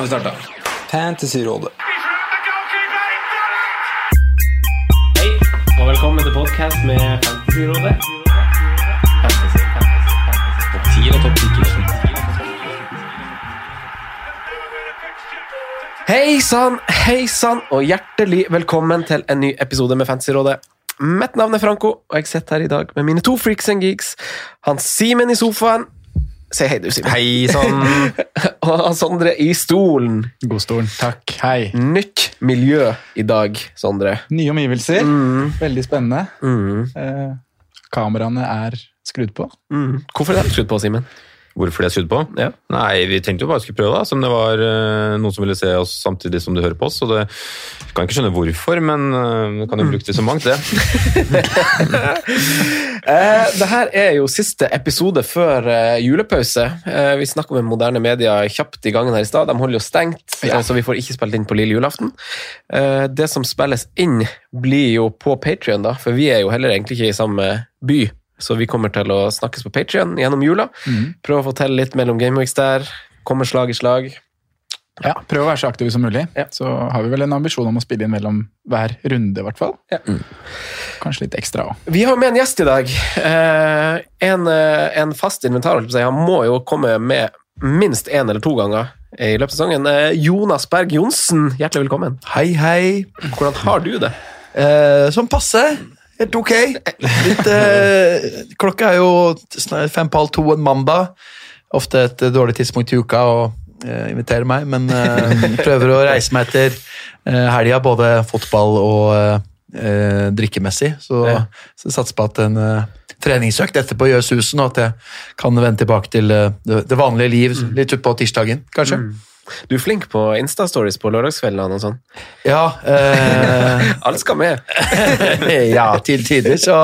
Har vi starte. Fantasyrådet. Hei, og velkommen til podcast med Fantasyrådet. Fantasy, fantasy, fantasy. Topp 10 og topp 10 Hei sann, hei sann, og hjertelig velkommen til en ny episode med Fantasyrådet. Mitt navn er Franco, og jeg sitter her i dag med mine to freaks and geeks. Han Simen i sofaen. Si hei, du, Simen. Hei sann. Og Sondre i stolen. Godstolen. Takk. Hei. Nytt miljø i dag, Sondre. Nye omgivelser. Mm. Veldig spennende. Mm. Eh, kameraene er skrudd på. Mm. Hvorfor er det skrudd på, Simen? Hvorfor det er skrudd på? Ja. Nei, Vi tenkte jo bare skulle prøve, da, som det var uh, noen som ville se oss samtidig som de hører på oss. Så det jeg kan ikke skjønne hvorfor, men uh, det kan jo bruke det så mangt, det. Eh, det her er jo siste episode før eh, julepause. Eh, vi snakker med moderne media kjapt i gangen her i stad. De holder jo stengt, ja. så vi får ikke spilt inn på lille julaften. Eh, det som spilles inn, blir jo på Patrion, da, for vi er jo heller egentlig ikke i samme by. Så vi kommer til å snakkes på Patrion gjennom jula. Prøve å få til litt mellom gameweeks der. Kommer slag i slag. Ja, Prøv å være så aktive som mulig. Ja. Så har vi vel en ambisjon om å spille inn mellom hver runde, i hvert fall. Ja. Kanskje litt ekstra òg. Vi har med en gjest i dag. Eh, en, eh, en fast inventar. Han må jo komme med minst én eller to ganger i løpet av sesongen. Eh, Jonas Berg Johnsen, hjertelig velkommen. Hei, hei. Hvordan har du det? Eh, sånn passe. Helt ok. Litt, eh, klokka er jo snart fem på halv to en mandag. Ofte et dårlig tidspunkt i uka eh, invitere meg, men eh, prøver å reise meg etter uh, helga, både fotball og eh, drikkemessig. Så, Ja. så satser på at en eh, treningsøkt etterpå gjør susen, og at jeg kan vende tilbake til eh, det, vanlige liv litt utpå tirsdagen, kanskje. Du er flink på Insta-stories på lørdagskveldene og sånn. Ja, eh, Alt skal med. ja, til tider så,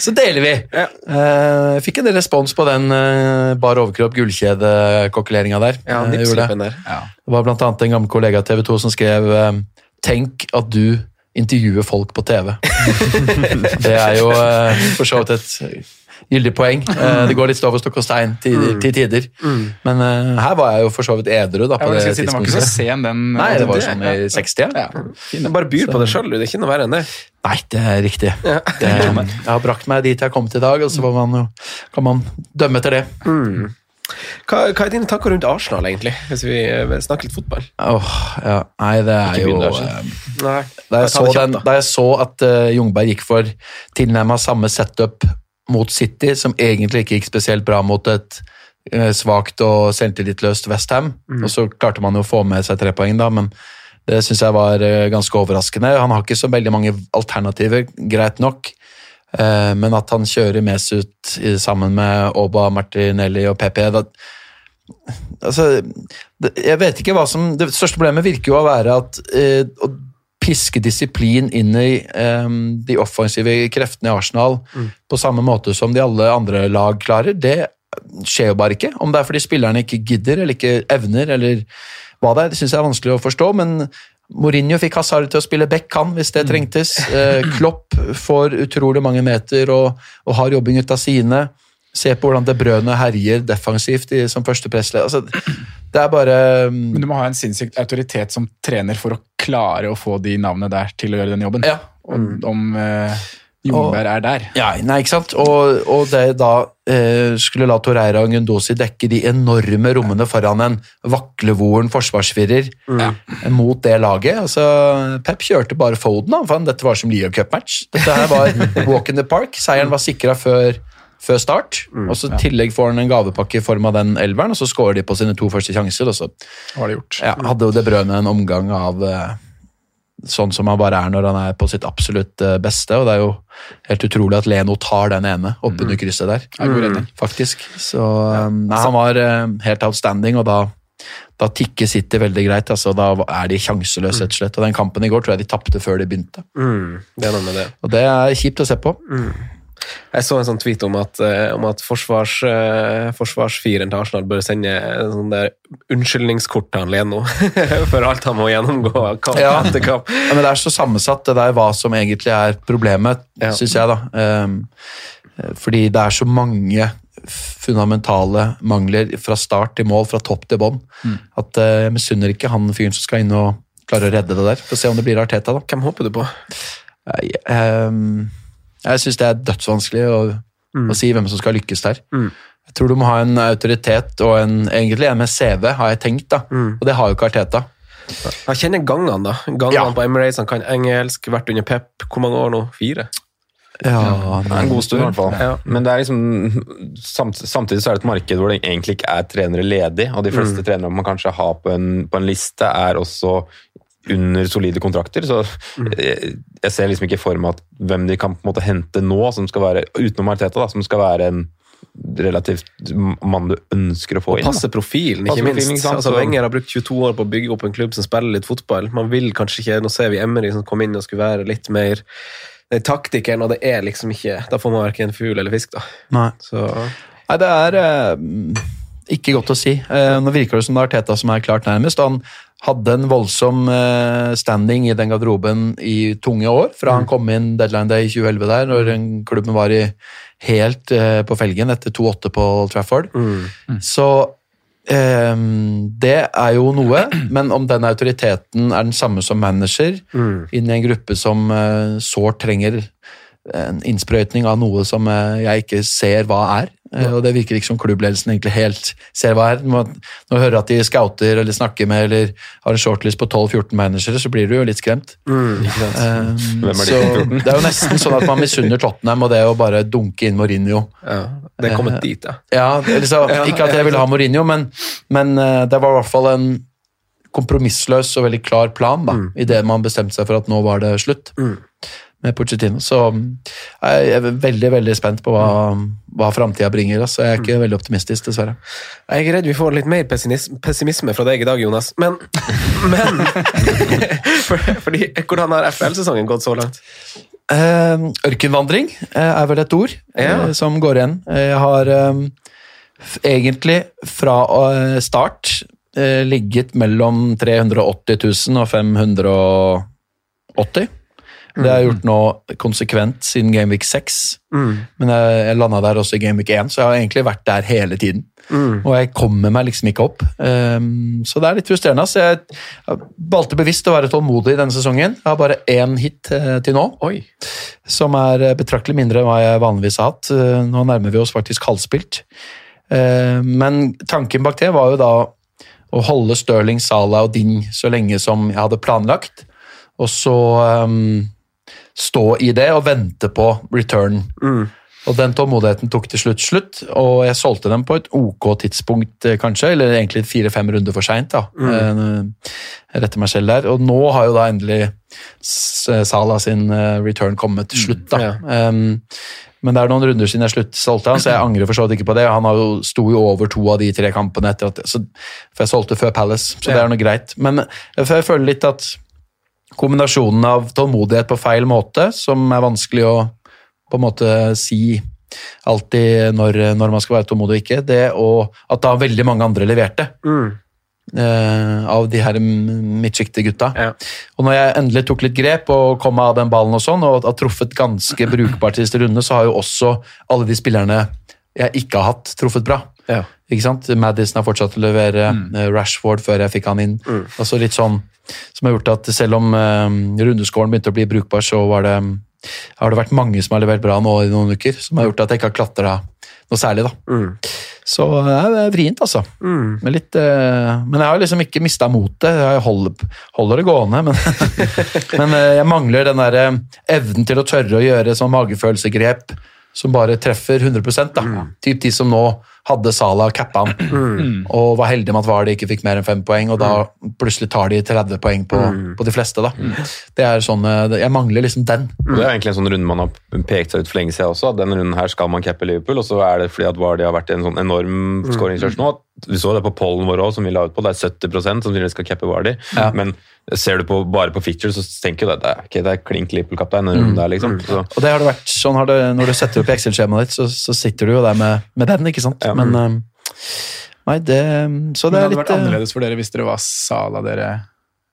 så deler vi. Ja. Eh, fikk en del respons på den eh, bar overkropp gullkjede-kokkeleringa der. Ja, Eh, der. Ja. det var blant annet en gammel kollega av TV 2 som skrev eh, Tenk at du intervjuer folk på TV. det er jo eh, for så vidt et gyldig poeng. Eh, det går litt over stokk og stein til, Mm. til tider. Men eh, her var jeg jo for så vidt edru da, på det si, den var ikke så sen, den. Nei, det var sånn i 60. Ja. Ja. Bare byr på det sjøl, det er ikke noe verre enn det. Nei, det er riktig. Det, jeg har brakt meg dit jeg har kommet i dag, og så får man kan man dømme etter det. Hva, hva er dine tanker rundt Arsenal, egentlig, hvis vi eh, snakker litt fotball? Oh, ja. Nei, det er jo Nei. da, jeg den, da jeg så at uh, Jungberg gikk for tilnærma samme setup mot City, som egentlig ikke gikk spesielt bra mot et uh, svakt og selvtillitsløst Westham, Mm. og så klarte man jo å få med seg tre poeng, da, men det syns jeg var eh, ganske overraskende. Han har ikke så veldig mange alternativer, greit nok. Eh, men at han kjører Mesut ut sammen med Oba, Martinelli og PP da, altså, Jeg vet ikke hva som Det største problemet virker jo å være at eh, å piske disiplin inn i um, de offensive kreftene i Arsenal på samme måte som de alle andre lag klarer, det skjer jo bare ikke. Om det er fordi spillerne ikke gidder eller ikke evner, eller hva det er, det syns jeg er vanskelig å forstå. men Mourinho fikk Hazard til å spille back, han, hvis det trengtes. Mm. Klopp får utrolig mange meter og, og har jobbing ut av sine. Se på hvordan De Brøne herjer defensivt i, som første pressleder. Altså, det er bare Men du må ha en sinnssykt autoritet som trener for å klare å få de navnene der til å gjøre den jobben. Ja. Og om eh, Jungberg er der. Ja, nei, ikke sant? Og, og det da eh, skulle la Torreira og Gundosi dekke de enorme rommene foran en vaklevoren forsvarsfirer ja. mot det laget. Altså, Pep kjørte bare Foden, da, for dette var som Leo Cup-match. Dette her var walk in the park. Seieren var sikra før, før start. og så ja. tillegg får han en gavepakke i form av den elveren, og så skårer de på sine to første sjanser. og så Var det gjort. ja, hadde jo De Brøne en omgang av eh, sånn som han bare er når han er på sitt absolutt eh, beste. Og det er jo helt utrolig at Leno tar den ene oppunder krysset der. mm. Faktisk. Så ja. nei, han var eh, helt outstanding, og da, da tikker City veldig greit. Altså, da er de sjanseløse, rett og slett. Og den kampen i går tror jeg de tapte før de begynte. Mm, det er noe med det. Og det er kjipt å se på. Jeg så en sånn tweet om at, eh, om at forsvars, eh, forsvarsfiren til Arsenal bør sende en sånn der unnskyldningskort til han Leno for alt han må gjennomgå kamp Ja. etter kamp. Ja, men det er så sammensatt, det der hva som egentlig er problemet, Ja. synes jeg. da. Ehm, eh, fordi det er så mange fundamentale mangler fra start til mål, fra topp til bånn, at eh, jeg misunner ikke han fyren som skal inn og klare å redde det der. Få se om det blir Arteta, da. Hvem håper du på? Jeg, ehm, jeg syns det er dødsvanskelig å, å si hvem som skal lykkes der. Mm. Jeg tror du må ha en autoritet og en, egentlig en med CV, har jeg tenkt. da. Og det har jo ikke Arteta. Jeg kjenner gangene, da. Gangene Ja. på Emirates, han kan engelsk, vært under Pep. Hvor mange år nå? Fire? Ja, Det er en god stund, i hvert fall. Ja. Men det er liksom, samt, samtidig så er det et marked hvor det egentlig ikke er trenere ledig, og de fleste trenere man kanskje har på en, på en liste, er også under solide kontrakter. Så jeg, jeg ser liksom ikke for meg at hvem de kan på en måte hente nå, som skal være, utenom Arteta, da, som skal være en relativt mann du ønsker å få inn. Og Passe profilen, ikke Passe minst. profilen, altså, Så- Wenger har brukt 22 år på å bygge opp en klubb som spiller litt fotball. Man vil kanskje ikke, Nå ser vi Emry som kom inn og skulle være litt mer den taktikeren, og det er liksom ikke Da får man verken fugl eller fisk, da. Nei. Så Nei, det er eh, ikke godt å si. Eh, nå virker det som det er Teta som er klart nærmest. Han hadde en voldsom eh, standing i den garderoben i tunge år, fra han kom inn deadline day i 2011 der, når klubben var i helt eh, på felgen etter 2-8 på Old Trafford. Så eh, det er jo noe, men om den autoriteten er den samme som manager, inn i en gruppe som eh, sårt trenger en innsprøytning av noe som eh, jeg ikke ser hva er. Ja. Og det virker ikke som klubbledelsen egentlig helt ser hva er. Når du hører at de scouter eller snakker med eller har en shortlist på 12-14 managere, så blir du jo litt skremt. Eh, Hvem er de så 14? det er jo nesten sånn at man misunner Tottenham og det å bare dunke inn Mourinho. ja, det er kommet dit, ja. Ja, liksom, Ikke at jeg ville ha Mourinho, men, men eh, det var i hvert fall en kompromissløs og veldig klar plan da, i det man bestemte seg for at nå var det slutt med Pochettino. Så jeg er veldig veldig spent på hva, hva framtida bringer. Altså. Jeg er ikke veldig optimistisk, dessverre. Jeg er redd vi får litt mer pessimisme fra deg i dag, Jonas. Men, men fordi, Hvordan har FL-sesongen gått så langt? Eh, ørkenvandring eh, er vel et ord Ja. eh, som går igjen. Jeg har eh, f- egentlig fra eh, start ligget mellom 380 000 og 580. Det har jeg gjort nå konsekvent siden Gameweek 6. Men jeg, jeg landa der også i Gameweek 1, så jeg har egentlig vært der hele tiden. Og jeg kommer meg liksom ikke opp. Um, så det er litt frustrerende. Så jeg, valgte bevisst å være tålmodig denne sesongen. Jeg har bare én hit eh, til nå Oi. som er eh, betraktelig mindre enn hva jeg vanligvis har hatt. Eh, Nå nærmer vi oss faktisk halvspilt. Uh, Men tanken bak det var jo da å holde Stirling, Salah og Ding så lenge som jeg hadde planlagt, og så ehm, stå i det og vente på return. Og den tålmodigheten tok til slutt slutt, og jeg solgte dem på et ok tidspunkt, eh, kanskje, eller egentlig fire-fem runder for seint. Mm. Jeg retter meg selv der. Og nå har jo da endelig Sala Salah sin eh, return kommet til slutt. da. ja. Um, men det er noen runder siden jeg slutt solgte han, så jeg angrer for så vidt ikke på det. Han har jo, sto jo over to av de tre kampene, etter at, så, for jeg solgte før Palace, så det er noe greit. Men jeg føler litt at kombinasjonen av tålmodighet på feil måte, som er vanskelig å på en måte si alltid når, når man skal være tålmodig og ikke, det og at da veldig mange andre leverte eh, av de her midtsjikte gutta. Ja. Og når jeg endelig tok litt grep og kom av den ballen og sånn, og har truffet ganske brukbart i siste runde, så har jo også alle de spillerne jeg ikke har hatt, truffet bra. Ja. Ikke sant? Madison har fortsatt å levere, mm. Rashford før jeg fikk han inn. Altså litt sånn som har gjort at selv om eh, rundeskåren begynte å bli brukbar, så var det har det vært mange som har levert bra nå i noen uker, som har gjort at jeg ikke har klatra noe særlig. da. Så det er- det er vrient, altså. Men, litt, eh, men jeg har liksom ikke mista motet. Jeg holder, holder det gående, men, men eh, jeg mangler den der eh, evnen til å tørre å gjøre sånn magefølelsegrep som bare treffer 100 da. Typ de som nå hadde Sala cappa han, og var heldige med at Vardy ikke fikk mer enn fem poeng, og da plutselig tar de 30 poeng på, på de fleste. da. Det er sånn, eh, Jeg mangler liksom den. Det er egentlig en sånn runde man har pekt seg ut for lenge siden også. at Denne runden her skal man cappe Liverpool, og så er det fordi at Vardy har vært i en sånn enorm skåringsrush nå. at Vi så det på pollen vår òg, som vi la ut på. Det er 70% som sannsynligvis skal cappe Vardy. Ja. Men ser du på, bare på features, så tenker du at det er, ok, det er klink Liverpool-kaptein. Mm. liksom. Så, Og det har det vært, sånn har det, Når du setter opp Excel-skjemaet ditt, så, så sitter du jo der med, med den, ikke sant? Ja. Men eh, Nei, det Så det det er hadde litt vært eh, annerledes for dere hvis dere var Sala dere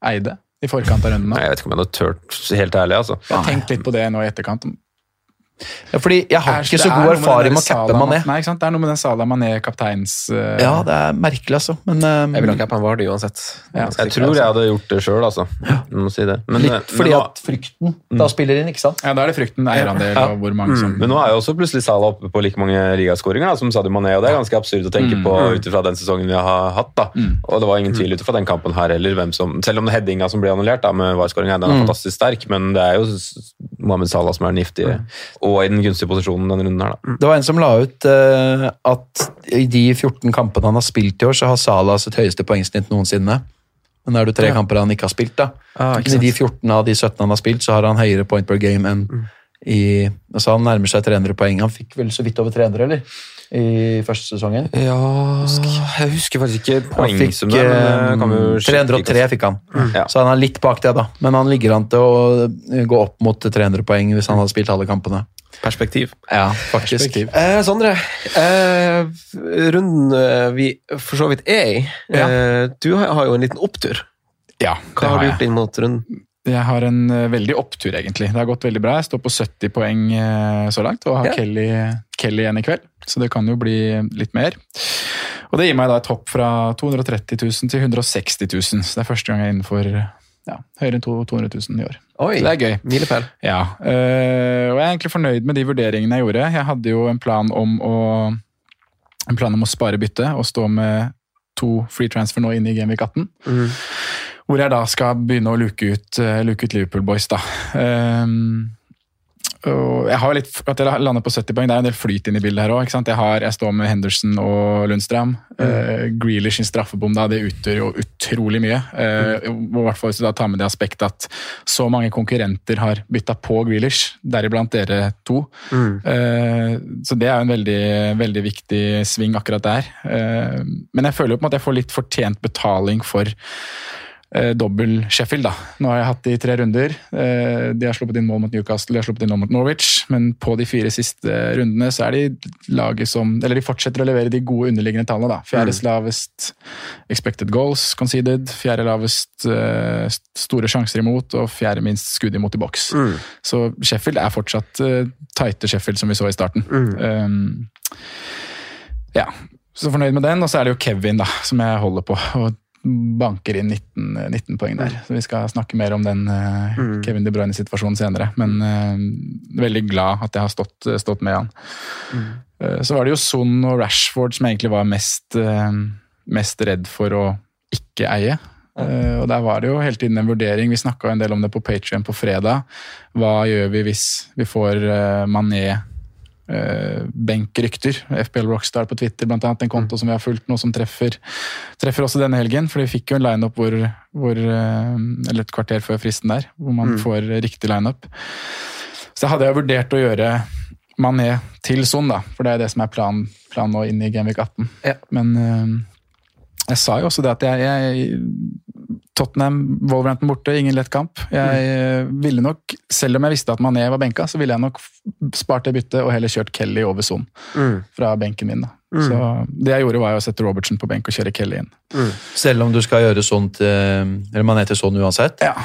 eide i forkant av runden. nei, jeg vet ikke om jeg hadde turt, helt ærlig. altså. Jeg har tenkt litt på det nå i etterkant. Ja, Fordi jeg har Er- ikke så god erfaring med å cappe Mané. Nei, ikke sant? Det er noe med den Salah Mané-kapteins... Uh... Ja, det er merkelig, altså. Men eh, Jeg ville ha cappa Vardy uansett. Ja. Jeg tror jeg hadde gjort det sjøl, altså. Ja. må si det. Men, eh, litt fordi men, at frykten da spiller inn, ikke sant? Ja, da er det frykten, eierandel Ja. og hvor mange som men nå er jo også plutselig Salah oppe på like mange ligaskåringer som Sadio Mané, og det er ganske absurd å tenke på ut ifra den sesongen vi har hatt. da. Og det var ingen tvil ut ifra den kampen her heller, hvem som, selv om headinga som ble annullert da, med VAR-skåringa, den er fantastisk sterk, men det er jo Mohammed Salah som er den giftige, og i den gunstige posisjonen denne runden her. da. Det var en som la ut uh, at i de 14 kampene han har spilt i år, så har Salah sitt høyeste poengsnitt noensinne. Men da er det tre kamper han ikke har spilt, da. Ah, Men I de 14 av de 17 han har spilt, så har han høyere point per game enn i altså Han nærmer seg 300 poeng. Han fikk vel så vidt over 300, eller? I første sesongen. Ja Jeg husker faktisk ikke Han fikk poengsummen. men det eh. 303 fikk han. mm. Så han er litt bak det, da. Men han ligger an til å gå opp mot 300 poeng hvis han hadde spilt alle kampene. Perspektiv. Ja, faktisk. Perspektiv. Eh, Sondre, eh, runden eh, vi for så vidt er i eh, Du har, har jo en liten opptur. Ja, Hva har har du gjort inn mot runden? Jeg har en eh, veldig opptur, egentlig. Det har gått veldig bra. Jeg står på 70 poeng eh, så langt, og har Ja. Kelly, Kelly igjen i kveld. Så det kan jo bli litt mer. Og det gir meg da et hopp fra 230 000 til 160 000. Så det er første gang jeg er innenfor ja, høyere enn to- 200 000 i år. Oi, Så det er gøy. milepæl. Ja, og jeg er egentlig fornøyd med de vurderingene jeg gjorde. Jeg hadde jo en plan om å, en plan om å spare bytte og stå med to free transfer nå inne i Genvik 18. Hvor jeg da skal begynne å luke ut, eh, luke ut Liverpool Boys, da. Um, og jeg har litt, At jeg lander på 70 poeng, det er en del flyt inn i bildet her òg. Jeg, har- jeg står med Henderson og Lundstrøm. Uh, Grealish sin straffebom da, det utgjør jo utrolig mye. Uh, I hvert fall hvis du da tar med det aspektet at så mange konkurrenter har bytta på Grealish, deriblant dere to. Eh, så det er jo en veldig, veldig viktig sving akkurat der. Men jeg føler jo på en måte jeg får litt fortjent betaling for eh, dobbel Sheffield. da. Nå har jeg hatt de i tre runder. Eh, de har sluppet inn mål mot Newcastle, de har sluppet inn mål mot Norwich. Men på de fire siste rundene så er de laget som Eller de fortsetter å levere de gode underliggende tallene. da. Fjerde lavest expected goals conceded, fjerde lavest eh, store sjanser imot og fjerde minst skudd imot i boks. Så Sheffield er fortsatt eh, tighte Sheffield som vi så i starten. Um, ja, så fornøyd med den. Og så er det jo Kevin da, som jeg holder på. og banker inn 19, 19 poeng der. Så Vi skal snakke mer om den eh, Kevin De Bruyne-situasjonen senere. Men uh, veldig glad at jeg har stått, stått med han. Eh, så var det jo Son og Rashford som jeg egentlig var mest, eh, mest redd for å ikke eie. Uh, og der var det jo hele tiden en vurdering. Vi snakka en del om det på Patrion på fredag. Hva gjør vi hvis vi får uh, Mané eh, benkrykter. FBL Rockstar på Twitter, blant annet, en konto som vi har fulgt nå, som treffer, treffer også denne helgen. For vi fikk jo en lineup hvor, hvor eh, Eller et kvarter før fristen der, hvor man får riktig lineup. Så hadde jeg vurdert å gjøre Mané til Son, da, for det er det som er planen plan nå inn i Genvik 18. Ja. Men eh, jeg sa jo også det at jeg, jeg Tottenham, Wolverhampton borte, ingen lett kamp. Jeg mm. ville nok, Selv om jeg visste at Mané var benka, så ville jeg nok spart det byttet og heller kjørt Kelly over Son fra benken min. da. Så det jeg gjorde, var å sette Robertson på benk og kjøre Kelly inn. Selv om du skal gjøre sånt, Eller Mané til sånn uansett? Ja.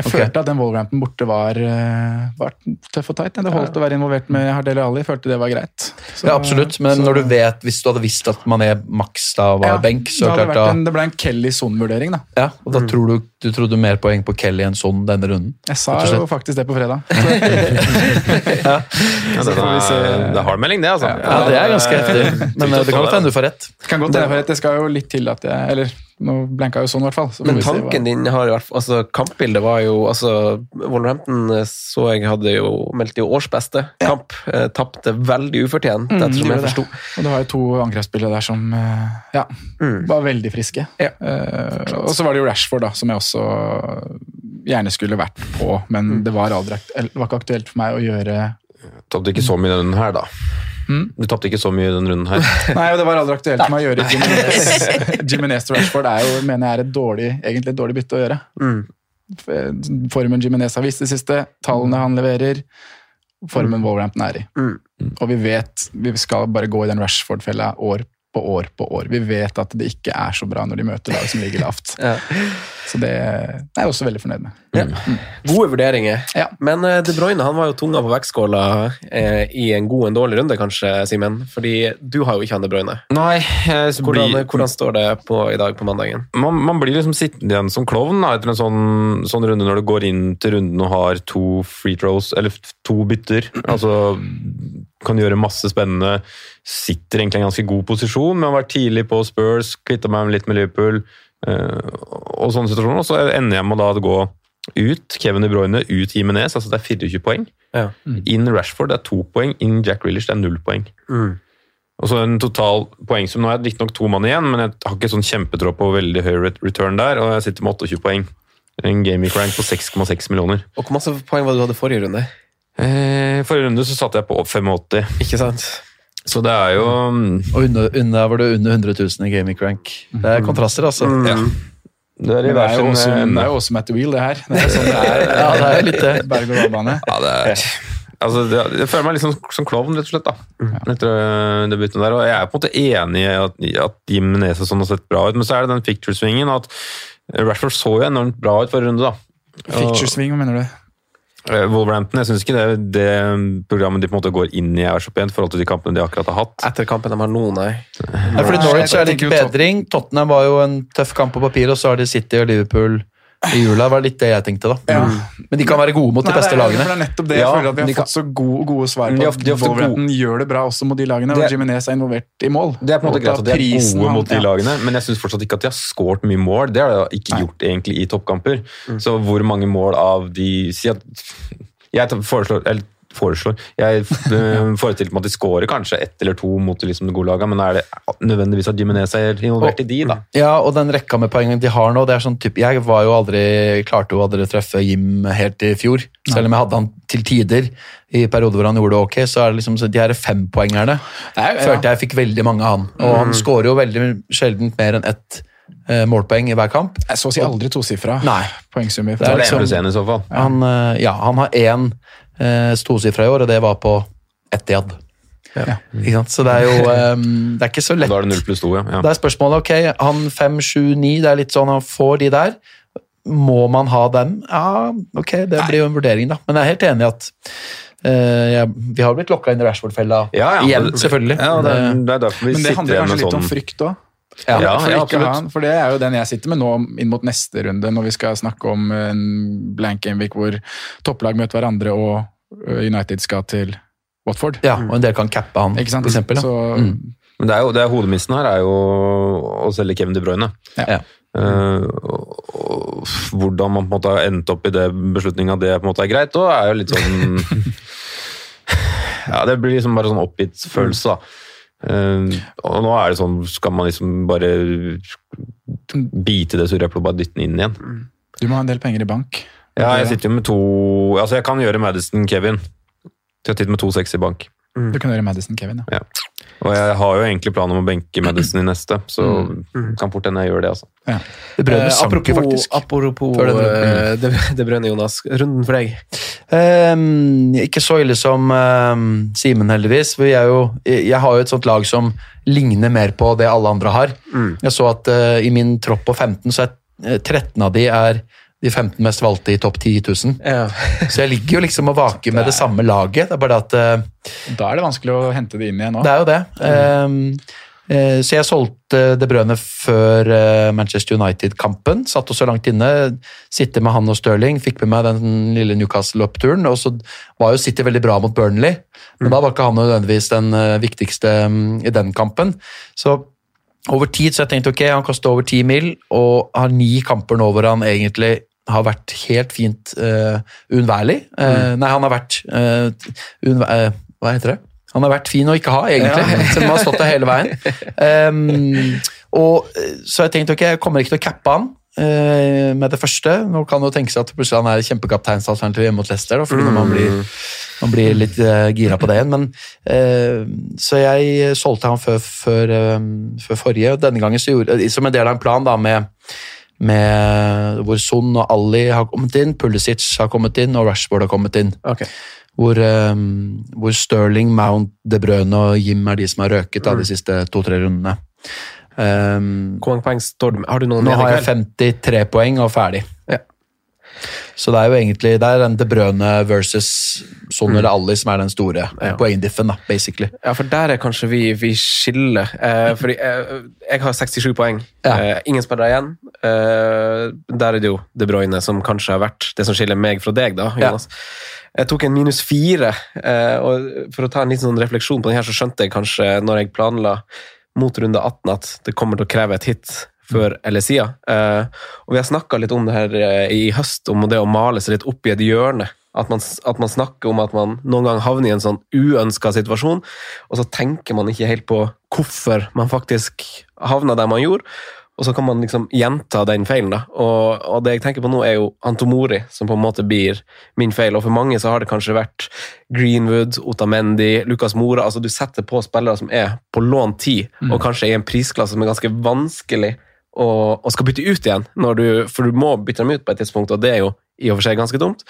Jeg okay. følte at den Wolverhampton borte var, eh, var tøff og tight. Det holdt å være involvert med Hardele Ali. Følte det var greit. Så- Ja, absolutt, men så- når du vet, hvis du hadde visst at Mané maks da var Ja, benk, så det, klart da en, det ble en Kelly-Son-vurdering, da. Ja, og da tror du du trodde mer poeng på Kelly enn sånn denne runden. Jeg sa jo faktisk det på fredag. Ja, det, vi se. er, det er hard melding, det, altså. Ja, det er ganske heftig, men eh, det kan godt hende du får rett. Kan godt hende, jeg får rett. det skal jo litt til at jeg Eller nå blenka jo sånn, i hvert fall. Så Men tanken din har i hvert fall altså Kampbildet var jo altså Wolverhampton eh, så jeg hadde jo meldt jo årsbeste kamp. Eh, Tapte veldig ufortjent, Mm, ettersom jeg det. forsto. Og du har jo to angrepsspillere der som eh, ja, Mm. var veldig friske. Ja. Eh, og så var det jo Rashford, da, som jeg også gjerne skulle vært på, men Mm. det var, aldri, det var ikke aktuelt for meg å gjøre Tapte ikke så mye den her, da. Mm. Du tapte ikke så mye i denne runden her. Nei, og det var aldri aktuelt for meg å gjøre Jimenez. Jimenez til Rashford er jo, mener jeg er et dårlig, egentlig et dårlig bytte å gjøre. Mm. Formen Jimenez har vist det siste, tallene han leverer, formen Wolverhampton er i. Mm. Og vi vet, vi skal bare gå i den Rashford-fella år på år på år. Vi vet at det ikke er så bra når de møter lag som ligger lavt. Ja. Så det er jeg også veldig fornøyd med. Gode vurderinger. Ja. Men eh, De Bruyne han var jo tunga på vektskåla eh, i en god en dårlig runde, kanskje, Simen? Fordi du har jo ikke han De Bruyne. Nei, Hvordan, blir, hvordan står det på i dag på mandagen? man, man blir liksom sittende igjen som klovn da, etter en sånn, sånn runde når du går inn til runden og har to free throws, eller to bytter. Altså, kan gjøre masse spennende. Sitter egentlig i en ganske god posisjon men har vært tidlig på Spurs, kvitta meg litt med Liverpool eh, og sånne situasjoner. Og så ender jeg med å gå ut Kevin De Bruyne, ut Jimenez, altså det er 24 poeng. Ja. Inn Rashford, det er to poeng. Inn Jack Grealish, det er null poeng. Mm. Og så en total poengsum. Nå er jeg riktignok to mann igjen, men jeg har ikke sånn kjempetråd på veldig høy return der, og jeg sitter med 28 poeng. En gaming rank på 6,6 millioner. Og Hvor masse poeng var det du hadde forrige runde? Eh, forrige runde så satte jeg på 85, Ikke sant? så det er jo Og under, under var det under 100 000 i Gaming Crank. Det er kontraster, altså. ja. Det er i det er jo også, det er jo også Matt Wheel, det her. Det er sånn det er. Ja, det er litt det. Berg-og-dal-bane. Ja, det er, altså, det, jeg føler meg litt som, som klovn, rett og slett. da. Etter øh, debuten der, og Jeg er på en måte enig i at, at Jim og sånn har sett bra ut, men så er det den picture-svingen at Rashford så jo enormt bra ut forrige runde. da. Og- Picture-sving, hva mener du? Eh, Wolverhampton, jeg syns ikke det, det programmet de på en måte går inn i, er så pent i forhold til de kampene de akkurat har hatt. Etter kampen de har nå, nei. Fordi Norwich er litt bedring. Tottenham var jo en tøff kamp på papir, og så har de City og Liverpool i jula. Var litt det jeg tenkte, da. Ja. Men de kan være gode mot de Nei, beste det er- lagene. Det er nettopp det jeg Ja, føler at vi har de kan- fått så gode, gode svar på. At er Wolverhampton gjør det bra også mot de lagene, Det- og Jimenez er involvert i mål. Det er på en måte greit at de er prisen gode mot de lagene, men jeg syns fortsatt ikke at de har skåret mye mål. Det har de ikke Nei. gjort egentlig i toppkamper. Så hvor mange mål av de Si at Jeg foreslår eller foreslår Jeg øh, forestilte meg at de skårer kanskje ett eller to mot de liksom, de gode lagene, men er det nødvendigvis at Jimenez er involvert i de, da? Ja, og den rekka med poengene de har nå, det er sånn type Jeg var jo aldri, klarte jo aldri å treffe Jim helt i fjor. Selv om jeg hadde han til tider i perioder hvor han gjorde det ok, så er det liksom så de her fempoengerne følte jeg fikk veldig mange av han. Og han skårer jo veldig sjelden mer enn ett eh, målpoeng i hver kamp. Jeg så å si aldri tosifra poengsummer. Det er Det liksom- én i så fall. Han, eh, ja, han har én eh, tosifra i år, og det var på Etiad. Ja. Ja. Så det er jo um, Det er ikke så lett. da er det 0 pluss 2, ja. ja. Det er spørsmålet, ok, han 5, 7, 9, det er litt sånn han får de der. Må man ha dem? Ja, ok, det blir jo en vurdering, da. Men jeg er helt enig i at uh, jeg, vi har blitt lokka inn i Rashford-fella Ja, ja, igjen, selvfølgelig. Ja, det, er, det er derfor vi Men det handler kanskje med litt om sånn frykt òg. Ja, for, ja, ha absolutt. han- for det er jo den jeg sitter med nå inn mot neste runde, når vi skal snakke om en blank game week hvor topplag møter hverandre og United skal til Watford. ja, og en del kan cappe han, Ikke sant? for eksempel. Så, Mm. Men det er jo, det er hodemissen her er jo å selge Kevin De Bruyne. Ja. Ja. Uh, og, og hvordan man på en måte har endt opp i det beslutninga det på en måte er greit, og er jo litt sånn Ja, det blir liksom bare sånn oppgitt følelse, da. Eh, og nå er det sånn Skal man liksom bare bite det surre eplet og bare dytte den inn igjen? du må ha en del penger i bank. Ja, jeg sitter jo med to Altså, jeg kan gjøre Madison Kevin. Jeg sitter med to seks i bank. Du kan gjøre Madison Kevin, ja. Og jeg har jo egentlig planen om å benke Madison i neste, så kan fort hende jeg gjør det, altså. Det brød Eh, sanker, apropos faktisk. apropos det, den eh, det, det brønner, Jonas. Runden for deg. Um, ikke så ille som um, Simen, heldigvis. Vi er jo, jeg har jo et sånt lag som ligner mer på det alle andre har. Jeg så at uh, i min tropp på 15, så er eh, 13 av de er de 15 mest valgte i topp 10 000. Så jeg ligger jo liksom og vaker med det samme laget. Det er bare det at uh, Da er det vanskelig å hente det inn igjen nå. Det er jo det. Ehm, uh, så jeg solgte De Brøne før uh, Manchester United-kampen. Satt også langt inne. Sitte med han og Stirling. Fikk med meg den lille Newcastle-oppturen. Og så var jo City veldig bra mot Burnley, men da var ikke han nødvendigvis den viktigste um, i den kampen. Så over tid så jeg tenkte ok, han koster over 10 mil, og har ni kamper nå hvor han egentlig har vært helt fint uh, uh, mm. Nei, han har vært uh, Hva heter det? Han har vært fin å ikke ha, egentlig, selv om han har stått der hele veien. Um, og, så så jeg tenkte ok, jeg kommer ikke til å cappe han med det første. Nå kan det tenkes at plutselig han er kjempekapteinsalternativ hjemme mot Leicester, da, fordi mm. man blir, man blir litt gira på det igjen. Men, eh, så jeg solgte han før, før, før forrige, denne gangen så gjorde, som en del av en plan da, med, med hvor Son og Ali har kommet inn, Pulisic har kommet inn og Rashford har kommet inn. Hvor, um, hvor Sterling, Mount, De Bruyne og Jim er de som har røket da, de siste to-tre rundene. Um, Hvor mange poeng står du med? Har du noen nå har jeg 53 poeng og ferdig. Så det er jo egentlig det er den De Brøne versus Son eller Ali som er den store poengdiffen, da, basically. Ja, for der er kanskje vi, vi skiller. Eh, fordi eh, jeg har 67 poeng. Eh, ingen spillere igjen. Eh, der er det jo De Bruyne som kanskje har vært det som skiller meg fra deg, da, Jonas. Jeg tok en minus fire, eh, og for å ta en liten sånn refleksjon på den her, så skjønte jeg kanskje når jeg planla mot runde 18 at det kommer til å kreve et hit før eller siden. Eh, og vi har snakka litt om det her eh, i høst, om det å male seg litt opp i et hjørne. At man, at man snakker om at man noen gang havner i en sånn uønska situasjon, og så tenker man ikke helt på hvorfor man faktisk havna der man gjorde. Og så kan man liksom gjenta den feilen. da. Og, og det jeg tenker på nå, er jo Antomori, som på en måte blir min feil. Og for mange så har det kanskje vært Greenwood, Otamendi, Lucas Mora. altså Du setter på spillere som er på lånt tid, Mm. og kanskje i en prisklasse som er ganske vanskelig å, og, skal bytte ut igjen. Du, for du må bytte dem ut på et tidspunkt, og det er jo i og for seg ganske dumt.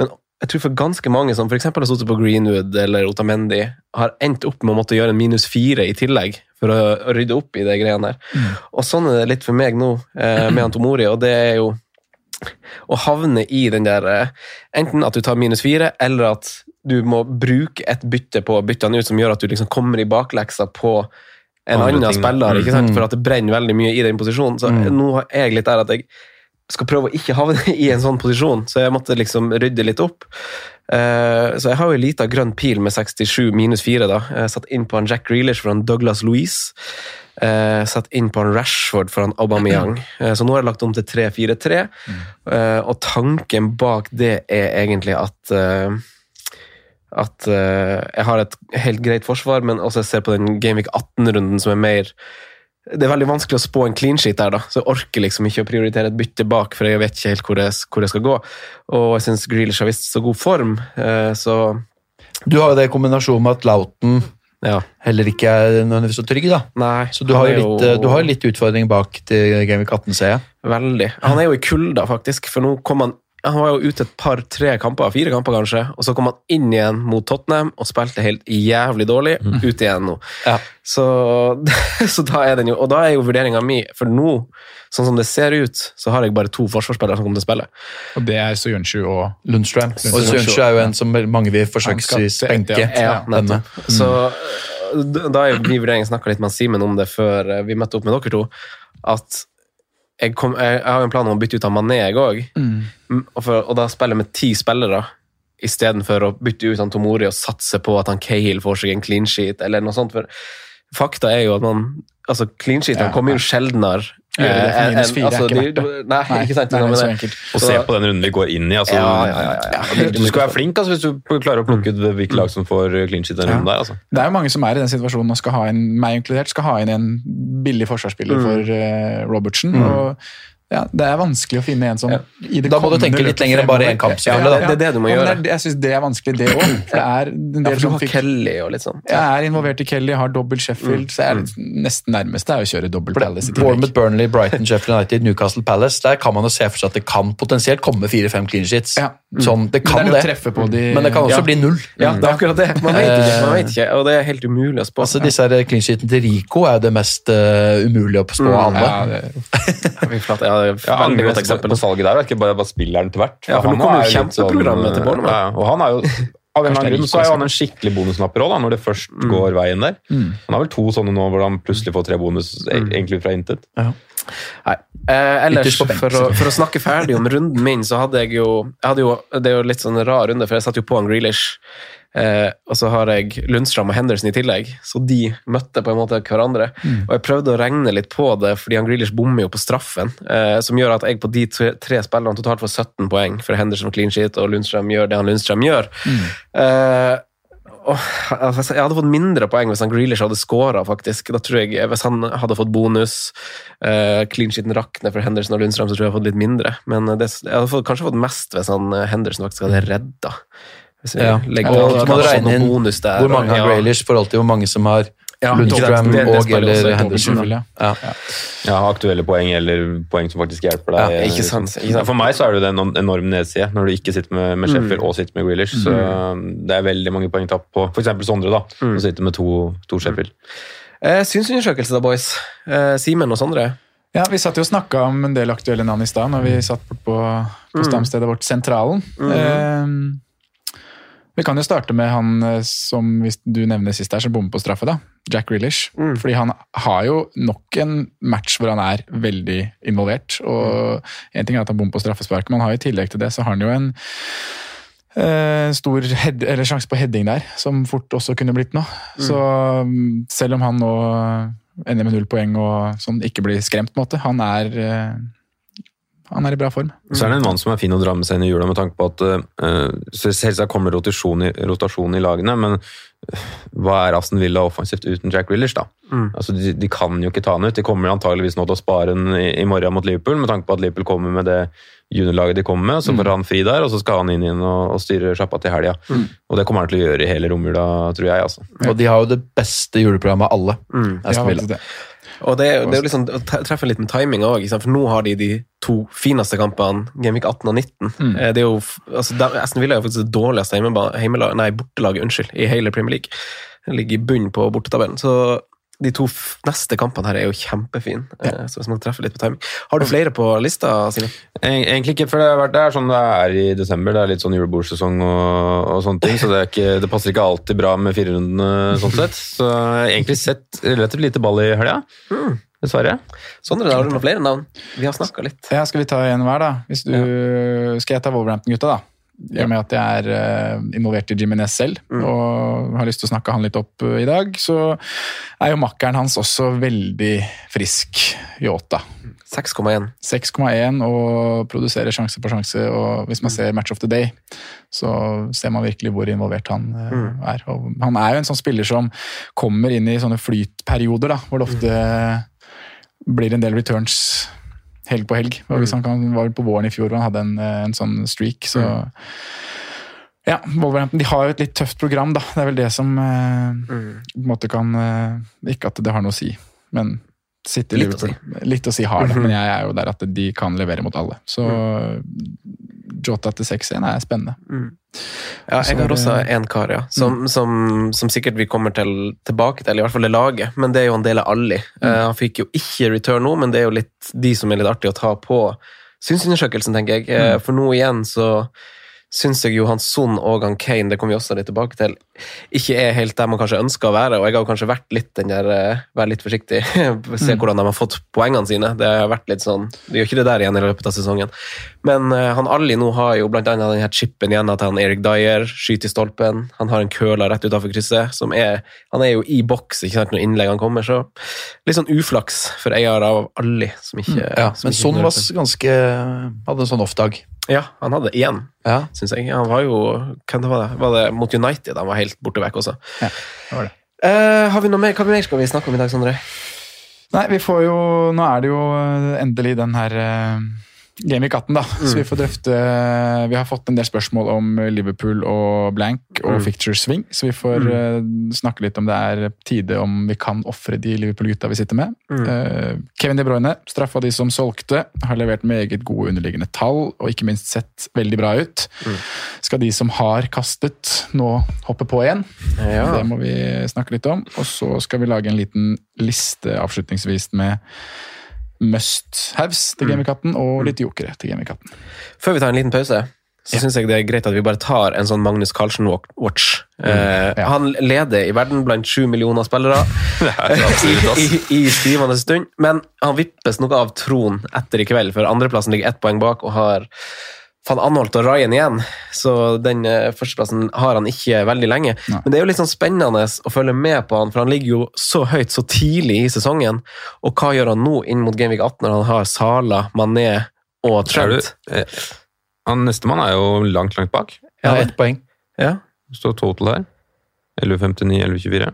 Men jeg tror for ganske mange som f.eks. har sittet på Greenwood eller Otamendi, har endt opp med å måtte gjøre en minus fire i tillegg for å, å rydde opp i de greiene der. Og sånn er det litt for meg nå eh, med Antomori, og det er jo å havne i den der eh, Enten at du tar minus fire, eller at du må bruke et bytte på å bytte han ut som gjør at du liksom kommer i bakleksa på en Andre annen ting, spiller, ikke sant? Mm. for at det brenner veldig mye i den posisjonen. Så Mm. nå er jeg litt der at jeg skal prøve å ikke havne i en sånn posisjon, så jeg måtte liksom rydde litt opp. Uh, så jeg har jo en liten grønn pil med 67 minus 4. da. Jeg satt inn på en Jack Grealish foran Douglas Louise. Uh, satt inn på en Rashford foran Aubameyang. Uh, så nå har jeg lagt om til 3-4-3. Eh, og tanken bak det er egentlig at at uh, jeg har et helt greit forsvar, men også jeg ser på den Gameweek 18-runden som er mer Det er veldig vanskelig å spå en clean sheet der, da, så jeg orker liksom ikke å prioritere et bytte bak, for jeg vet ikke helt hvor jeg, hvor jeg skal gå. Og jeg syns Grealish har vist så god form, uh, så Du har jo det i kombinasjon med at Lauten heller ikke er nødvendigvis så trygg, da. Nei, så du har, jo litt, eh, du har jo litt utfordring bak til Gameweek 18, ser jeg. Veldig. Han er jo i kulda, faktisk. For nå kom han Han var jo ute et par-tre kamper, fire kamper kanskje, og så kom han inn igjen mot Tottenham og spilte helt jævlig dårlig. Ut igjen nå. Så, så da er den jo Og da er jo vurderinga mi For nå, sånn som det ser ut, så har jeg bare to forsvarsspillere som kommer til å spille. Og det er Soyuncu og Lundstrøm. Og Sønnsjø er jo en som mange vil forsøksvis benke. Ja, denne. nettopp. Så da da er jo min vurdering snakka litt med Simen om det før eh, vi møtte opp med dere to, at jeg, kom, jeg, jeg har en plan om å bytte ut av Mané, jeg òg. Mm. Og, og da spiller jeg med ti spillere istedenfor å bytte ut han Tomori og satse på at han Cahill får seg en clean sheet, eller noe sånt. For fakta er jo at man altså Clean sheetene Ja, kommer jo sjeldnere. Gjør det for eh, minus fire altså, er ikke verdt det. Nei, Nei, ikke sant? nei, nei, det er så enkelt. Og se på den runden vi går inn i. Altså, Ja, ja, ja, ja. Du skal være flink altså, hvis du klarer å plukke ut hvilke lag som får clean sheet den runden der. Altså. Det er jo mange som er i den situasjonen og skal ha inn, meg inkludert, skal ha inn en billig forsvarsspiller Mm. for uh, Robertsen. Mm. og ja, Det er vanskelig å finne en som i det Da må du tenke litt lenger enn bare én kamp, Ja, ja, Det er det du må ja, gjøre. det Jeg syns det er vanskelig, det òg. For det er en Ja, del som har fikk Kelly og litt sånn. Jeg er involvert i Kelly, har dobbelt Sheffield, så jeg er nesten nærmest er å kjøre dobbelt Palace i. Bournemouth, Burnley, Brighton, Sheffield United, Newcastle Palace. Der kan man jo se for seg at det kan potensielt komme fire-fem clean sheets. Sånn, det kan det, det er de- men det kan også Ja. bli null. Ja, det er akkurat det. Man vet ikke, man Eh, vet ikke og det er helt umulig å spå. Altså, disse her clean sheeten til Rico er jo det mest uh, umulige å spå av alle. Ja, det, ja, det er et Ja, veldig godt eksempel. på salget der, og ikke bare, bare spilleren til hvert. Ja, for nå Han kommer er jo sånn, kjempeprogrammet til Bournemouth. Ja, og han er jo av en eller annen grunn så er jo han en skikkelig bonusnapper òg, når det først Mm. går veien der. Han har vel to sånne nå hvor han plutselig får tre bonus Mm. e- egentlig fra intet. Nei. Eh, ellers, benk, for å, for å snakke ferdig om runden min, så hadde jeg jo, jeg hadde jo Det er jo litt sånn rar runde, for jeg satte jo på en Grealish. Eh, og så har jeg Lundstrøm og Henderson i tillegg, så de møtte på en måte hverandre. Og jeg prøvde å regne litt på det, fordi han Grealish bommer jo på straffen, eh, som gjør at jeg på de tre, tre spillerne totalt får 17 poeng, for Henderson clean sheet, og Lundstrøm gjør det han Lundstrøm gjør. Eh, og, altså, jeg hadde fått mindre poeng hvis han Grealish hadde scora, faktisk. Da tror jeg, Hvis han hadde fått bonus, uh, clean sheeten rakner for Henderson og Lundstrøm, så tror jeg jeg hadde fått litt mindre. Men det, jeg hadde fått, kanskje fått mest hvis han eh, Henderson faktisk hadde redda. Ja. legger Og til så må du regne inn bonus der, Hvor mange og- har Grealish i forhold til hvor mange som har Ja, Lundstrøm det- det- det og eller Henderson. ja. Ja. Ja, aktuelle poeng eller poeng som faktisk hjelper deg. Ja, ikke sant, ikke sant. For meg så er det jo en enorm nedside når du ikke sitter med, med Sheffield og sitter med Grealish. Så det er veldig mange poeng tapt på f.eks. Sondre, da, som sitter med to, to Sheffield. Eh, Synsundersøkelse, da, boys. Eh, Simen og Sondre. Ja, Vi satt jo og snakka om en del aktuelle navn i stad, når vi satt bort på, på stamstedet vårt Sentralen. Eh, vi kan jo starte med han eh, som hvis du nevner sist her, som bommer på straffe. da, Jack Grealish. Fordi han har jo nok en match hvor han er veldig involvert. og En ting er at han bommer på straffespark, men han har i tillegg til det så har han jo en eh, stor head, eller sjanse på heading der, som fort også kunne blitt noe. Så mm, selv om han nå ender med null poeng og sånn, ikke blir skremt, på en måte, han er, eh, han er i bra form. Så er det en mann som er fin å dra med seg inn i jula med tanke på at uh, selvsagt kommer rotasjon i, rotasjon i lagene, men uh, hva er Aston Villa offensivt uten Jack Grealish, da? Altså, de, de kan jo ikke ta han ut. De kommer antageligvis nå til å spare han i, i morgen mot Liverpool, med tanke på at Liverpool kommer med det juniorlaget de kommer med, så får han fri der, og så skal han inn igjen og, og styre sjappa til helga. Og det kommer han til å gjøre i hele romjula, tror jeg. altså. Og de har jo det beste juleprogrammet av alle. Mm. Aston Villa. Og det, det er jo liksom å treffe litt med timing òg, for nå har de de to fineste kampene, Gameweek 18 og 19. Mm. Det er jo, altså, Aston Villa er jo faktisk det dårligste heimelaget heimelag- nei, bortelaget unnskyld, i hele Premier League. Den ligger i bunnen på bortetabellen. Så de to f- neste kampene her er jo kjempefine. Ja. Så hvis man treffer litt på timing. Har du flere på lista, Simen? Egentlig ikke, for det, har vært, det er sånn det er i desember. Det er litt sånn julebordsesong og, og sånne ting, så det, er ikke, det passer ikke alltid bra med firerundene sånn sett. Så jeg har egentlig sett relativt lite ball i helga, dessverre. Sondre, da har du noen flere navn? Vi har snakka litt. Ja, skal vi ta en hver, da? Hvis du, Skal jeg ta Wolverhampton-gutta, da? I og med at jeg er eh, involvert i Jiminez selv og har lyst til å snakke han litt opp eh, i dag, så er jo makkeren hans også veldig frisk, i Åta. 6,1. 6,1 og produserer sjanse på sjanse. og Hvis man ser Match of the Day, så ser man virkelig hvor involvert han mm. er. Og han er jo en sånn spiller som kommer inn i sånne flytperioder, da, hvor det ofte blir en del returns helg på helg. Mm. han kan, var på våren i fjor hvor han hadde en, eh, en sånn streak, så Ja, Wolverhampton de har jo et litt tøft program, da. Det er vel det som eh, på en måte kan eh, Ikke at det har noe å si, men City Litt å si. Litt å si har det, men jeg er jo der at de kan levere mot alle. Så Jota til 6-1 er spennende. Ja, jeg har også en kar, ja. Som, som, som sikkert vi kommer til, tilbake til, i hvert fall det laget. Men det er jo en del av Alli. Uh, han fikk jo ikke return nå, men det er jo litt de som er litt artig å ta på synsundersøkelsen, tenker jeg. Eh, For nå igjen så syns jeg jo han Son og han Kane, det kommer vi også litt tilbake til, ikke er helt der man kanskje ønsker å være. Og jeg har kanskje vært litt den der eh, Vær litt forsiktig. Se hvordan de har fått poengene sine. Det har vært litt sånn Det gjør ikke det der igjen i løpet av sesongen. Men eh, han Ali nå har jo den her chipen igjen at han Erik Dyer skyter i stolpen. Han har en køler rett utenfor krysset. som er, Han er jo i boks ikke sant, når innleggene kommer, så litt sånn uflaks for eier av Ali. Som ikke, Ja, som men ikke Son ganske Hadde en sånn off-dag. Ja, han hadde igjen, Ja. Syns jeg. Han var jo Hvem det var det? Var det mot United han var helt borte vekk også? Ja, det var det. Uh, har vi noe mer? Hva mer skal vi snakke om i dag, Sondre? Nei, vi får jo Nå er det jo eh, endelig den her eh, Gameweek 18, da. Så vi får drøfte Vi har fått en del spørsmål om Liverpool og blank og Ficture Swing, så vi får eh, snakke litt om det er tide om vi kan ofre de Liverpool-gutta vi sitter med. Eh, Kevin De Bruyne, straffa de som solgte, har levert meget gode underliggende tall og ikke minst sett veldig bra ut. Skal de som har kastet, nå hoppe på igjen? Ja. Det må vi snakke litt om. Og så skal vi lage en liten liste avslutningsvis med must-haves til Gamekatten og litt jokere til Gamekatten. Før vi tar en liten pause, så synes jeg det er greit at vi bare tar en sånn Magnus Carlsen-watch. Eh, Ja. Han leder i verden blant sju millioner spillere i, i, i skrivende stund, men han vippes noe av troen etter i kveld, for andreplassen ligger ett poeng bak og har Van Anholt og Ryan igjen, så den eh, førsteplassen har han ikke veldig lenge. Nei. Men det er jo litt sånn spennende å følge med på han, for han ligger jo så høyt så tidlig i sesongen. Og hva gjør han nå inn mot Gameweek 18 når han har Sala, Mané og Trent? eh, han Nestemann er jo langt, langt bak. Ja, ett poeng. Ja. Det står total her. 11.59, 11.24.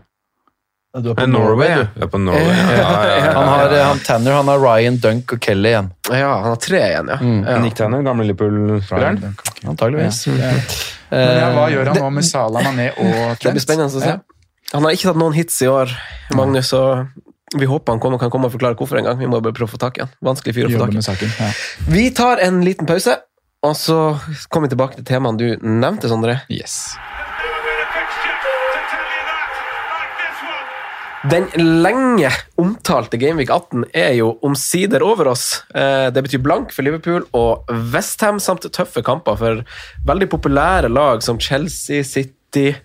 Du er på Eh, Norway, ja. du. Jeg er på Norway. Ja, ja, ja, ja. Han har eh, han Tanner, han har Ryan, Dunk og Kelly igjen. Ja, han har tre igjen, ja. Mm. ja. Nick Tanner, gamle Liverpool-spilleren. Antageligvis. Ja. Men ja, hva gjør han nå med Salah, Mané og Trent? Det blir spennende å se. Ja. Han har ikke tatt noen hits i år, Magnus, og vi håper han kommer, kan komme og forklare hvorfor en gang. Vi må bare prøve å få tak i han. Vanskelig fyr å få tak i. saken. Ja. Vi tar en liten pause, og så kommer vi tilbake til temaene du nevnte, Sondre. Yes. Den lenge omtalte Gameweek 18 er jo omsider over oss. Eh, Det betyr blank for Liverpool og Westham samt tøffe kamper for veldig populære lag som Chelsea, City,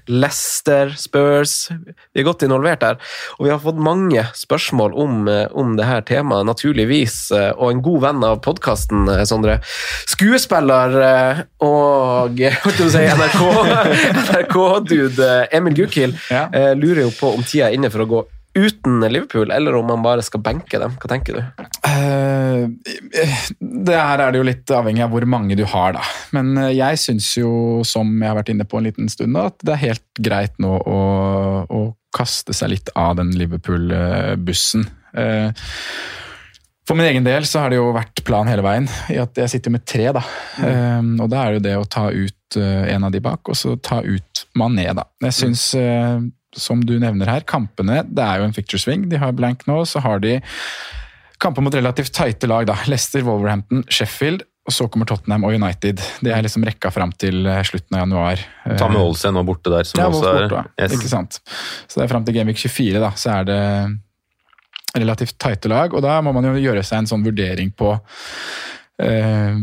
Leicester, Spurs. Vi er godt involvert der. Og vi har fått mange spørsmål om, eh, om det her temaet, naturligvis. eh, Og en god venn av podkasten, Sondre. Skuespiller eh, og si NRK NRK-dude Emil Gukild Ja. eh, lurer jo på om tida er inne for å gå uten Liverpool, eller om man bare skal benke dem. Hva tenker du? Uh, det her er det jo litt avhengig av hvor mange du har, da. Men eh, jeg syns jo, som jeg har vært inne på en liten stund, da, at det er helt greit nå å, å kaste seg litt av den Liverpool-bussen. Uh, For min egen del så har det jo vært plan hele veien. i at Jeg sitter med tre, da. Eh, og da er det jo det å ta ut uh, en av de bak, og så ta ut Mané, da. Jeg syns, eh, som du nevner her, kampene Det er jo en ficture swing. De har blank nå, så har de kamper mot relativt tighte lag. da. Leicester, Wolverhampton, Sheffield. Og så kommer Tottenham og United. Det er liksom rekka fram til eh, slutten av januar. Ta med Olsen nå borte der, som Ja, også er borte, yes. ikke sant. Så det er fram til Gamevik 24, da, så er det relativt tighte lag. Og da må man jo gjøre seg en sånn vurdering på eh,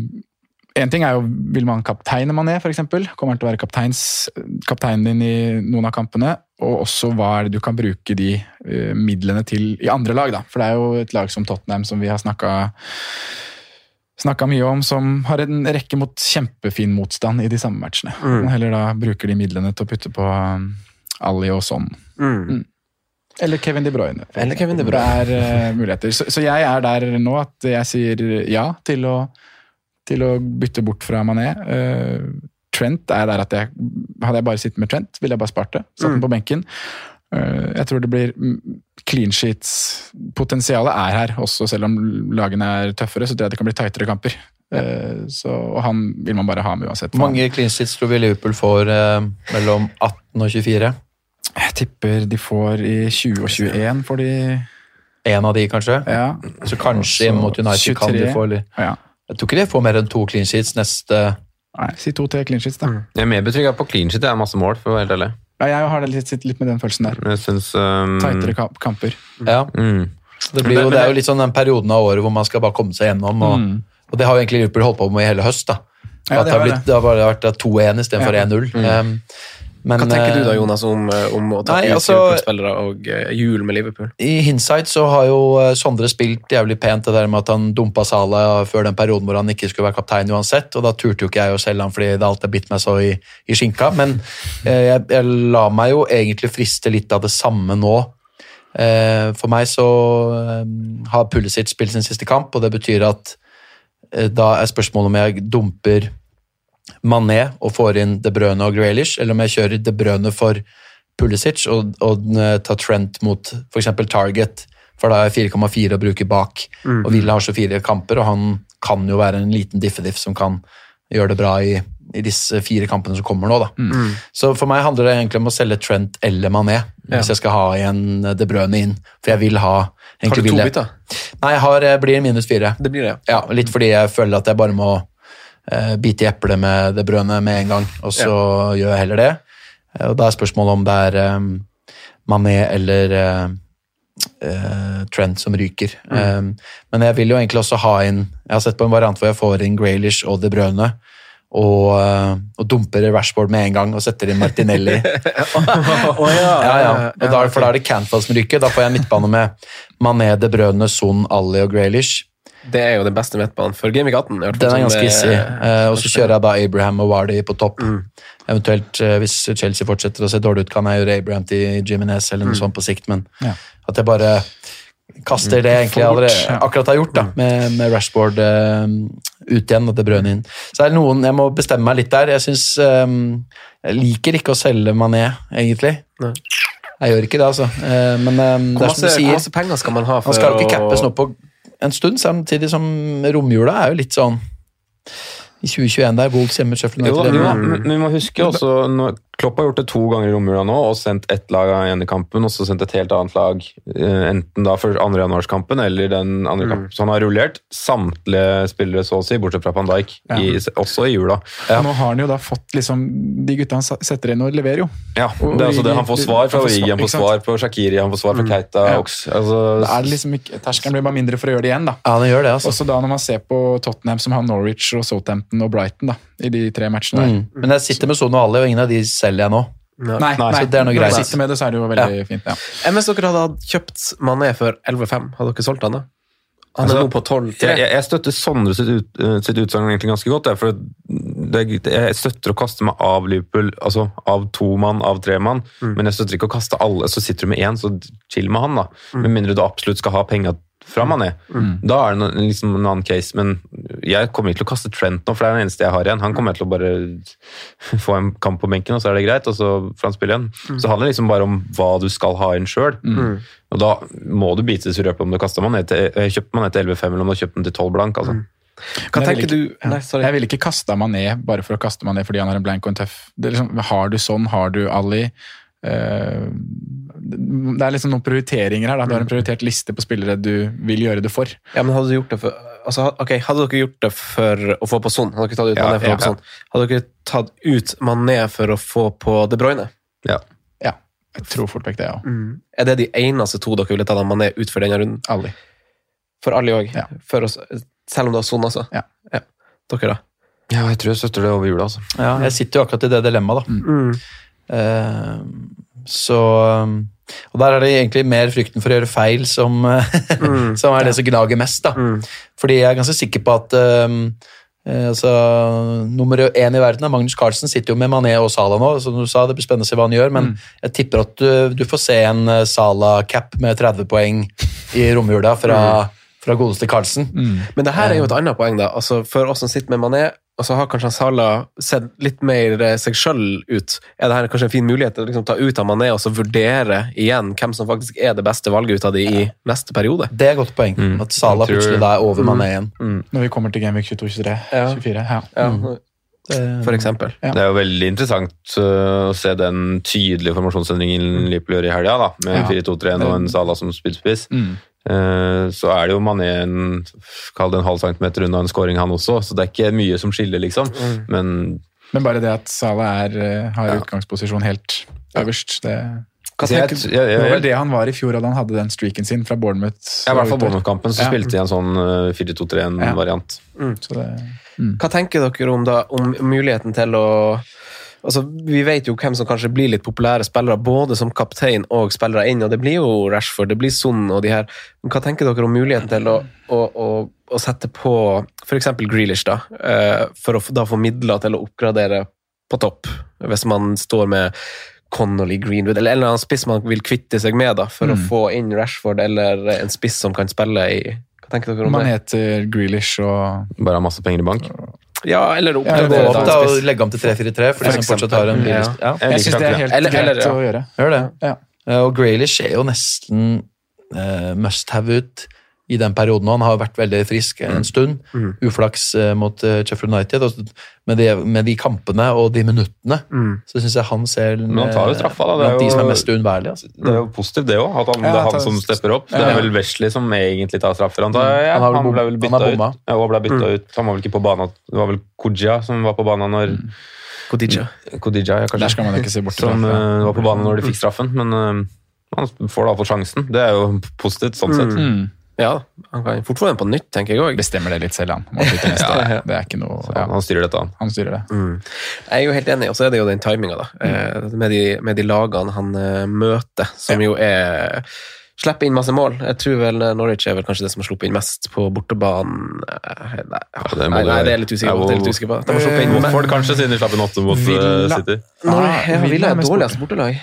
En ting er jo, vil man kapteine Mané, f.eks.? Kommer han til å være kapteins, kapteinen din i noen av kampene? Og også hva er det du kan bruke de eh, midlene til i andre lag, da? For det er jo et lag som Tottenham som vi har snakka Snakka mye om, som har en rekke mot kjempefin motstand i de samme matchene. Mm. heller da bruker de midlene til å putte på um, Ali og sånn. Eller Kevin De Bruyne. Eller Kevin De Bruyne. Det er uh, muligheter. Så, så jeg er der nå at jeg sier ja til å, til å bytte bort fra Mané. Eh, Trent er der at jeg Hadde jeg bare sittet med Trent, ville jeg bare spart det. Satt den på benken. Eh, jeg tror det blir mm, clean sheets. Potensialet er her, også selv om lagene er tøffere. Så tror jeg det kan bli tightere kamper. Eh, så, og han vil man bare ha med uansett. Hvor mange clean sheets tror vi Liverpool får mellom 18 og 24? Jeg tipper de får i 20 og 21, får de En av de, kanskje? Ja. Så kanskje så mot United kan de få litt ja. Jeg tror ikke de får mer enn to clean sheets neste Nei, si to-tre clean sheets, da. Jeg er mer betrygga på clean sheet. Det er masse mål, for å være helt ærlig. Ja, jeg har det litt, litt med den følelsen der. Jeg synes, um, Tightere kamp- kamper. Ja. Mm. Det, blir jo, det er jo litt sånn den perioden av året hvor man skal bare komme seg gjennom. Og, Mm. og det har jo egentlig Liverpool holdt på med i hele høst. da. Ja, det det, har blitt, det har bare vært 2-1 istedenfor Ja. 1-0. Um, men, Hva tenker du da, eh, Jonas, om, eh, om å ta Nei, ut altså- Liverpool-spillere og eh, jul med Liverpool? I hindsight så har jo Sondre spilt jævlig pent det der med at han dumpa Salah før den perioden hvor han ikke skulle være kaptein uansett, og da turte jo ikke jeg å selge han fordi det alltid har bitt meg så i, i skinka, men eh, jeg, jeg la meg jo egentlig friste litt av det samme nå. Eh, for meg så eh, har Pulisic spilt sin siste kamp, og det betyr at da er spørsmålet om jeg dumper Mané og får inn De Brøne og Grealish, eller om jeg kjører De Brøne for Pulisic og, og eh, tar Trent mot f.eks. Target, for da er jeg 4,4 å bruke bak. Og Villa har så fire kamper, og han kan jo være en liten diffediff som kan gjøre det bra i, i disse fire kampene som kommer nå. da. Mm. Så for meg handler det egentlig om å selge Trent eller Mané hvis jeg skal ha igjen De Brøne inn. For jeg vil ha Har du to bit, da? bytter? Nei, jeg har, blir minus fire. Det blir det, ja. Litt fordi jeg føler at jeg bare må eh, bite i eplet med det brødet med en gang, og så gjør jeg heller det. Eh, Og da er spørsmålet om det er eh, Mané eller eh, eh, Trent som ryker. Eh, men jeg vil jo egentlig også ha inn Jeg har sett på en variant hvor jeg får inn Graylish og De Brøne. Og, og dumper Rashford med en gang og setter inn Martinelli. ja, ja. Og da, for da er det Cantwell som ryker. Da får jeg en midtbane med Mané, De Brøne, Son, Ali og Graylish. Det er jo den beste midtbanen for Gameweek 18. i hvert fall, Den er som ganske hissig. Eh, og så kjører jeg da Abraham og Wardy på topp. Mm. Eventuelt, eh, hvis Chelsea fortsetter å se dårlig ut, kan jeg gjøre Abraham til Jimenez eller noe Mm. sånt på sikt, men Ja. at jeg bare kaster det jeg egentlig allerede, akkurat har gjort, da, med, med Rashford uh, ut igjen og De Bruyne inn. Så er det noen, jeg må bestemme meg litt der. Jeg syns um, jeg liker ikke å selge Mané, egentlig. Nei. Jeg gjør ikke det, altså. Eh, men eh, det er som du hvor masse penger skal man ha for Han skal ikke å- cappes nå på en stund, samtidig som romjula er jo litt sånn I 2021 der, Wolves hjemme, Sheffield Jo, United vi, må, men vi må huske også når Klopp har gjort det to ganger i romjula nå, og sendt ett lag av ene kampen, og så sendt et helt annet lag, eh, enten da for andre januarskampen eller den andre kampen. Så han har rullert samtlige spillere, så å si, bortsett fra Van Dijk, i, også i jula. Nå har han jo da fått liksom De gutta han setter inn og leverer jo. Ja, Og- det er altså det. Han får svar fra Origi, han får svar på Shakiri, han får svar fra Keita. Ja. Ox, altså, Da er det liksom ikke, Terskelen blir bare mindre for å gjøre det igjen. da. Ja, han gjør det, altså. Også da når man ser på Tottenham, som har Norwich og Southampton og Brighton da, i de tre matchene der. Mm. Men jeg sitter med Sono Ali, og ingen av de selger jeg nå. Nei, nei, så det er noe når greit. du sitter med det, så er det jo veldig fint. ja. Enn Hvis dere hadde kjøpt Mané for 11,5, hadde dere solgt han da? Han er Altså, nå på 12,3. Jeg, jeg, jeg støtter Sondre sitt, ut, eh, sitt utsagn egentlig ganske godt. Der, For det, jeg støtter å kaste meg av Liverpool, altså av to mann, av tre mann. Men jeg støtter ikke å kaste alle. Så sitter du med én, så chill med han, da. Med mindre du absolutt skal ha penga fra Mané. Da er det liksom en annen case. Men jeg kommer ikke til å kaste Trent nå, for det er den eneste jeg har igjen. Han kommer jeg til å bare få en kamp på benken, og så er det greit, og så får han spille igjen. Så handler det liksom bare om hva du skal ha inn sjøl. Og da må du bite i røpet om du kaster Mané til, eh, kjøper Mané til 11,5 eller om du har kjøpt den til 12 blank. altså. Hva jeg tenker vil du ikke- Nei, sorry. Jeg ville ikke kasta Mané bare for å kaste Mané fordi han er en blank og en tøff. Det er liksom, har du sånn, har du Ali eh, Det er liksom noen prioriteringer her. Da. Du har en prioritert liste på spillere du vil gjøre det for. Ja, men hadde du gjort det for altså, ok, Hadde dere gjort det for å få på Son? Hadde dere tatt ut Ja, Mané for å ja, få på Son? Hadde dere tatt ut Mané for å få på De Bruyne? Ja. Ja, jeg tror fort vekk det, ja. Er det de eneste to dere ville tatt av Mané ut for denne runden? Ali. For Ali òg? Ja. Selv om du har Son, altså? Ja. Dere, da? Ja, jeg tror jeg støtter det over jula. altså. Ja, jeg sitter jo akkurat i det dilemmaet, da. Mm. Eh, så um, Og der er det egentlig mer frykten for å gjøre feil som, som er det som gnager mest, da. Fordi jeg er ganske sikker på at um, eh, altså, Nummer én i verden er Magnus Carlsen, sitter jo med Mané og Sala nå. Som du sa, Det blir spennende å se hva han gjør, men jeg tipper at du, du får se en eh, Salah-cap med 30 poeng i romjula fra, fra godeste Carlsen. Men det her er jo et annet poeng, da. Altså, for oss som sitter med Mané, og så har kanskje Salah sett litt mer eh, seg sjøl ut. Er det her kanskje en fin mulighet til å liksom ta ut av Mané og så vurdere igjen hvem som faktisk er det beste valget ut av de i neste periode? Det er et godt poeng. Mm. At Salah tror- plutselig da er over Mané igjen. Når vi kommer til Gameweek 22-23. Ja. 24. Ja. Ja, Mm. For eksempel. Ja. Det er jo veldig interessant øh, å se den tydelige formasjonsendringen Liverpool gjør i helga, med Ja. 4-2-3 og en Salah som spydspiss. Mm. Eh, Så er det jo Mané en, kall det en halv centimeter unna en scoring, han også, så det er ikke mye som skiller, liksom. Men Men bare det at Salah er, har har utgangsposisjon helt øverst, det, det var vel det han var i fjor, da han hadde den streaken sin fra Bournemouth. Ja, I hvert fall. Bournemouth-kampen, så Ja. spilte de en sånn øh, 4-2-3-1-variant. Så Mm. Hva tenker dere om, da, om muligheten til å Altså, Vi vet jo hvem som kanskje blir litt populære spillere, både som kaptein og spillere inn. og Det blir jo Rashford, det blir Son og de her. Men Hva tenker dere om muligheten til å, å, å, å sette på f.eks. Grealish, da, eh, for å da få midler til å oppgradere på topp? Hvis man står med Connolly Greenwood, eller en eller annen spiss man vil kvitte seg med da, for å få inn Rashford, eller en spiss som kan spille i Hva tenker dere om man det? heter Grealish og Bare har masse penger i bank. Ja, eller Gå oppgradere opp da, og legge om til 3-4-3 for de som For fortsatt har en billig ja. Jeg Jeg syns det er helt Eller- greit eller, ja. å gjøre. Gjør det. Ja. Og Graylish ser jo nesten uh, must have ut i den perioden. Han har vært veldig frisk en stund. Uflaks eh, mot eh, Sheffield United. Med, de, med de kampene og de minuttene så syns jeg han ser Men han tar jo straffa, da. Det er blant de som jo- er mest uunnværlige. Altså. Det er jo positivt, det òg. At han, Ja, det er han som stepper opp. Det Ja. er vel Wesley som egentlig tar straffer. Han, tar, ja, Han vel han ble vel han bytta ut. Ja, og ble bytta ut. Han var vel ikke på banen. Det var vel Kodja som var på banen når Kodija. Kodija, ja. Der skal man ikke se bort fra. Som uh, var på banen når de fikk straffen. Men uh, han får da få sjansen. Det er jo positivt sånn sett. Mm. Ja, han kan fort få den på nytt, tenker jeg òg. Bestemmer det litt selv, han. Ja, ja. Noe ja, Han styrer dette, han. Han styrer det. Jeg er jo helt enig, og så er det jo den timinga, da. Mm. med, de, med de lagene han eh, møter, som jo er Slipper inn masse mål. Jeg tror vel eh, Norwich er vel kanskje det som har sluppet inn mest på bortebanen. Nei, Nei, det nei, nei, det er litt usikker på. Det er litt usikker på. De har sluppet inn Watford kanskje, siden de slapp inn åtte mot eh, Villa. City. Norwich, ja, Villa er dårligst bortelag.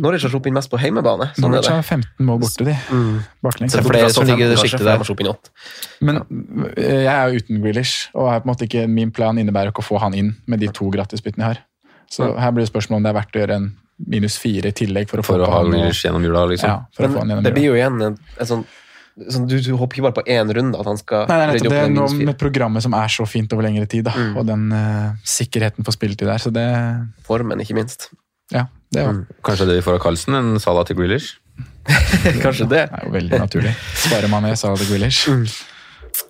Norwich har sluppet inn mest på heimebane. Sånn Norwich har 15 mål borte, de. Baklengs. Så det er flere som ligger i sjiktet der. inn. Men jeg er jo uten Grealish, og er på en måte ikke, min plan innebærer ikke å få han inn med de to gratisbyttene jeg har. Så her blir det spørsmål om det er verdt å gjøre en minus fire i tillegg for å få For å ha han Grealish gjennom jula, liksom. Ja, for å få han gjennom jula. det blir jo igjen en, en sånn, sånn du, du håper ikke bare på én runde, at han skal Nei, nei, nettopp, det er noe med programmet som er så fint over lengre tid, da, og den uh, sikkerheten for spilletid der. Så det, Formen, ikke minst. ja, det mm. Kanskje det vi får av Carlsen, en Salah til Grealish? Kanskje det. Det er jo veldig naturlig. Sparer man ned, Salah til Grealish.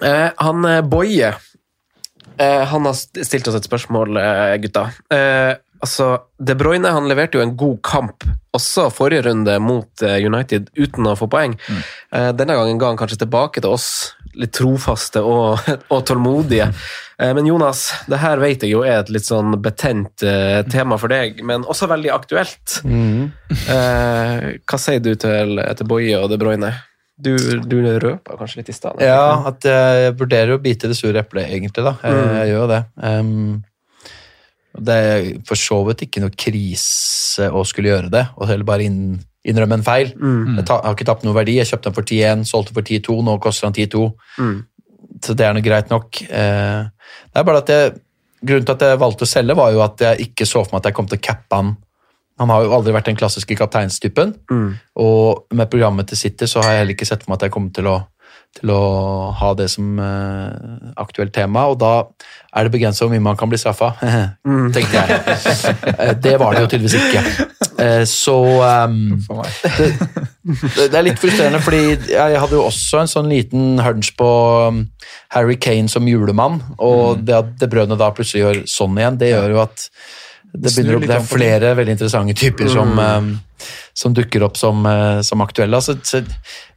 Eh, han eh, Boje eh, Han har stilt oss et spørsmål, eh, gutta. Eh, altså, De Bruyne han leverte jo en god kamp også forrige runde mot eh, United uten å få poeng. Eh, denne gangen ga han kanskje tilbake til oss, litt trofaste og, og tålmodige. Eh, men Jonas, det her vet jeg jo er et litt sånn betent tema for deg, men også veldig aktuelt. Eh, hva sier du til, til Boje og De Bruyne? Du, du røpa kanskje litt i stad? Ja, at jeg vurderer å bite det sure eplet, egentlig. da. Jeg, Mm. jeg gjør jo det. Um, det er for så vidt ikke noe krise å skulle gjøre det, og heller bare inn, innrømme en feil. Mm. Jeg har ikke tapt noe verdi. Jeg kjøpte den for 10-1, solgte for 10-2, nå koster den 10-2. Mm. Så det er noe greit nok. Eh, det er bare at jeg, Grunnen til at jeg valgte å selge, var jo at jeg ikke så for meg at jeg kom til å cappe han. Han har jo aldri vært den klassiske kapteinstypen. Mm. Og med programmet til City så har jeg heller ikke sett for meg at jeg kommer til å, til å ha det som uh, aktuelt tema, og da er det begrenset hvor mye man kan bli straffa, tenkte jeg. Eh, det var det jo tydeligvis ikke. Uh, så um, det, det er litt frustrerende, fordi jeg hadde jo også en sånn liten hunch på um, Harry Kane som julemann, og det at det brødene da plutselig gjør sånn igjen, det gjør jo at det, begynner det er flere veldig interessante typer som, um, som dukker opp som, eh, som aktuelle. Altså, så,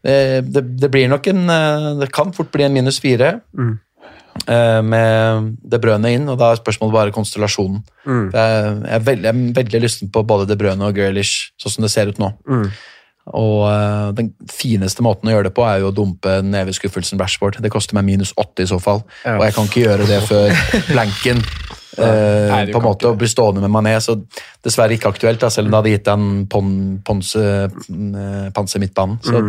eh, det, det blir nok en eh, Det kan fort bli en minus fire mm. med De Brøne inn, og da er spørsmålet bare konstellasjonen. Mm. Jeg, jeg, er veldig, jeg er veldig lysten på både De Brøne og Grealish, sånn som det ser ut nå. Mm. Og eh, den fineste måten å gjøre det på er jo å dumpe neveskuffelsen Rashford. Det koster meg minus åtte i så fall, Ja. og jeg kan ikke gjøre det før blanken. Eh, Nei, på en måte å bli stående med Mané, så dessverre ikke aktuelt, da, selv om det hadde gitt han pon, ponse, eh, panse midtbanen. Så,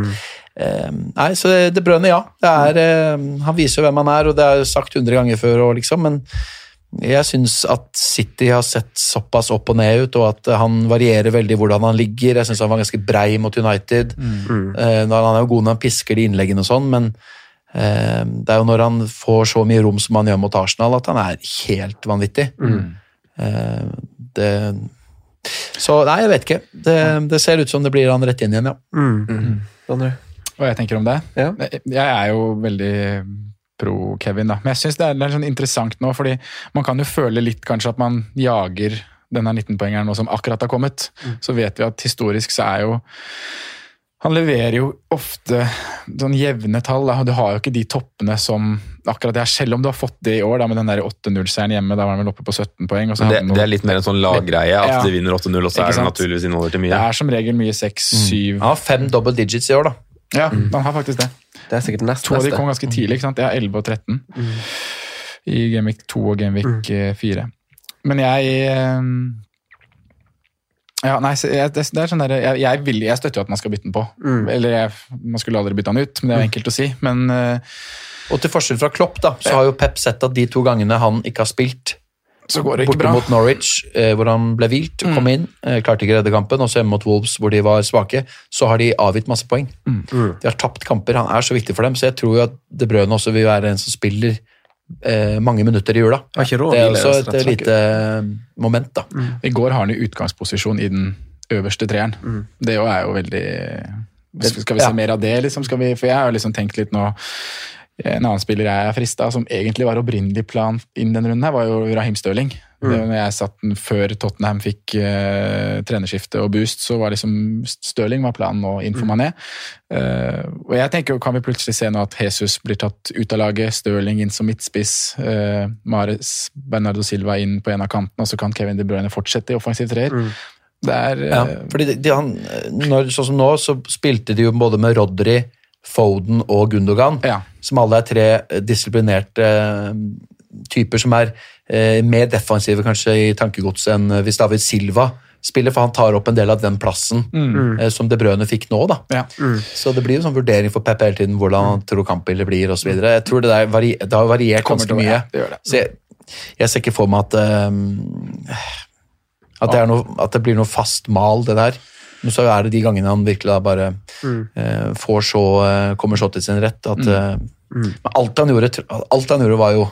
eh, nei, så det brønner, ja. Det er, han viser jo hvem han er, og det er jo sagt hundre ganger før og liksom, men jeg syns at City har sett såpass opp og ned ut, og at han varierer veldig hvordan han ligger. Jeg syns han var ganske brei mot United. Eh, han er jo god når han pisker de innleggene og sånn, men det er jo når han får så mye rom som han gjør mot Arsenal, at han er helt vanvittig. Eh, det Så nei, jeg vet ikke. Det, det ser ut som det blir han rett inn igjen, ja. Mm. Mm. Hva jeg tenker om det? Ja. Jeg er jo veldig pro Kevin, da. Men jeg syns det er, det er sånn interessant nå, fordi man kan jo føle litt kanskje at man jager denne 19-poengeren nå som akkurat har kommet. Så vet vi at historisk så er jo han leverer jo ofte sånn jevne tall. Da. Du har jo ikke de toppene som akkurat det er, selv om du har fått det i år da, med den der 8-0-seieren hjemme. Da var han vel oppe på 17 poeng. Og så Det, det er litt mer en sånn laggreie, at Ja. de vinner 8-0, og så er det naturligvis innover til mye. det er som regel mye 6-7 Han har fem double digits i år, da. Ja, han har faktisk det. Det er sikkert nest To av de kom ganske tidlig. ikke sant? Jeg har 11 og 13 i Gameweek 2 og eh, 4. Men jeg eh, ja, nei, jeg, det, det er sånn der, jeg, jeg, vil, jeg støtter jo at man skal bytte den på. Mm. Eller jeg, man skulle aldri bytte den ut, men det er jo enkelt å si. Men uh, Og til forskjell fra Klopp, da, så har jo Pep sett at de to gangene han ikke har spilt, Så går det ikke Borte bra. mot Norwich, eh, hvor han ble hvilt, kom inn, eh, klarte ikke redde kampen. Og så hjemme mot Wolves, hvor de var svake. Så har de avgitt masse poeng. De har tapt kamper. Han er så viktig for dem, så jeg tror jo at De Brøne også vil være en som spiller eh, mange minutter i jula. Det er også et lite moment, da. I går har han i utgangsposisjon i den øverste treeren. Det er jo veldig Skal vi se Ja. mer av det, liksom? Skal vi, for jeg har liksom tenkt litt nå En annen spiller jeg er frista, som egentlig var opprinnelig plan inn denne runden, her, var jo Rahim Stirling. Det, når jeg satt den Før Tottenham fikk uh, trenerskifte og boost, så var liksom Stirling var planen nå inn for Mané. Eh, og jeg tenker, Kan vi plutselig se nå at Jesus blir tatt ut av laget, Stirling inn som midtspiss, uh, Mares Bernardo Silva inn på en av kantene, og så kan Kevin De Bruyne fortsette i offensiv treer. Det er eh, Ja, fordi de, de, han, når, sånn som nå, så spilte de jo både med Rodri, Foden og Gundogan, Ja. som alle er tre eh, disiplinerte eh, typer som er eh, mer defensive kanskje i tankegodset enn hvis David Silva spiller, for han tar opp en del av den plassen eh, som De Brøne fikk nå. da. Ja. Så det blir jo sånn vurdering for Pep hele tiden, hvordan han tror kampbildet blir osv. Jeg tror det, der vari, det har variert ganske mye. ja, det gjør det. Så jeg, jeg ser ikke for meg at um, at det, er noe, at det blir noe fast mal, det der. Men så er det de gangene han virkelig da bare eh, får så, eh, kommer så til sin rett at eh, Men alt han, gjorde, alt han gjorde, var jo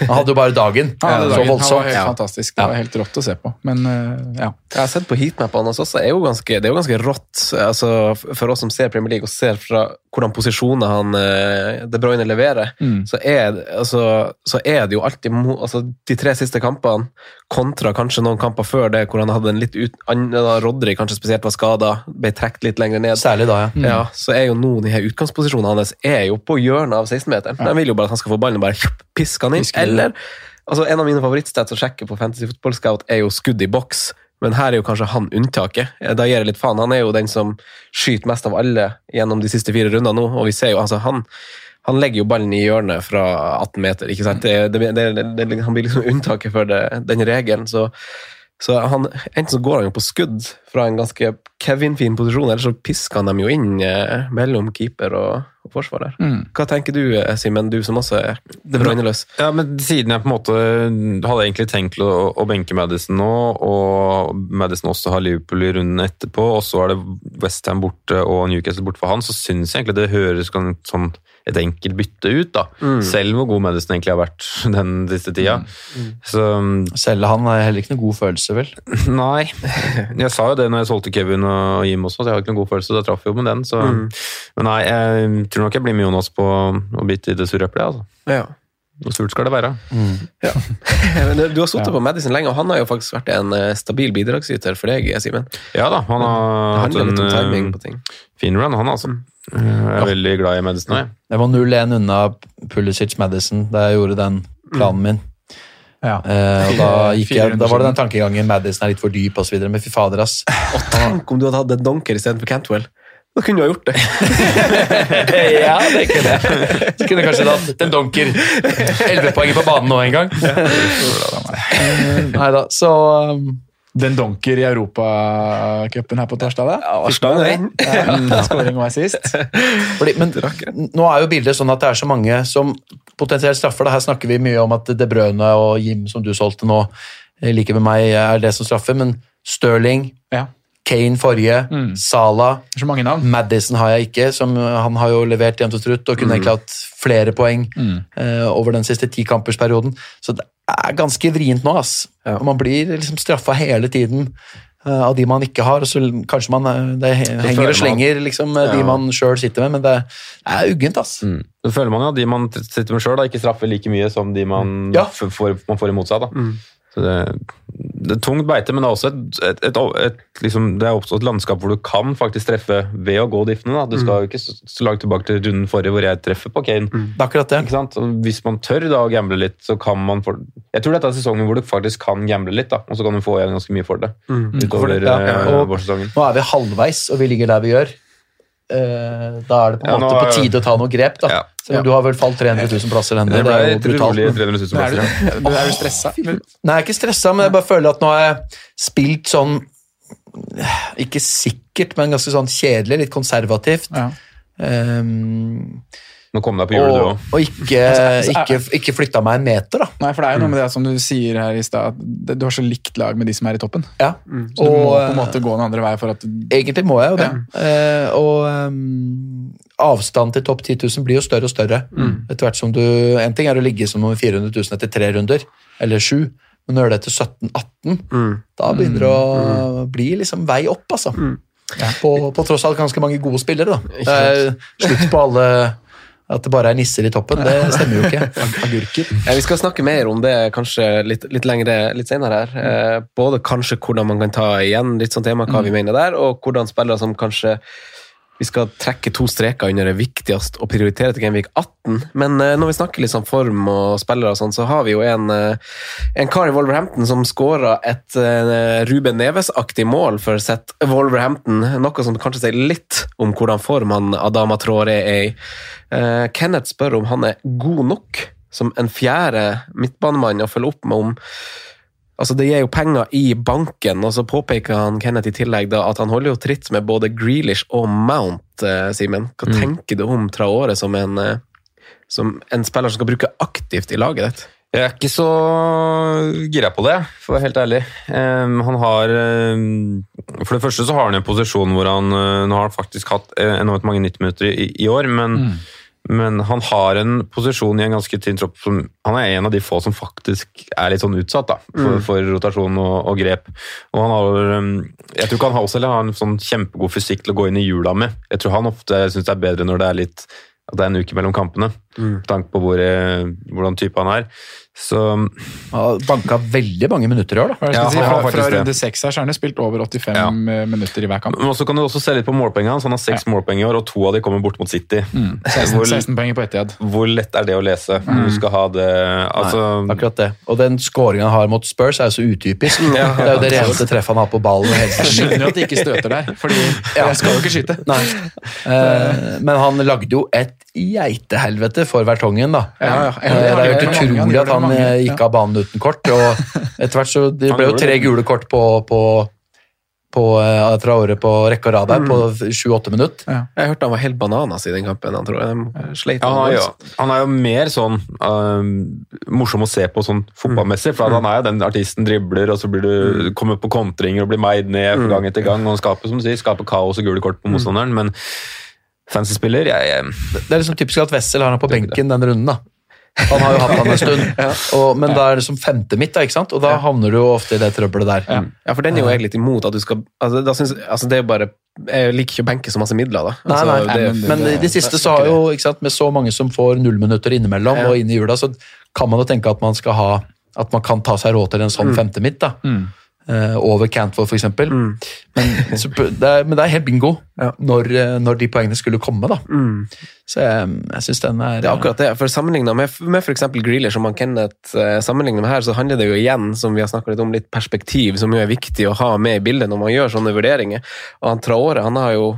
Han hadde jo bare dagen. ja, hadde så dagen. han var helt Ja. fantastisk. Det var helt rått å se på. Men eh, ja. Jeg har sett på heatmapene hans også. Er jo ganske, det er jo ganske rått altså, for oss som ser Premier League og ser fra hvordan posisjoner han eh, De Bruyne leverer. Mm. Så, er, altså, så er det jo alltid altså, De tre siste kampene kontra kanskje noen kamper før det, hvor han hadde en litt ut, da Rodri kanskje spesielt var skada, ble trukket litt lenger ned. Særlig da, ja. Ja, så er jo nå de her utgangsposisjonene hans er jo på hjørnet av 16-meteren. De vil jo bare at han skal få ballen og bare piske han inn. Eller altså En av mine favorittstats å sjekke på Fantasy Football Scout er jo skudd i boks. Men her er jo kanskje han unntaket. Eh, Da gir jeg litt faen. Han er jo den som skyter mest av alle gjennom de siste fire rundene nå. Og vi ser jo, altså han, han legger jo ballen i hjørnet fra 18 meter. ikke sant? Det, det, det, han blir liksom unntaket for den regelen. så så han, Enten så går han jo på skudd fra en ganske Kevin-fin posisjon, eller så pisker han dem jo inn eh, mellom keeper og, og forsvarer. Mm. Hva tenker du, eh, Simen, du som også er De Ja, men Siden jeg på en måte hadde egentlig tenkt å, å benke Madison nå, og Madison også har Liverpool i runden etterpå, og så er det Westham borte og Newcastle borte for han, så syns jeg egentlig det høres kan- som et enkelt bytte ut. da. Selv hvor god Madison egentlig har vært den siste tida. Så Selv han har heller ikke noe god følelse, vel. nei. Jeg sa jo det når jeg solgte Kevin og Jim også, at jeg har ikke noen god følelse. Da traff jeg jo med den. Så. Men nei, jeg tror nok jeg blir med Jonas på å bite i det sure eplet. Altså. Ja. Hvor surt skal det være? Men Du har sittet på Madison lenge, og han har jo faktisk vært en eh, stabil bidragsyter for deg, Simen. Ja da, han har hatt en timing eh, på ting. fin run, han altså. Jeg er veldig glad i Madison. jeg. Jeg var 0-1 unna Pulisic Madison da jeg gjorde den planen min. Ja. Eh, og da, gikk jeg, da var det den tankegangen Madison er litt for dyp osv. Men fy fader, ass. Og tenk om du hadde hatt en donker istedenfor Cantwell! Da kunne du ha gjort det. ja, det kunne jeg. Så kunne jeg kanskje tatt den donker 11 poeng på banen nå en gang. Nei da, så um, Den donker i Europacupen her på torsdag, da? Ja, du den. Ja, Skåring og assist. fordi, men nå er jo bildet sånn at det er så mange som potensielt straffer. Da. Her snakker vi mye om at De Brøne og Jim, som du solgte nå, eh, like med meg, er det som straffer. Men Stirling, Ja. Kane forrige, Mm. Salah så mange navn. Madison har jeg ikke, som han har jo levert jevnt og trutt og kunne egentlig hatt flere poeng Mm. uh, over den siste tikampersperioden. Så det er ganske vrient nå, ass. Ja. Og man blir liksom straffa hele tiden uh, av de man ikke har, og så kanskje man eh, det henger og slenger liksom, ja. de man sjøl sitter med, men det er uggent, ass. Mm. Så føler man jo at de man sitter med sjøl, ikke straffer like mye som de man, Ja. får, man får imot seg. da. Det, det er tungt beite, men det er også et, et, et, et, liksom, det er oppstått et landskap hvor du kan faktisk treffe ved å gå diffene. Da. Du skal jo ikke så, så langt tilbake til runden forrige hvor jeg treffer på Kane. Det er akkurat det. Ikke sant? Og hvis man tør da å gamble litt, så kan man for... Jeg tror dette er sesongen hvor du faktisk kan gamble litt, da, og så kan du få igjen ganske mye for det. Utover Ja, ja. eh, Og- vårsesongen. Nå er vi halvveis, og vi ligger der vi gjør. Eh, da er det på en Ja, nå måte på tide å ta noe grep, da. Ja. Selv om du har vel falt 300 000 plasser ennå. Det Det er jo brutalt. men- 300 000 Er du, plasser. ja. er du stressa? Nei, jeg er ikke stressa, men jeg bare føler at nå har jeg spilt sånn Ikke sikkert, men ganske sånn kjedelig, litt konservativt. Ja. Ehm, Nå kom deg på hjulet, du òg. og ikke, Altså, ikke, ikke flytta meg en meter, da. Nei, for det er jo noe med det som du sier her i stad, at du har så likt lag med de som er i toppen. Ja. Så du må på en måte gå en andre vei for at Egentlig må jeg jo det. Eh, og um, avstanden til topp 10 000 blir jo større og større. Etter hvert som du, En ting er å ligge som nummer 400 000 etter tre runder, eller sju, men når du gjør det til 17-18, da begynner det å bli liksom vei opp, altså. På, på tross av ganske mange gode spillere, da. Det er slutt på alle at det bare er nisser i toppen. Det stemmer jo ikke. agurker Ja, vi skal snakke mer om det kanskje litt, litt lengre litt senere her. Eh, både kanskje hvordan man kan ta igjen litt sånn tema, hva vi mener der, og hvordan spillere som kanskje vi skal trekke to streker under det viktigste og prioritere til Genvik 18. Men eh, når vi snakker litt sånn form og spillere og sånn, så har vi jo en, eh, en kar i Wolverhampton som skåra et eh, Ruben Neves-aktig mål for sitt Wolverhampton. Noe som kanskje sier litt om hvordan form han Adama Traore er i. Kenneth spør om han er god nok som en fjerde midtbanemann å følge opp med om Altså, Det gir jo penger i banken, og så påpeker han Kenneth i tillegg da at han holder jo tritt med både Grealish og Mount, eh, Simen. Hva tenker du om Traore som en, eh, som en spiller som skal bruke aktivt i laget ditt? Jeg er ikke så gira på det, for å være helt ærlig. Um, han har um, For det første så har han en posisjon hvor han uh, Nå har han faktisk hatt eh, enormt mange 90-minutter i, i år, men, men han har en posisjon i en ganske tynn tropp som Han er en av de få som faktisk er litt sånn utsatt da, for, for rotasjon og, og grep. Og han har ehm, Jeg tror ikke han har også eller har en sånn kjempegod fysikk til å gå inn i hjula med. Jeg tror han ofte syns det er bedre når det er litt at det er en uke mellom kampene, med tanke på hvor, eh, hvordan type han er. Så Han har banka veldig mange minutter i år, da. Ja, si? han Fra, fra runde seks her så har han spilt over 85 Ja. minutter i hver kamp. Men så kan du også se litt på målpoengene hans. Han har seks målpoeng i år, og to av de kommer bort mot City. 16, Hvor, 16 poeng på Etiad. hvor lett er det å lese? Du skal ha det altså, Akkurat det. Og den scoringen han har mot Spurs, er jo så utypisk. Det er jo det reneste treffet han har på ballen. Jeg skjønner jo at de ikke støter der, fordi jeg skal jo ikke skyte. Nei. Eh, men han lagde jo et geitehelvete for Vertongen, da. Ja, ja. Eh, Det er jo Han han utrolig at det han mange. ja. gikk av banen uten kort. Og etter hvert så Det ble jo tre gule kort på, på, på eh, Traore på rekke og rad her, på sju-åtte minutter. Jeg hørte han var helt bananas i den kampen. Han tror jeg sleit ja, han, er jo, han er jo mer sånn øhm, morsom å se på sånn fotballmessig, for at han er jo den artisten dribler, og så blir du, kommer på kontringer og blir meid ned for gang etter gang, og han skaper, som du sier, skaper kaos og gule kort på motstanderen, men fancy-spiller, jeg, jeg Det er liksom typisk at Wessel har han på benken denne runden, da. Han har jo hatt han en stund, og, men da er det som femte midt, da, ikke sant? og da havner du jo ofte i det trøbbelet der. Ja, for den er jo jeg litt imot at du skal altså, da synes, altså, det er jo bare Jeg liker ikke å benke så masse midler, da. Nei, Altså, nei, det, men i det siste så har jo, ikke sant, med så mange som får nullminutter innimellom Ja. og inn i jula, så kan man jo tenke at man skal ha at man kan ta seg råd til en sånn femte midt, da. Eh, over Cantwell, for eksempel. Men, så, det er, men det er helt bingo Ja. når, eh, når de poengene skulle komme, da. Så jeg, jeg syns den er Det er akkurat det. For sammenlignet med, med f.eks. Grealish, som han Kenneth eh, sammenligner med her, så handler det jo igjen som vi har litt om, litt perspektiv, som jo er viktig å ha med i bildet når man gjør sånne vurderinger. Og han Traore han har jo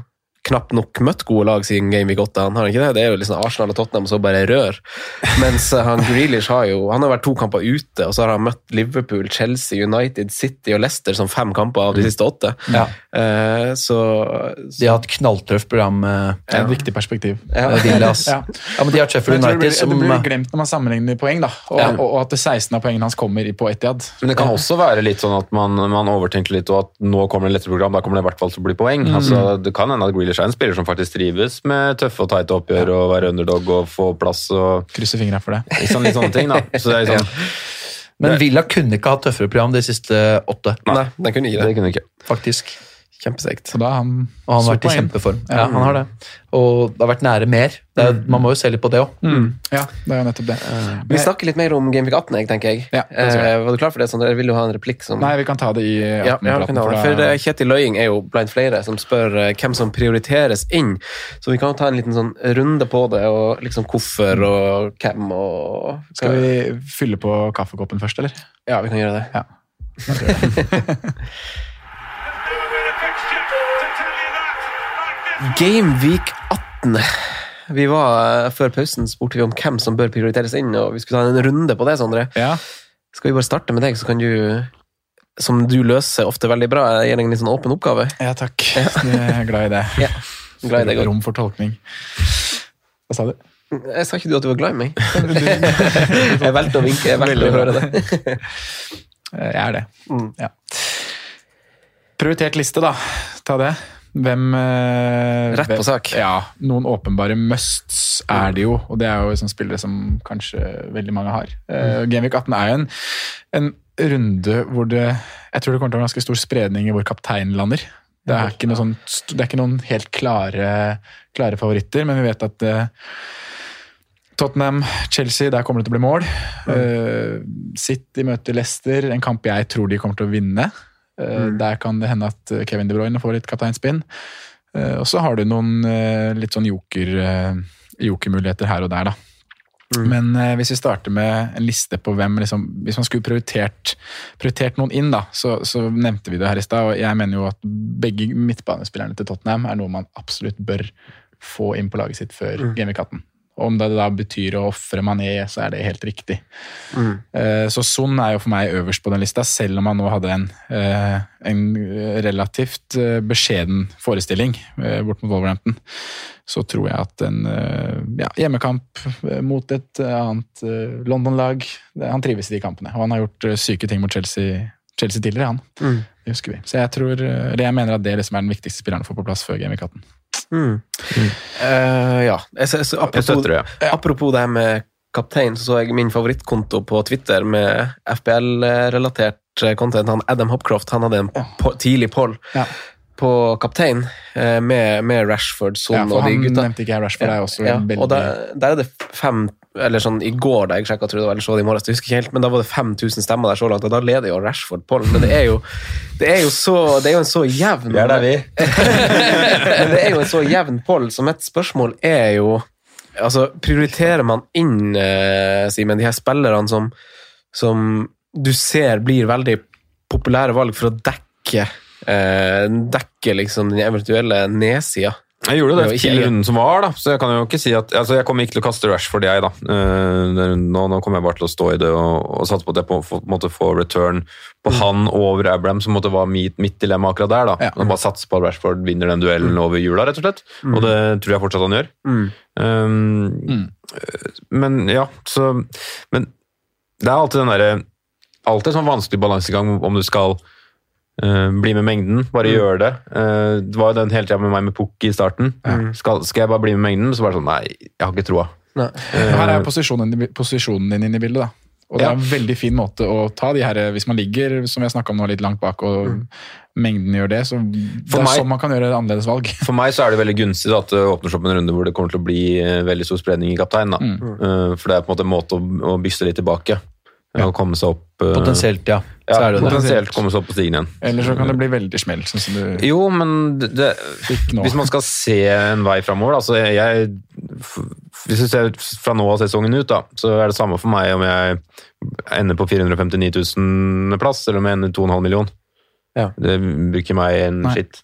knapt nok møtt gode lag siden Game Week 8. Han har ikke det. Det er jo liksom Arsenal og Tottenham så bare rør. Mens eh, han Grealish har jo Han har vært to kamper ute, og så har han møtt Liverpool, Chelsea, United, City og Leicester som fem kamper av de siste åtte. Ja. Uh, så, De har hatt knalltøft program, Uh, et viktig perspektiv. Ja. eh, Ja. Ja, men de har Sheffield United det United blir, som det blir glemt når man sammenligner poeng, da. Og, Ja. og, og at det 16 av poengene hans kommer på Etiad. Men det kan også være litt sånn at man, man overtenker litt, og at nå kommer det lettere program, da kommer det i hvert fall til å bli poeng. Altså, det kan hende at Grealish er en spiller som faktisk trives med tøffe og teite oppgjør og være underdog og få plass og Krysser fingra for det. litt sånn, litt sånne ting. da. Så det er sånn, Men Villa kunne ikke hatt tøffere program de siste åtte, Nei, den kunne ikke det det. kunne ikke. faktisk. Kjempeseigt. Og, da har han Og han har vært i kjempeform. Ja, han har det. Og det har vært nære mer. Det er, man må jo se litt på det òg. Mm. Ja, det er jo nettopp det. Vi snakker litt mer om Gameweek 18, jeg, tenker jeg. Ja, eh, var du klar for det? Sondre? Vil du ha en replikk som Nei, vi kan ta det i Ja, ja, vi 18-praten. det. for for eh, Kjetil Løying er jo blant flere som spør uh, hvem som prioriteres inn. Så vi kan jo ta en liten sånn runde på det, og liksom hvorfor og hvem og Skal vi fylle på kaffekoppen først, eller? Ja, vi kan gjøre det. Ja. Game Week 18. Vi var eh, Før pausen spurte vi om hvem som bør prioriteres inn, og vi skulle ta en runde på det, Sondre. Ja. Skal vi bare starte med deg, så kan du Som du løser ofte veldig bra. Jeg gir deg en litt sånn åpen oppgave. ja, takk. Jeg er glad i det. Ja. Glad i det. Rom for tolkning. Hva sa du? Jeg sa ikke du at du var glad i meg? jeg valgte å vinke. Jeg valgte å høre det. Jeg er det. Mm. Ja. Prioritert liste, da. Ta det. Hvem eh, Rett på sak. Ja. Noen åpenbare musts er det jo, og det er jo sånne spillere som kanskje veldig mange har. Uh, Gameweek 18 er jo en, en runde hvor det Jeg tror det kommer til å være ganske stor spredning i hvor kapteinen lander. Det er ikke, sånn, det er ikke noen helt klare, klare favoritter, men vi vet at eh, Tottenham, Chelsea, der kommer det til å bli mål. Eh, City møter Leicester, en kamp jeg tror de kommer til å vinne. Eh, Der kan det hende at eh, Kevin De Bruyne får litt kapteinspinn. Eh, og så har du noen litt sånn joker, jokermuligheter her og der, da. Men eh, hvis vi starter med en liste på hvem liksom, Hvis man skulle prioritert, prioritert noen inn, da, så, så nevnte vi det her i stad. Og jeg mener jo at begge midtbanespillerne til Tottenham er noe man absolutt bør få inn på laget sitt før Mm. Gameweek 18. Om det da betyr å ofre Mané, så er det helt riktig. Mm. Eh, Så Son er jo for meg øverst på den lista, selv om han nå hadde en, eh, en relativt eh, beskjeden forestilling bort mot Wolverhampton. Så tror jeg at en ja, hjemmekamp mot et annet London-lag Han trives i de kampene, og han har gjort syke ting mot Chelsea, Chelsea tidligere, han. Mm. Det husker vi. Så jeg tror, jeg mener at det liksom er den viktigste spilleren å få på plass før Game 18. Mm. Eh, ja. Jeg, så, apropos, Jeg apropos, støtter det. apropos det med kaptein, så så jeg min favorittkonto på Twitter med FBL-relatert content. Han Adam Hopcroft han hadde en po tidlig poll Ja. på kaptein eh, med, med Rashford, Son Ja, for og de han gutta. nevnte ikke jeg Rashford, er også Ja, og der, der er det fem eller sånn I går da jeg sjekka, tror jeg det var, eller så det i morges, jeg husker ikke helt, men da var det 5000 stemmer der så langt, og da leder jo Rashford pollen. Men det er jo, det er jo, så, det er jo en så jevn Vi er der, vi. Men det er jo en så jevn poll, så mitt spørsmål er jo altså, Prioriterer man inn, eh, Simen, de her spillerne som, som du ser blir veldig populære valg for å dekke eh, dekke liksom den eventuelle nedsida? Jeg gjorde Det det ikke til runden som var, da. Så jeg kan jo ikke si at altså Jeg kommer ikke til å kaste Rashford, jeg, da. Eh, nå, nå kommer jeg bare til å stå i det og, og satse på at jeg på, måtte få return på han over Abraham, som måtte være mitt, mitt dilemma akkurat der. da. Ja. Bare satse på at Rashford vinner den duellen over jula, rett og slett. Og det tror jeg fortsatt han gjør. Mm. Um, Men ja, så Men det er alltid den derre Alltid en sånn vanskelig balansegang om du skal eh, bli med mengden, bare gjør det. Uh, det var jo den hele tida med meg med Pukki i starten. Skal, skal jeg bare bli med mengden? Så bare sånn Nei, jeg har ikke troa. Eh, Her er posisjonen, posisjonen din inne i bildet. da. Og det Ja. er en veldig fin måte å ta de her Hvis man ligger som jeg om nå, litt langt bak, og mengden gjør det, så det er meg- sånn man kan gjøre annerledes valg. For meg så er det veldig gunstig da, at det åpner seg opp en runde hvor det kommer til å bli veldig stor spredning i kaptein. Da. Eh, For det er på en måte en måte å, å byste litt tilbake. Ja. Og komme seg opp eh, Potensielt, ja. Ja, er det potensielt det. komme seg opp på stigen igjen. Eller så kan det bli veldig smell. sånn som du Jo, men det, det, hvis man skal se en vei framover altså jeg, Hvis du ser fra nå av sesongen ut, da, så er det samme for meg om jeg ender på 459 000 plass, eller om jeg ender 2,5 million. Ja. Det bruker meg en Nei. skitt.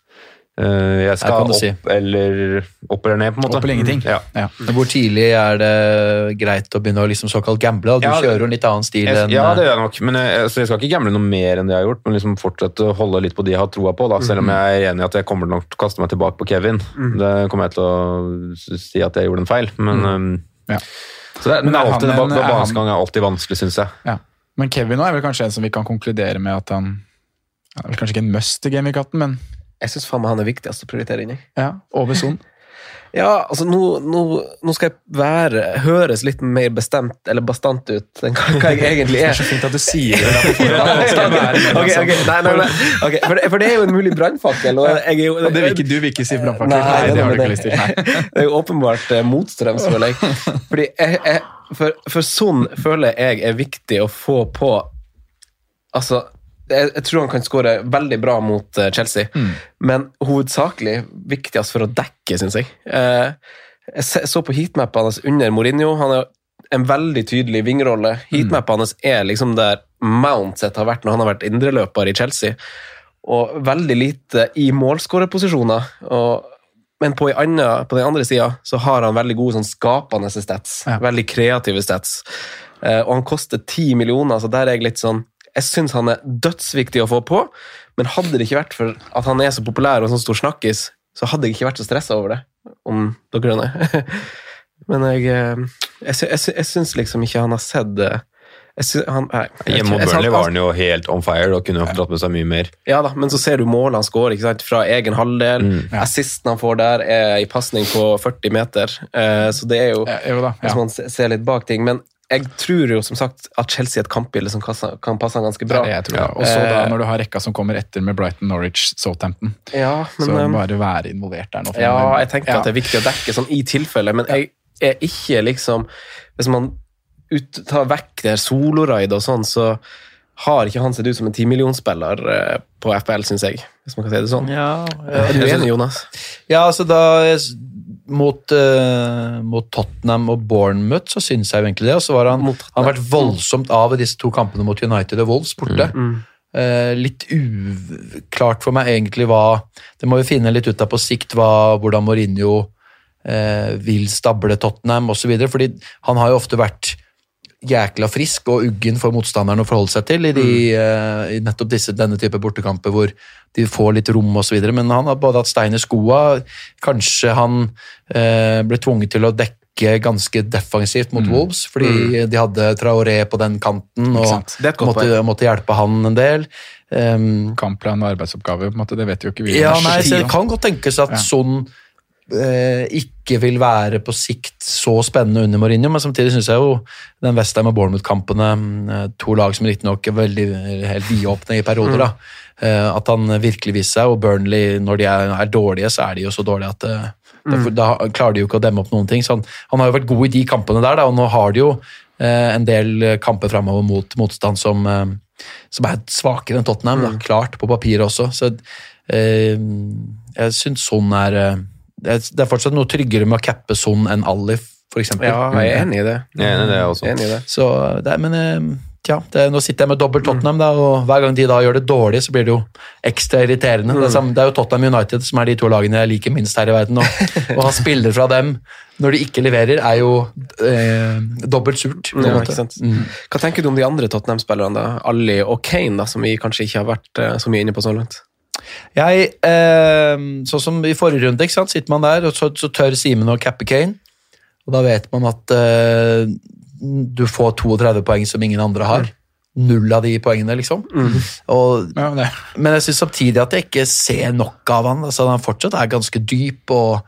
Eh, Jeg skal opp, si. eller, opp eller ned, på en måte. Opp eller ingenting. Ja. Ja. Hvor tidlig er det greit å begynne å liksom såkalt gamble? Du Ja, kjører jo en litt annen stil Jeg, enn ja, det eh, gjør jeg nok, men jeg, altså, jeg skal ikke gamble noe mer enn det jeg har gjort, men liksom fortsette å holde litt på de jeg har troa på, da, selv om jeg er enig i at jeg kommer nok til å kaste meg tilbake på Kevin. Det kommer jeg til å si at jeg gjorde en feil, men um, Så det, er- Men men alltid, en- er balansegang er alltid vanskelig, syns jeg. Ja. Men Kevin nå er vel kanskje en som vi kan konkludere med at han er vel Kanskje ikke en must i Game Week 18, men Jeg syns faen meg han er viktigst å prioritere inn i. ja, over Son. Ja, altså nå, nå, nå skal jeg være høres litt mer bestemt eller bastant ut enn hva, hva jeg egentlig Det er. er så fint at du sier det. Ja, for, det, er jo en mulig brannfakkel. Er ikke du vil ikke si brannfakkel? Nei, Nei, det har du ikke lyst til. Det er jo åpenbart eh, motstrøms, føler jeg. Fordi jeg, jeg, for, for sånn føler jeg er viktig å få på Altså, jeg, jeg tror han kan skåre veldig bra mot eh, Chelsea, men hovedsakelig viktigst for å dekke, syns jeg. Eh, jeg så på heatmappa hans under Mourinho. Han er en veldig tydelig vingrolle. Heatmappet hans er liksom der Mount sitt har vært når han har vært indreløper i Chelsea. Og veldig lite i målskårerposisjoner. Men på, annen, på den andre sida så har han veldig gode sånn skapende stats. Ja. Veldig kreative stats. Eh, og han koster ti millioner, så der er jeg litt sånn Jeg syns han er dødsviktig å få på, men hadde det ikke vært for at han er så populær og sånn stor snakkis, så hadde jeg ikke vært så stressa over det. Om dere skjønner. Men jeg, eh, jeg, jeg, jeg syns liksom ikke han har sett eh, nei, jeg- Hjemme mot Burnley var han jo helt on fire og kunne ha dratt med seg mye mer. Ja da, men så ser du målene han skårer fra egen halvdel. Mm. Assisten han får der, er i pasning på 40 meter. Eh, så det er jo, Jo da, ja. Hvis man ser litt bak ting. Men jeg tror jo som sagt at Chelsea er et kampbilde som kan, kan passe han ganske bra. Det det jeg. Og så da Eh, når du har rekka som kommer etter med Brighton, Norwich, Southampton. Ja, men, så um, bare være involvert der nå. Ja, jeg tenker Ja. at det er viktig å dekke sånn i tilfelle, men jeg er ikke liksom Hvis man ut, tar vekk det soloraid og sånn, så har ikke han sett ut som en timillionspiller eh, på FPL, syns jeg. Hvis man kan si det sånn. Ja, Er du enig, Jonas? Ja, altså da mot, uh, mot Tottenham og Bournemouth så syns jeg jo egentlig det. Og så var han, han har vært voldsomt av i disse to kampene mot United og Wolves borte. Mm. Eh, litt uklart for meg egentlig hva Det må vi finne litt ut av på sikt, hva, hvordan Mourinho uh, vil stable Tottenham osv. Fordi han har jo ofte vært jækla frisk og uggen for motstanderen å forholde seg til i, de, eh, i nettopp disse, denne type bortekamper hvor de får litt rom osv. Men han har både hatt stein i skoa, kanskje han uh, ble tvunget til å dekke ganske defensivt mot Wolves, fordi de hadde Traoré på den kanten og måtte, måtte hjelpe han en del. Um, Kampplan og arbeidsoppgave, på en måte, det vet jo ikke vi. ja, nei, det kan godt tenkes at Ja. sånn eh, ikke vil være på sikt så spennende under Mourinho, men samtidig syns jeg jo den Westham og Bournemouth-kampene, eh, to lag som riktignok er veldig helt vidåpne i perioder, da, eh, at han virkelig viser seg, og Burnley, når de er, er dårlige, så er de jo så dårlige at eh, derfor, da klarer de jo ikke å demme opp noen ting. Så han, han har jo vært god i de kampene der, da, og nå har de jo eh, en del kamper framover mot motstand som, eh, som er svakere enn Tottenham, da, klart på papiret også. Så eh, jeg syns sånn er eh, det er- Det er fortsatt noe tryggere med å cappe Son enn Ali, for eksempel. Ja, jeg er enig i det. Jeg er enig i det også. Enig i det. Så det men eh, tja, det, nå sitter jeg med dobbelt Tottenham, da, og hver gang de da gjør det dårlig, så blir det jo ekstra irriterende. Det, er samme, det er jo Tottenham United som er de to lagene jeg liker minst her i verden. Og, og ha spillere fra dem når de ikke leverer, er jo eh, dobbelt surt. Ja, ikke sant? Mm. Hva tenker du om de andre Tottenham-spillerne, da? Ali og Kane, da, som vi kanskje ikke har vært eh, så mye inne på så langt? Jeg, eh, sånn som i forrige runde, ikke sant? sitter man der, og så, så tør Simen å cappe Kane. Og da vet man at eh, du får 32 poeng som ingen andre har. Null av de poengene, liksom. Og, Ja, det. men jeg syns samtidig at jeg ikke ser nok av han. Altså, han fortsatt er ganske dyp, og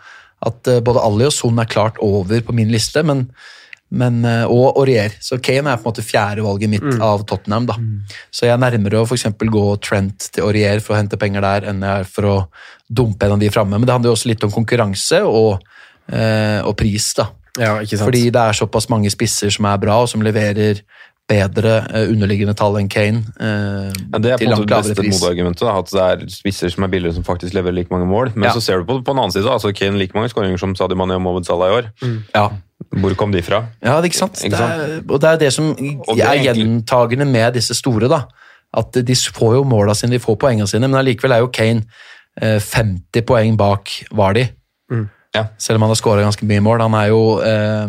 at eh, både Ali og Son er klart over på min liste. men men, eh, og Aurier. Så Kane er på en måte fjerdevalget mitt av Tottenham. da. Så jeg er nærmere å for eksempel gå Trent til Aurier for å hente penger der, enn jeg er for å dumpe en av de framme. Men det handler jo også litt om konkurranse og, eh, og pris, da. Ja, ikke sant? Fordi det er såpass mange spisser som er bra, og som leverer bedre eh, underliggende tall enn Kane. eh, Ja, det er på en måte det beste motargumentet. At det er spisser som er billigere som faktisk leverer like mange mål. Men Ja. så ser du på, på den annen side, altså Kane like mange skåringer som Sadio Mané og Mohamed Salah i år. Ja. Hvor kom de fra? Ja, det, ikke sant? Ikke Det er, og det er det som det er gjentagende med disse store. da. At de får jo måla sine, de får poengene sine, men allikevel er jo Kane eh, 50 poeng bak Vardy. Ja. Selv om han har skåra ganske mye mål. Han er jo eh,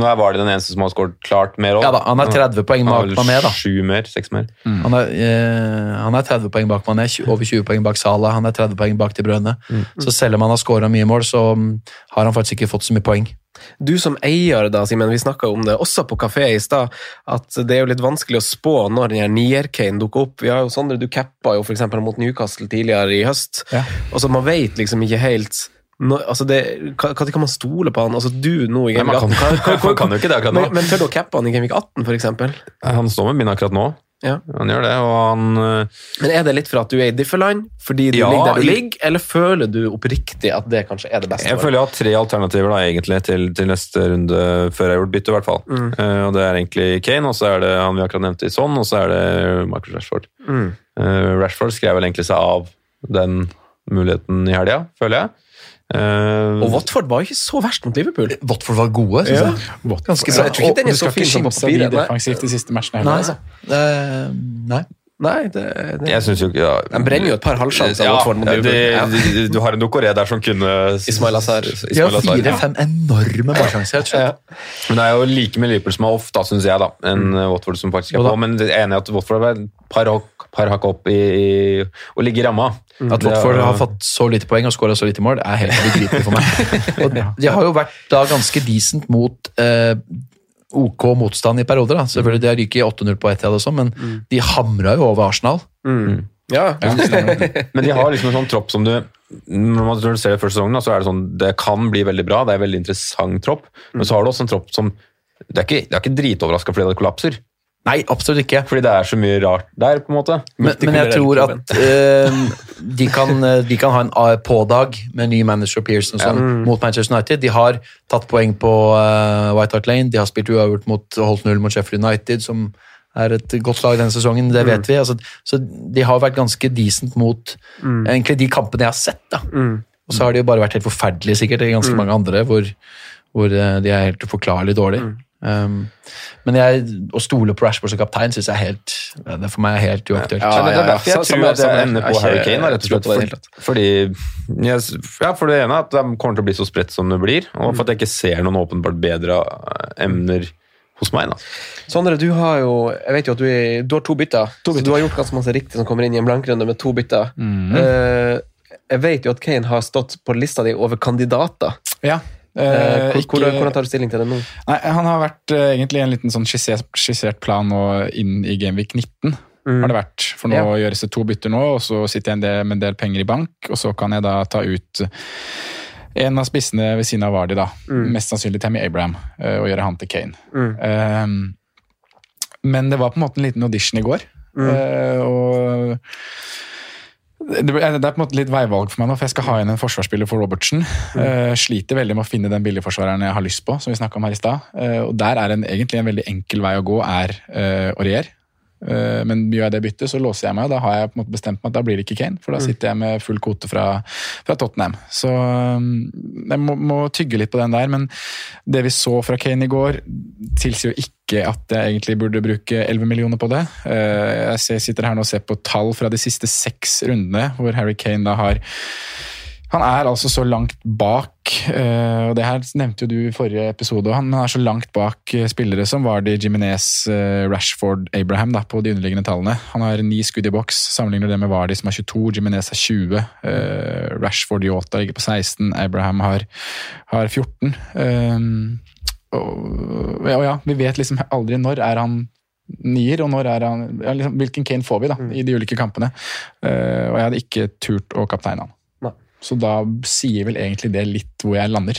Nå er Vardy den eneste som har skåret klart mer òg. Ja da, han er 30 poeng bak Mané, da. Mer, mer, Mm. han, er, eh, han er 30 poeng bak Mané, over 20 poeng bak Salah, han er 30 poeng bak De Brønne. Så selv om han har skåra mye mål, så mm, har han faktisk ikke fått så mye poeng. Du som eier, da, Simen, vi snakka om det også på kafé i stad, at det er jo litt vanskelig å spå når den Nier-Kane dukker opp. Vi har jo Sondre, du cappa jo f.eks. mot Newcastle tidligere i høst, Ja. og så man vet liksom ikke helt når, altså det, hva, hva kan man stole på han? Altså Du nå i kan, 18, hva- hva- man kan jo ikke det nå. men, men tør du å cappe han i Gameweek 18, f.eks.? Han står med min akkurat nå. Ja. Han gjør det, og han øh, Men er det litt for at du er i differland, fordi du Ja, ligger der du ligger, eller føler du oppriktig at det kanskje er det beste? Jeg føler jeg har tre alternativer da, egentlig til, til neste runde, før jeg har gjort bytte. i hvert fall. Mm. Uh, og Det er egentlig Kane, og så er det han vi akkurat nevnte i sånn, og så er det Marcus Rashford. Mm. Uh, Rashford skrev vel egentlig seg av den muligheten i helga, føler jeg. Eh, Og Watford var ikke så verst mot Liverpool. Watford var gode, syns Ja. jeg. Ganske Så jeg tror ikke den er så fin som papiret. Defensivt de siste matchene Nei. heller. Altså. Uh, nei. Nei, det, det. jeg synes jo ikke ja, De brenner jo et par halvsjanser. ja, Liverpool. Ja. Du har en Dokoré der som kunne Ismail Azar. Ismail Azar, ja. fire-fem enorme målsjanser. Men det er jo like med Liverpool som er off, da, syns jeg, da, enn Watford som faktisk er på. Men jeg er enig i at Watford har et par, par hakk opp i, i å ligge i ramma. At Det Watford har fått så lite poeng og skåra så lite mål, er helt ubegripelig for meg. Og de har jo vært da ganske decent mot eh, OK motstand i perioder. da. Selvfølgelig, De har ryket 8-0 på ett, og sånn, men de hamra jo over Arsenal. Ja. Men de har liksom en sånn tropp som du når man- du ser det første sesongen, så er det sånn Det kan bli veldig bra, det er en veldig interessant tropp, men så har du også en tropp som Det er ikke, det er ikke dritoverraska fordi det kollapser. Nei, absolutt ikke. Fordi det er så mye rart der, på en måte. Men, men jeg tror at uh, de, kan, eh, de kan ha en A- på-dag med ny manager Pearson sånn, sånn, mot Manchester United. De har tatt poeng på uh, White Hart Lane, de har spilt uavgjort mot holdt null mot Sheffield United, som er et godt lag denne sesongen, det vet vi. Altså, så de har vært ganske decent mot egentlig de kampene jeg har sett. da. Og så har de jo bare vært helt forferdelige sikkert, i ganske mange andre, hvor, hvor eh, de er helt uforklarlig dårlige. Um, men jeg, å stole på Rashford som kaptein syns jeg er helt det er for meg er helt uaktuelt. Ja, ja, det ja, er derfor jeg tror at jeg ender på Harry Kane, rett og slett. det det For, fordi Ja, for det ene er at de kommer til å bli så spredt som det blir, og for at jeg ikke ser noen åpenbart bedre eh, emner hos meg. da. Sondre, du har jo jeg vet jo at du, er, du har to bytter. Så du har gjort ganske masse riktig som kommer inn i en blankrunde med to bytter. Eh, jeg vet jo at Kane har stått på lista di over kandidater. Ja. Eh, Eh, ikke- hvordan, hvordan tar du stilling til det nå? Nei, Han har vært eh, egentlig en liten sånn skissert, skissert plan nå inn i Gameweek 19. har det vært. For nå Ja. gjøres det to bytter nå, og så sitter jeg en del, med en del penger i bank, og så kan jeg da ta ut en av spissene ved siden av Vardy, da. Mest sannsynlig Tammy Abraham, eh, og gjøre han til Kane. Um, men det var på en måte en liten audition i går. eh, og det, er på en måte litt veivalg for meg nå, for jeg skal ha inn en forsvarsspiller for Robertsen. Uh, sliter veldig med å finne den billigforsvareren jeg har lyst på, som vi snakket om her i stad. Uh, og der er en, egentlig en veldig enkel vei å gå, er uh, Aurier. Eh, men gjør jeg det byttet, så låser jeg meg, og da har jeg på en måte bestemt meg at da blir det ikke Kane, for da sitter jeg med full kvote fra, fra Tottenham. Så um, jeg må, må tygge litt på den der, men det vi så fra Kane i går, tilsier jo ikke at jeg egentlig burde bruke 11 millioner på det. Eh, jeg sitter her nå og ser på tall fra de siste seks rundene, hvor Harry Kane da har han er altså så langt bak, eh, og det her nevnte jo du i forrige episode, han er så langt bak eh, spillere som Vardy, Jiminez, eh, Rashford, Abraham da, på de underliggende tallene. Han har ni skudd i boks, sammenligner det med Vardy som har 22, Jiminez har 20, eh, Rashford Yota ligger på 16, Abraham har, har 14. Eh, og, ja, og ja, vi vet liksom aldri når er han nier, og når er han ja, liksom, Hvilken Kane får vi da, i de ulike kampene? Og jeg hadde ikke turt å kapteine han. Så da sier vel egentlig det litt hvor jeg lander.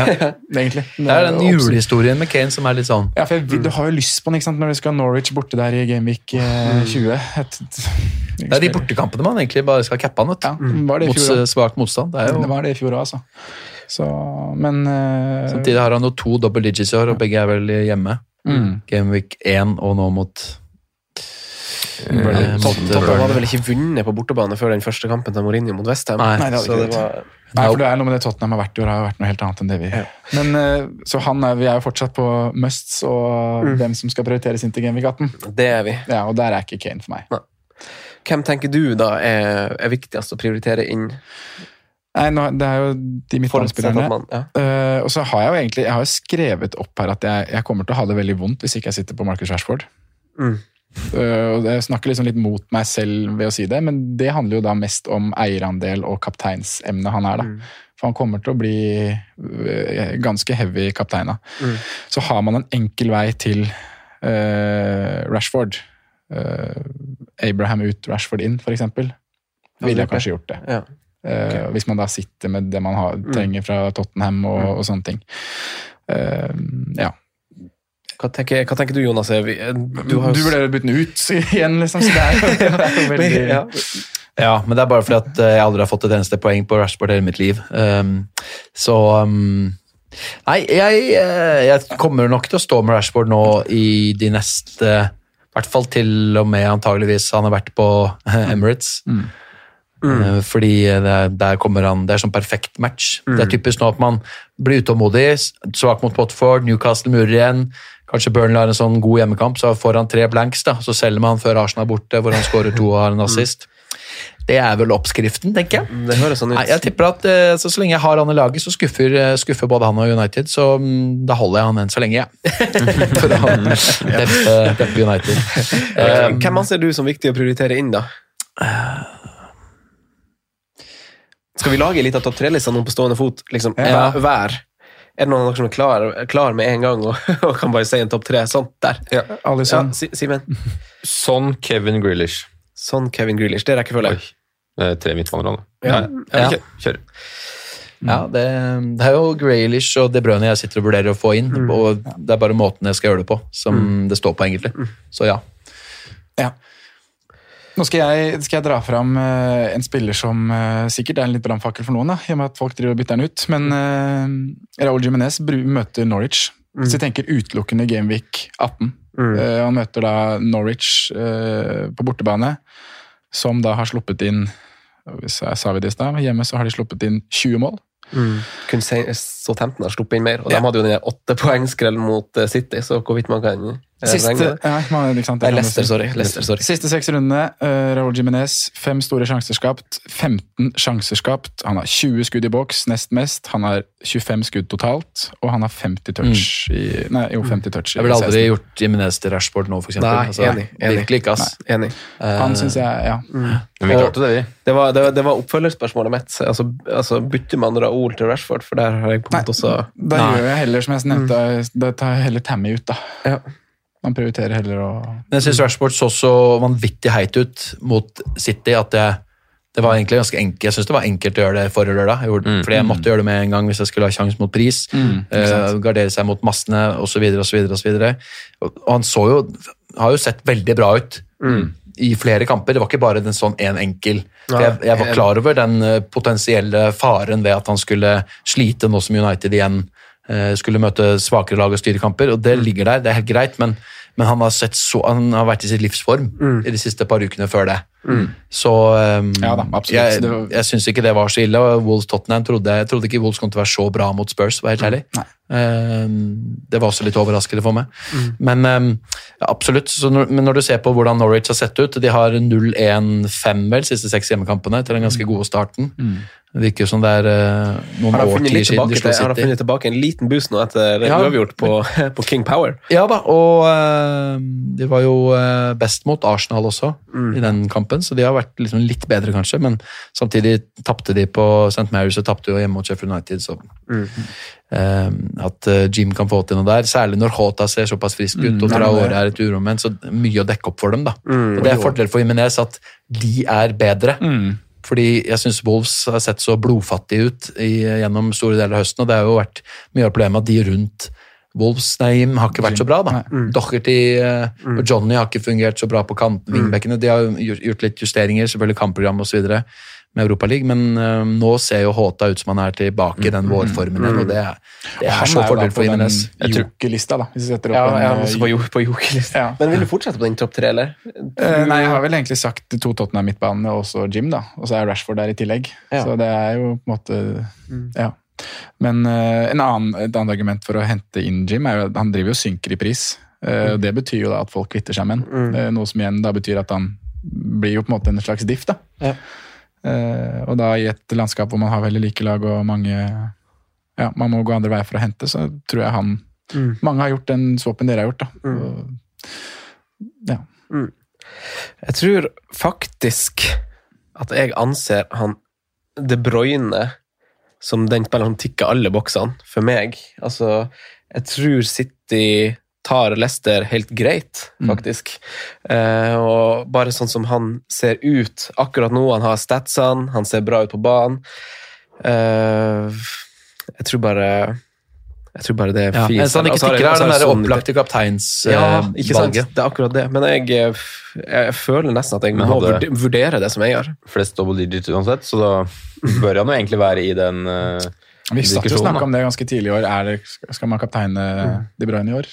egentlig. Det er den julehistorien med Kane som er litt sånn Ja, for jeg, Du har jo lyst på den ikke sant, når du skal ha Norwich borte der i Gameweek eh, 20. Et, Det er de bortekampene man egentlig bare skal cappe han. vet. Ja, var det i Mot også. svak motstand. Det jo Det var det i fjor òg, altså. Så, men eh, Samtidig har han jo to double digits i år, og begge er vel hjemme. mm. Gameweek 1 og nå eh, mot, Tottenham eh, hadde vel ikke vunnet på bortebane før den første kampen til Mourinho mot Westham. Nei. Nei, det hadde ikke det var Nei, for det er noe med det Tottenham har vært i år, har vært noe helt annet enn det vi Men eh, Så han er, vi er jo fortsatt på musts og hvem som skal prioriteres inn til Genvik 18. Det er vi. Ja, og der er ikke Kane for meg. Hvem tenker du da er, er viktigst å prioritere inn? Nei, nå, Det er jo de midtbanespillerne. ja. Uh, og så har jeg jo egentlig jeg har jo skrevet opp her at jeg, jeg kommer til å ha det veldig vondt hvis ikke jeg sitter på Marcus Rashford. Mm. Eh, og Jeg snakker liksom litt mot meg selv ved å si det, men det handler jo da mest om eierandel og kapteinsemnet han er. da. Mm. For han kommer til å bli eh, ganske heavy kaptein. da. Mm. Så har man en enkel vei til uh, Rashford, Uh, Abraham ut, Rashford inn, f.eks., ville jeg kanskje gjort det. Ja. Eh, Hvis man da sitter med det man har, Mm. trenger fra Tottenham og, og sånne ting. Ja. Hva, tenker, hva tenker du, Jonas? Er vi- Du, har du vurderer å bytte den ut igjen, liksom. Så det er jo, det er jo veldig ja. Ja, men det er bare fordi at eh, jeg aldri har fått et eneste poeng på Rashford hele mitt liv. Um, så um, Nei, jeg, eh, jeg kommer nok til å stå med Rashford nå i de neste I hvert fall til og med antageligvis han har vært på Emirates. Emirates. Mm. Fordi det, der kommer han, det er sånn perfekt match. Det er typisk nå at man blir utålmodig, svak mot Potford, Newcastle murer igjen. Kanskje Burnley har en sånn god hjemmekamp, så får han tre blanks. da, Så selger man før Arsenal er borte, hvor han skårer to og har en assist. Det er vel oppskriften, tenker jeg. Det høres sånn ut. Nei, jeg tipper at eh, så, så lenge jeg har han i laget, så skuffer, eh, skuffer både han og United. Så mm, da holder jeg han enn så lenge, jeg. For å deppe, deppe United. Um, Hvem anser du som viktig å prioritere inn, da? Skal vi lage litt av topp tre-lista nå på stående fot? Liksom, Ja. Hver? Er det noen av dere som er klar, klar med en gang og, og kan bare si en topp tre? Sånn, der. Ja, Alison. Ja, Simen. Sånn Kevin Grealish. Sånn Kevin Grealish. Det rekker rekkefølge. Det er Tre midtbaneroller. Ja. Ja. Kjør. Mm. Ja, det, det er jo Graylish og De Bruyne jeg sitter og vurderer å få inn. Og det er bare måten jeg skal gjøre det på, som det står på, egentlig. Så ja. Ja. Nå skal jeg, skal jeg dra fram uh, en spiller som uh, sikkert er en litt brannfakkel for noen, da, i og med at folk driver og bytter den ut. Men uh, Raúl Jimenez møter Norwich. Så jeg tenker utelukkende Gameweek 18. Eh, han møter da Norwich på bortebane, som da har sluppet inn hvis jeg sa vi det i stad, Hjemme så har de sluppet inn 20 mål. Kun Southampton har sluppet inn mer, og Ja. de hadde jo den åttepoengskrellen mot City, så hvorvidt man kan Siste, man, sant, Nei, sorry. Sorry. Seks rundene, uh, Raúl Jimenez, fem store sjanser skapt, 15 sjanser skapt. Han har 20 skudd i boks, nest mest. Han har 25 skudd totalt, og han har 50 touch i Nei, jo, 50 touch i Jeg ville aldri 16. gjort Jimenez til Rashford nå, f.eks. Altså, enig, enig. Virkelig ikke, ass. Enig. Han syns jeg Ja. Men vi klarte det, vi. Det var, det, var- det var oppfølgerspørsmålet mitt. Altså, altså Bytter man Raúl til Rashford? For der har jeg på en måte også Da gjør jeg heller, som jeg nevnte, da tar jeg heller Tammy ut, da. Ja. Man prioriterer heller å Men jeg syns Rashford så så vanvittig heit ut mot City at det, det var egentlig ganske enkelt. Jeg synes det var enkelt å gjøre det forrige lørdag. Jeg gjorde, Fordi jeg måtte gjøre det med en gang hvis jeg skulle ha sjanse mot pris. eh, gardere seg mot massene osv. osv. Og og han så jo har jo sett veldig bra ut i flere kamper. Det var ikke bare den sånn en enkel for jeg, jeg var klar over den eh, potensielle faren ved at han skulle slite nå som United igjen skulle møte svakere lag og styrekamper, og det ligger der. Det er helt greit, men, men han, har sett så, han har vært i sitt livsform i de siste par ukene før det. Så um, Ja da, jeg, Det jeg syns ikke det var så ille. og Wolves Tottenham trodde, jeg trodde ikke Wolves kom til å være så bra mot Spurs. var helt ærlig. Um, det var også litt overraskende for meg. Men um, ja, absolutt. Så når, men når du ser på hvordan Norwich har sett ut De har 0-1-5 vel, siste seks hjemmekampene til den ganske gode starten. Det virker jo som det er uh, noen årtier siden de slo City. har de funnet tilbake en liten boost nå etter Ja. uavgjort på, på King Power? Ja da, og uh, de var jo eh, best mot Arsenal også i den kampen, så de har vært liksom litt bedre, kanskje. Men samtidig tapte de på St. Mary's og tapte jo hjemme mot Sheffield United. så eh, At eh, Jim kan få til noe der, særlig når Hota ser såpass frisk ut og Traore er et uromenn, så mye å dekke opp for dem. da. Og Det er fordel for Jimenez at de er bedre. Fordi jeg syns Wolves har sett så blodfattige ut i, gjennom store deler av høsten, og det har jo vært mye av problemet at de rundt Wolves nei, har ikke vært så bra. da. Docherty eh, og Johnny har ikke fungert så bra på kant, wingbackene. De har gjort, litt justeringer, selvfølgelig kampprogram osv. med Europaligaen, men uh, nå ser jo Håta ut som han er tilbake i den vårformen igjen, og det, er- det er så fordel for Jimenez. Joker-lista, da. Hvis vi setter opp Ja, en, har eh, på, jo- på jokerlista. Ja. Men vil du fortsette på den topp tre, eller? Uh, nei, jeg har vel egentlig sagt de to Tottenham midtbane og også Jim, da. Og så er Rashford der i tillegg. Ja. Så det er jo på en måte Ja. Men uh, en annen, et annet argument for å hente inn Jim er jo at han driver og synker i pris. Uh, og Det betyr jo da at folk kvitter seg med ham. Mm. Uh, noe som igjen da betyr at han blir jo på en måte en slags diff. da. Ja. Og da i et landskap hvor man har veldig like lag og mange ja, man må gå andre veier for å hente, så tror jeg han Mange har gjort den swapen dere har gjort. da. Og, ja. Jeg tror faktisk at jeg anser han De Bruyne som den spilleren som tikker alle boksene, for meg. Altså, jeg tror City tar Leicester helt greit, faktisk. Eh, og bare sånn som han ser ut akkurat nå, han har statsene, han ser bra ut på banen. Eh, jeg tror bare jeg tror bare det er Ja, fint. Eneste han ikke Og så har jeg- stikker, altså, er den der sånn- opplagte kapteinsvalget. ja, sant? Det er akkurat det. Men jeg, eh, jeg føler nesten at jeg må hadde- vurdere det som jeg gjør. Flest double digits uansett, så da bør han jo egentlig være i den uh, Vi satt jo og snakka om det ganske tidlig i år. Er det, skal man kapteine De Bruyne i år?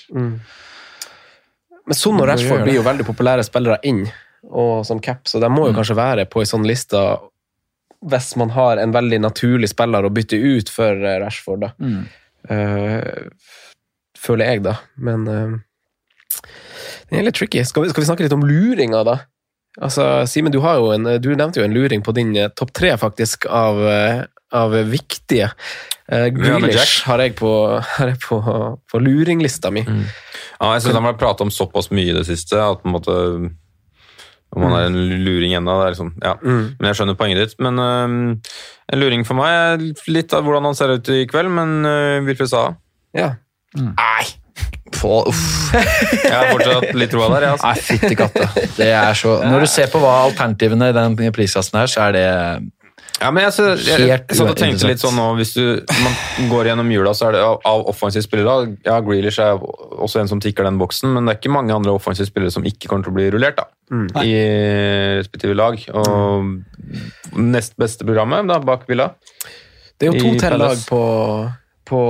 Men Son og Rashford blir jo veldig populære spillere inn og som cap, så de må jo kanskje være på ei sånn liste hvis man har en veldig naturlig spiller å bytte ut for eh, Rashford. da. Eh, føler jeg, da. Men eh, det er litt tricky. Skal vi, skal vi snakke litt om luringa, da? Altså, Simen, du, du nevnte jo en luring på din eh, topp tre, faktisk, av, eh, av viktige. Uh, Grealish har jeg på, har jeg på, på luringlista mi. Ja, jeg syns han har pratet om såpass mye i det siste at på en måte om han er en luring ennå, liksom Ja. Mm. Men jeg skjønner poenget ditt. Men øhm, en luring for meg er litt av hvordan han ser ut i kveld, men uh, Wilfred Saha Ja. Nei! På, uff. Jeg har fortsatt litt troa der, jeg. Altså. Nei, fytti katta. Det er så Når du ser på hva alternativene i den prisklassen er, så er det Ja, men jeg, så, jeg, jeg, jeg satt og tenkte litt sånn nå, Hvis du man går gjennom jula, så er det av, av offensive spillere Ja, Grealish er også en som tikker den boksen, men det er ikke mange andre offensive spillere som ikke kommer til å bli rullert da, i respektive lag. Og nest beste programmet da, bak Villa. Det er jo to til lag på, på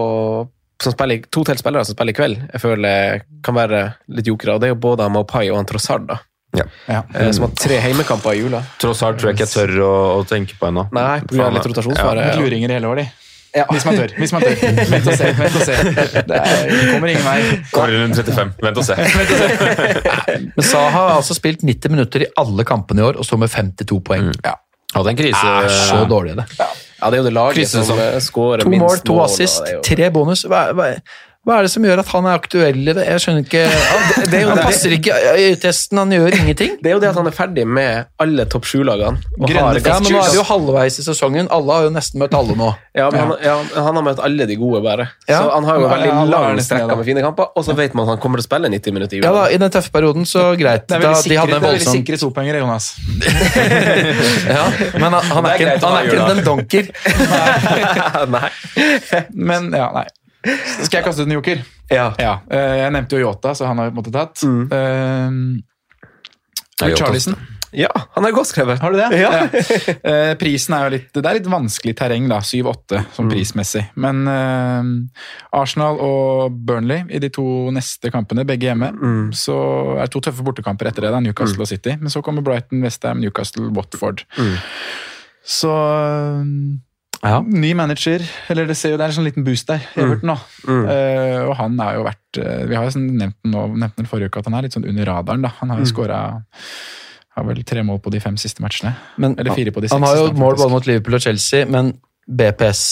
som spiller, To til spillere som spiller i kveld, jeg føler kan være litt jokere. og Det er jo både Maupai og Trossard, da. Ja. Eh, Som har tre heimekamper i jula. Tross alt tror jeg ikke jeg tør å, å tenke på ennå. Nei, på grunn av litt rotasjonsfare. Ja. luringer i hele år, de. Hvis man tør. Hvis man tør. Vent og se. vent og se. Det er, kommer ingen vei. Går rundt 35. Vent og se. Men Saha har altså spilt 90 minutter i alle kampene i år og står med 52 poeng. Ja. Hadde en krise. Er så dårlig, det. Ja, det er jo det laget som Krysesesong. eh, scorer To minst mål, to mål, to assist, tre bonus. Hva, hva, hva er det som gjør at han er aktuell i det? Jeg skjønner ikke Han, det det han passer ikke i testen, han gjør ingenting. Det er jo det at han er ferdig med alle topp sju-lagene. Ja, men nå er det jo halvveis i sesongen. Alle har jo nesten møtt alle nå. Ja, men han, ja, han har møtt alle de gode, bare. Ja. Så han har jo Ja, veldig ja, lang nesten strekk da. med fine kamper, og så vet man at han kommer til å spille 90 minutter i Ja da. I den tøffe perioden, så greit. Det er Da, veldig de sikre, er veldig voldsom sikre topoengere, Jonas. ja, Men han, han, er er ikke, han er ikke jula. en donker. Nei. Men ja, nei. Skal jeg kaste ut en joker? Ja. Ja. eh, Jeg nevnte jo Yota, så han har vi på en måte tatt. Mm. Uh, Jota. Charlison. ja, han er godt skrevet. Har du det? Ja. Eh, prisen er jo litt Det er litt vanskelig terreng, da. 7-8 som prismessig. Men uh, Arsenal og Burnley i de to neste kampene, begge hjemme, så er det to tøffe bortekamper etter det. da, Newcastle og City. Men så kommer Brighton, Westham, Newcastle, Watford. Så eh, Ja. Ny manager, eller det ser jo det er en sånn liten boost der. Everton nå. Uh, og han er jo vært eh, Vi har jo sånn nevnt den nå, nevnt den forrige uke at han er litt sånn under radaren. da. Han har jo skåra har vel tre mål på de fem siste matchene. Men Eller fire på de han har jo mål både mot Liverpool og Chelsea, men BPS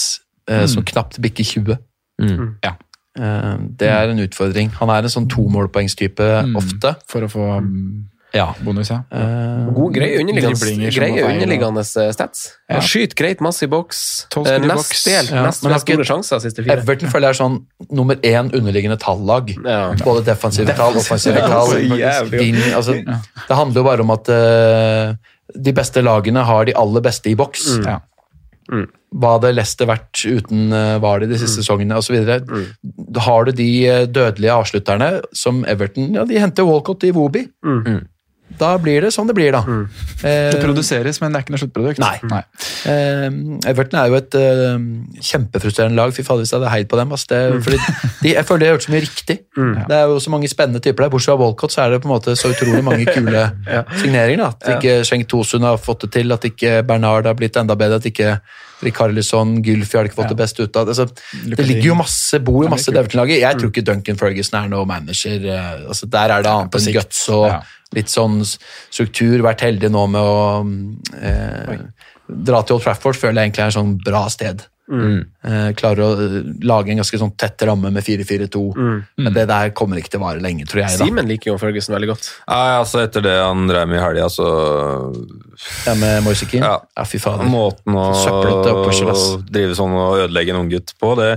eh, som knapt bikker 20. Mm. Ja. Uh, det er en utfordring. Han er en sånn tomålpoengstype Mm. ofte. For å få mm, Ja. bonus, ja. Uh, God, grei underliggende, stats. Ja. Han skyter greit masse i boks. I Nest del, Ja, nest men store sjanser siste fire. Everton føler jeg er sånn nummer én underliggende tallag. Ja. Både defensive tall, offensive tall. Altså, det handler jo bare om at uh, de beste lagene har de aller beste i boks. Ja. Hva hadde Leicester vært uten uh, Vardy de siste sesongene osv. Mm. Har du de dødelige avslutterne som Everton ja, De henter Walcott i Wobi. Da blir det som det blir, da. Mm. Det produseres, men det er ikke noe sluttprodukt. Nei. Eh, Everton er jo et uh, kjempefrustrerende lag. Fy fader, hvis jeg hadde heid på dem. Altså. Det, fordi de, jeg føler de har gjort så mye riktig. Det er jo så mange spennende typer der. Bortsett fra Walcott, så er det på en måte så utrolig mange kule signeringer. da. At ikke Schenk Tosun har fått det til, at ikke Bernard har blitt enda bedre, at ikke Rikarlison, Gylfi har ikke fått det beste ut av det. Altså, det ligger jo masse, bor jo masse i det Everton-laget. Jeg tror ikke Duncan Ferguson er noe manager. eh, altså Der er det annet enn guts og Ja. Litt sånn struktur. Vært heldig nå med å eh, dra til Old Trafford, føler jeg egentlig er et sånn bra sted. Eh, klarer å eh, lage en ganske sånn tett ramme med 4-4-2. Men det der kommer ikke til å vare lenge, tror jeg. da. Simen liker jo Ferguson veldig godt. Ja, altså Etter det han drev med i helga, så Ja, med Moise Keane? Ja. Ja, fy fader. Måten å å drive sånn og ødelegge en unggutt på, det,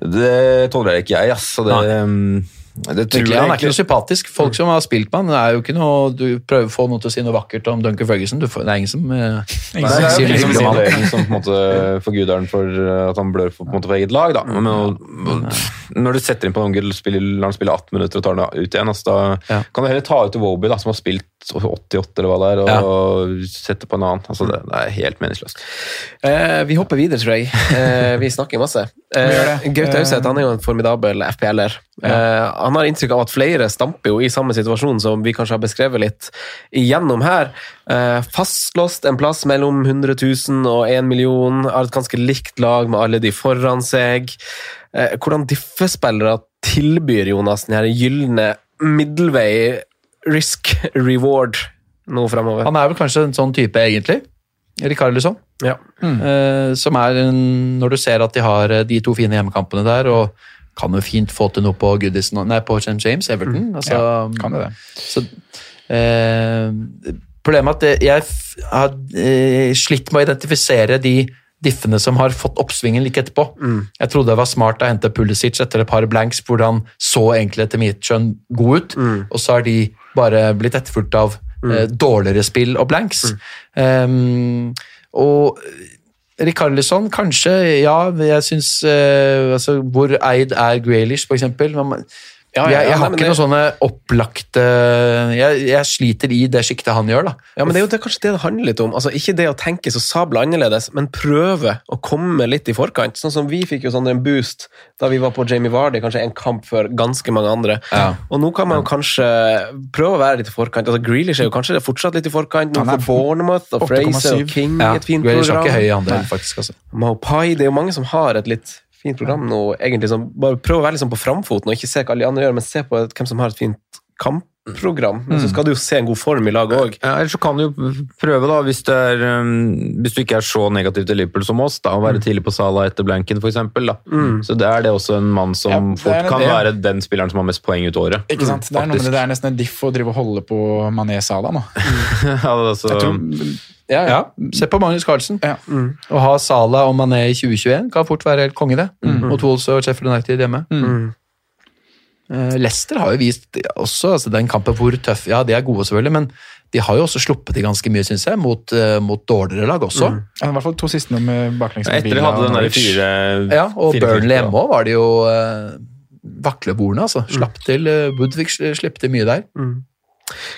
det tolererer ikke jeg. ass. Så det, mm, det tror jeg han er ikke noe sympatisk. Folk som har spilt med han, det er jo ikke noe Du prøver å få noen til å si noe vakkert om Duncan Ferguson. Du får, det er ingen som eh, Ingen som det er sier noe ingen som det, som på en måte forguder han for uh, at han blør for, på en måte, for eget lag. Da. Men å- når du setter inn på en og spiller- lar han spille 18 minutter og tar han ut igjen, altså, da Ja. kan du heller ta ut Woby, som har spilt 88 eller hva det er, og sette på en annen. Altså, det, det er helt meningsløst. Eh, vi hopper videre, tror jeg. Eh, vi snakker masse. Eh. Gaute Auseth han er jo en formidabel FPL-er. Eh, han har inntrykk av at flere stamper jo i samme situasjon som vi kanskje har beskrevet litt igjennom her. Eh, fastlåst en plass mellom 100 000 og 1 million. Har et ganske likt lag med alle de foran seg. Eh, hvordan diffespillere tilbyr Jonas den gylne middelvei risk reward nå fremover. Han er vel kanskje en sånn type, egentlig. Rikarlison. Ja. Eh, som er en, Når du ser at de har de to fine hjemmekampene der, og kan jo fint få til noe på Goodison, nei, på St. James, Everton. Altså, Ja, kan det det. Så, eh, problemet er at jeg har eh, slitt med å identifisere de diffene som har fått oppsvingen like etterpå. Jeg trodde det var smart å hente Pulisic etter et par blanks hvor han så egentlig etter mitt skjønn god ut, og så har de bare blitt etterfulgt av eh, dårligere spill og blanks. Um, og Rikarlison, kanskje, ja. Jeg syns eh, altså, Hvor eid er Graylish, for eksempel? Men, Ja, ja, jeg, jeg har nei, ikke det- noen sånne opplagte jeg, jeg sliter i det sjiktet han gjør, da. Ja, men Det er jo det, kanskje det det handler litt om. Altså, Ikke det å tenke så sabla annerledes, men prøve å komme litt i forkant. Sånn som Vi fikk jo sånn en boost da vi var på Jamie Vardy, kanskje en kamp før ganske mange andre. Og Nå kan man jo kanskje prøve å være litt i forkant. Altså, Grealish er jo kanskje fortsatt litt i forkant. Nå får Bournemouth og Fraser og King Ja, et fint Grealish har program. ikke høy andel, faktisk. Altså. Maupai, det er jo mange som har et litt fint program nå. egentlig som, Bare prøv å være liksom på framfoten og ikke se hva alle de andre gjør, men se på hvem som har et fint kampprogram. Men så skal du jo se en god form i laget òg. Ja, ellers så kan du jo prøve, da, hvis, det er, um, hvis du ikke er så negativ til Liverpool som oss, da, å være tidlig på Sala etter blanken, f.eks. Så det er det også en mann som Ja, fort kan det. være den spilleren som har mest poeng ut året. Ikke sant? Det er, noe med det, det er nesten en diff å drive og holde på Mané Sala nå. ja, altså, Jeg tror, Ja, ja. Ja, se på Magnus Carlsen. ja. Å ha Salah og Mané i 2021 kan fort være helt konge, det. Mot Wolves og Sheffield United hjemme. Eh, Leicester har jo vist også altså den kampen hvor tøff Ja, de er gode, selvfølgelig, men de har jo også sluppet i ganske mye, syns jeg, mot, eh, mot dårligere lag også. Ja, I hvert fall to siste med baklengs. med Etter de hadde den der fire Ja, og fire Burnley hjemme òg var det jo uh, vaklebordene, altså. Slapp til uh, Woodwick slippte mye der.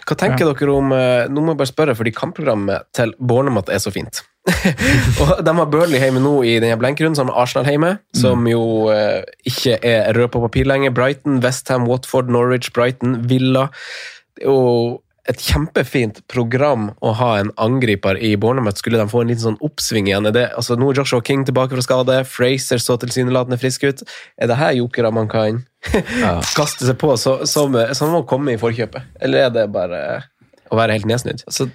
Hva tenker dere om eh, Nå må jeg bare spørre, fordi kampprogrammet til Bournemouth er så fint. og De har Burnley hjemme nå i denne blenkrunden, som med Arsenal hjemme, som jo eh, ikke er rød på papir lenger. Brighton, Westham, Watford, Norwich, Brighton, Villa. Jo et kjempefint program å ha en angriper i Bournemouth. Skulle de få en liten sånn oppsving igjen? Det, altså Nå er Joshua King tilbake fra skade, Fraser så tilsynelatende frisk ut. Er det her jokere man kan kaste seg på, som, må komme i forkjøpet? Eller er det bare å være helt nedsnudd? Altså,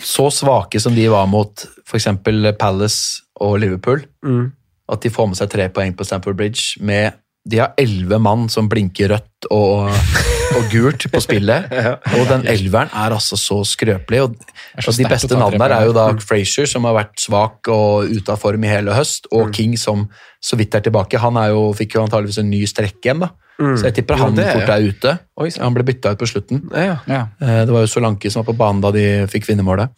så svake som de var mot f.eks. Palace og Liverpool, at de får med seg tre poeng på Stamford Bridge med De har elleve mann som blinker rødt og, og gult på spillet, og den elveren er altså så skrøpelig. Og, så og de beste navnene der er jo da Frazier, som har vært svak og ute av form i hele høst, og King, som så vidt er tilbake. Han er jo, fikk jo antageligvis en ny strekk igjen, da. Så jeg tipper han det er- fort er ute. Oi. Han ble bytta ut på slutten. Ja, Ja. Eh, Det var jo Solanke som var på banen da de fikk vinnermålet.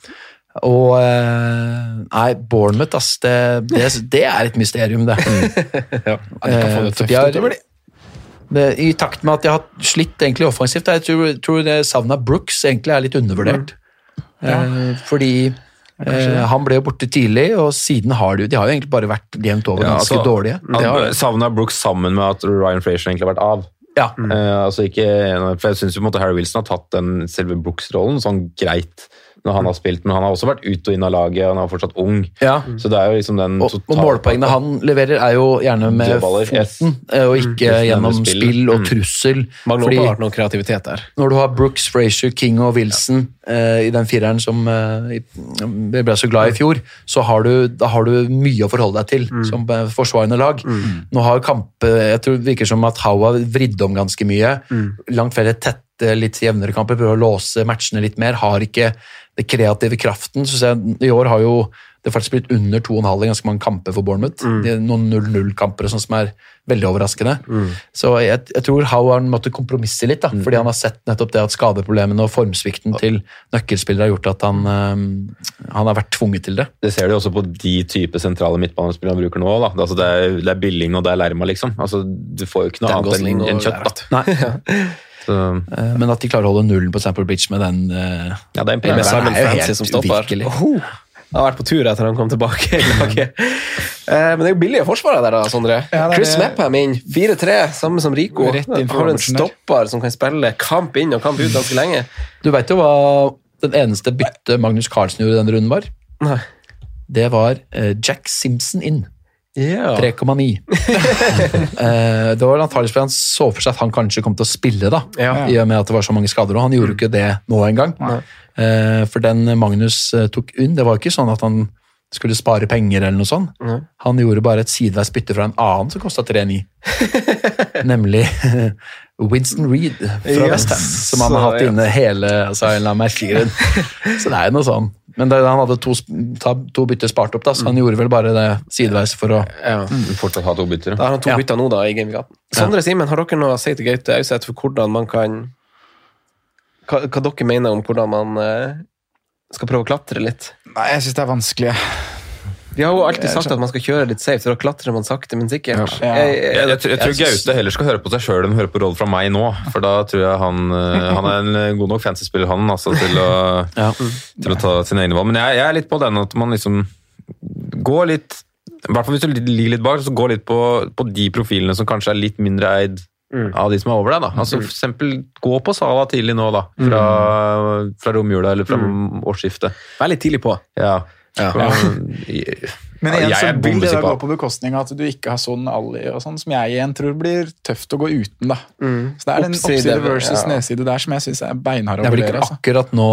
Og eh, Nei, Bournemouth, ass. Det, det, det er et mysterium, det. Ja, de kan få det Eh, for tøft de har- utover, de. I takt med at de har slitt egentlig offensivt. Jeg tror, tror det savnet av Brooks egentlig er litt undervurdert. Ja. fordi eh, han ble jo borte tidlig, og siden har de, jo- de har jo egentlig bare vært jevnt over Ja, ganske altså, dårlige. Han savna Brooks sammen med at Ryan Frazier egentlig har vært av. Ja. Eh, altså ikke, for Jeg syns Harry Wilson har tatt den selve Brooks-rollen sånn greit når han har spilt, men han har også vært ut og inn av laget, han er fortsatt ung. Ja. Så det er jo liksom den Og, og målpoengene han leverer, er jo gjerne med Dødballer, foten, yes. og ikke Mm. gjennom Spill. spill og Mm. trussel. Mm. Fordi- har noen kreativitet der. når du har Brooks, Frazier, King og Wilson eh, i den fireren som eh, vi ble så glad i i fjor, så har du, da har du mye å forholde deg til som eh, forsvarende lag. Nå har kamp, eh, jeg tror det virker som at Howe har vridd om ganske mye. Langt flere tette, litt jevnere kamper, prøver å låse matchene litt mer. Har ikke det kreative kraften. Synes jeg, I år har jo det faktisk blitt under 2,5 i ganske mange kamper for Bournemouth. Det er noen 0-0-kamper sånn som er veldig overraskende. Så jeg, jeg tror Howe har måttet kompromisse litt, da, fordi han har sett nettopp det at skadeproblemene og formsvikten til nøkkelspillere har gjort at han, øh, han har vært tvunget til det. Det ser du også på de type sentrale midtbanespillere han bruker nå. Da. Altså, det, er, det er Billing og det er Lerma, liksom. Altså, du får jo ikke noe annet enn en kjøtt. Da. Nei, Så, eh, Men at de klarer å holde nullen på Sample Bridge med den uh, ja, det er Med. Simon er jo Francis helt som stopper. Oh, han har vært på tur etter han kom tilbake i laget. Eh, Men det er jo billige forsvarere der, da, Sondre. Ja, det er Chris. Mepham inn, 4-3, samme som Rico. Har en stopper som kan spille kamp inn og kamp ut ganske lenge? Du veit jo hva den eneste byttet Magnus Carlsen gjorde i denne runden var? Nei. Det var uh, Jack Simpson inn. Ja. 3,9. Eh, det var antakeligvis fordi han så for seg at han kanskje kom til å spille, da, Ja. i og med at det var så mange skader. og Han gjorde jo ikke det nå engang. Eh, for den Magnus eh, tok unn, det var ikke sånn at han skulle spare penger eller noe sånt. Han gjorde bare et sideveis bytte fra en annen som kosta 3,9. Nemlig Winston Reed fra yes. Westham, som han har hatt inne hele altså, en eller annen merkelig grunn. Så det er jo noe sånn. Men det, han hadde to, to bytter spart opp, da, så han gjorde vel bare det sideveis for å Ja. Fortsatt ha to bytter. Da har han to Ja. bytter nå, da, i Game Week 18. Sondre Simen, har dere noe å si til Gaute Auseth for hvordan man kan hva, hva dere mener om hvordan man eh, skal prøve å klatre litt? Nei, jeg syns det er vanskelig. Vi har jo alltid sagt at man skal kjøre litt safe, så da klatrer man sakte, men sikkert. Ja. Jeg- Jeg, jeg, tror- jeg tror Gaute heller skal høre på seg sjøl enn høre på råd fra meg nå. For da tror jeg han, eh, han er en god nok fancy-spiller, han, altså, til å, Ja. til å ta sine egne valg. Men jeg, jeg er litt på den at man liksom går litt I hvert fall hvis du ligger litt bak, så gå litt på, på de profilene som kanskje er litt mindre eid av de som er over deg. da. Altså For eksempel, gå på Sala tidlig nå, da. Fra, fra romjula eller fra årsskiftet. Vær litt tidlig på. Ja. Ja. Men Ja, igjen så er vil det da gå på bekostning av at du ikke har sånn Ali og sånn, som jeg igjen tror blir tøft å gå uten. da. Så det er den Oppside, oppside versus ja. nedside der som jeg syns er beinhard Det å er vel vurdere. ikke Altså. akkurat nå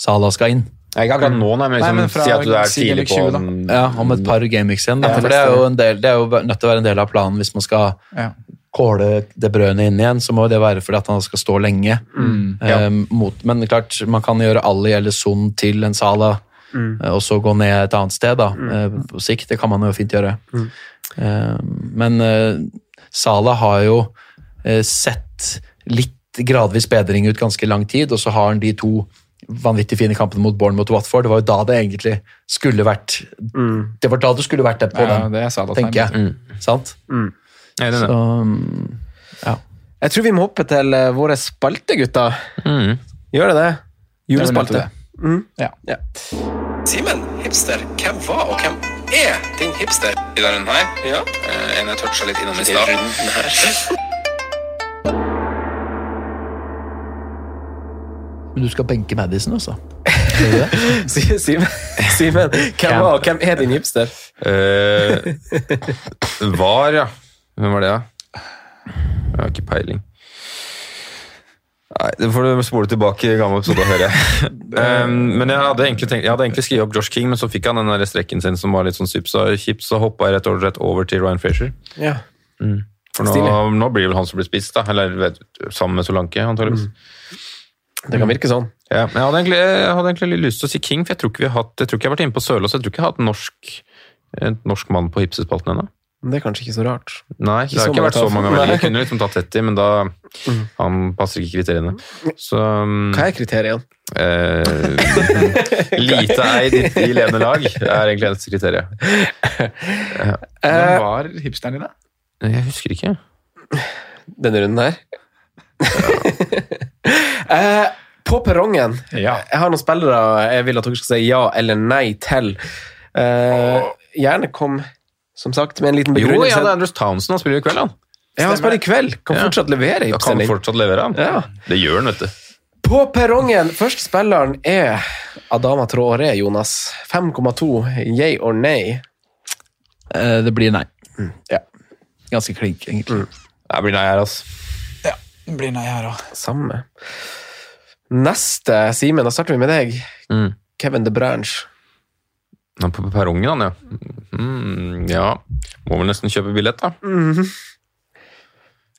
Sala skal inn. Ikke akkurat nå, nei, men, liksom, Nei, men fra si at du er tidlig på Lik 20 da. den- Ja, Om et par gameweeks igjen. Da. Ja, for det er, jo en del, det er jo nødt til å være en del av planen hvis man skal Ja. kåle det brødet inn igjen, så må det være fordi at han skal stå lenge. Mm. Eh, mot, men klart, man kan gjøre Ali eller Son til en Sala, eh, og så gå ned et annet sted da, mm. på sikt. Det kan man jo fint gjøre. Mm. men eh, Sala har jo eh, sett litt gradvis bedring ut ganske lang tid, og så har han de to vanvittig fine kampene mot Bournemouth og Watford. Det var jo da det egentlig skulle vært Det var da du skulle vært det på Ja, den, det er Salah tenker jeg. jeg. Sant? Mm. Nei, det, i Så, det. mm, ja. Jeg tror vi må hoppe til våre spaltegutter. Mm. Gjør det det? Det Julespalte. Mm. Ja. Ja. Simen, hipster. Hvem var og hvem er din hipster? I denne runden her. Ja. Eh, en jeg toucha litt innom i stad. Men du skal benke Madison, altså? Simen, Simen, hvem var og hvem er din hipster? Uh, var, ja. Hvem var det, da? Jeg har ikke peiling. Nei, Det får du spole tilbake i gammel episode og høre. um, men jeg hadde egentlig, tenkt, jeg hadde egentlig skrevet opp Josh King, men så fikk han den der strekken sin som var litt sånn syps og kjipt, så hoppa rett og slett over til Ryan Frazier. Ja. For nå, nå blir det vel han som blir spist, da. Eller vet, sammen med Solanke, antakeligvis. Det kan virke sånn. Ja, jeg hadde, egentlig, jeg hadde egentlig lyst til å si King, for jeg tror ikke vi har hatt, jeg tror ikke jeg har vært inne på Sørlås. jeg tror ikke jeg har hatt norsk, en norsk mann på hipsespalten ennå. Men det er kanskje ikke så rart. Nei, Ikke det har ikke vært så mange av dem. Jeg kunne liksom tatt Tetty, men da han passer ikke kriteriene. Så um, Hva er kriteriene? eh, Lite eid i, i levende lag er egentlig eneste kriteriet. Hvem var hipsteren din, da? Jeg husker ikke. Denne runden her? eh, på perrongen Ja. Jeg har noen spillere jeg vil at dere skal si ja eller nei til. Eh, gjerne kom, som sagt, med en liten Jo, ja, det er Andrews Townsend. Han spiller i kveld, han. Ja, han spiller i kveld. Kan Ja. fortsatt levere Da kan fortsatt levere, han. Ja. Det gjør han, vet du. På perrongen, første spilleren er Adama Traoré, Jonas. 5,2. Yay or nay? Eh, det blir nei. Ja. Ganske klink, egentlig. Det blir nei her, altså. Ja, Det blir nei her òg. Samme. Neste, Simen, da starter vi med deg. Mm. Kevin De Branch. Han er på perrongen, han, ja. Mm, ja. Må vel nesten kjøpe billett, da.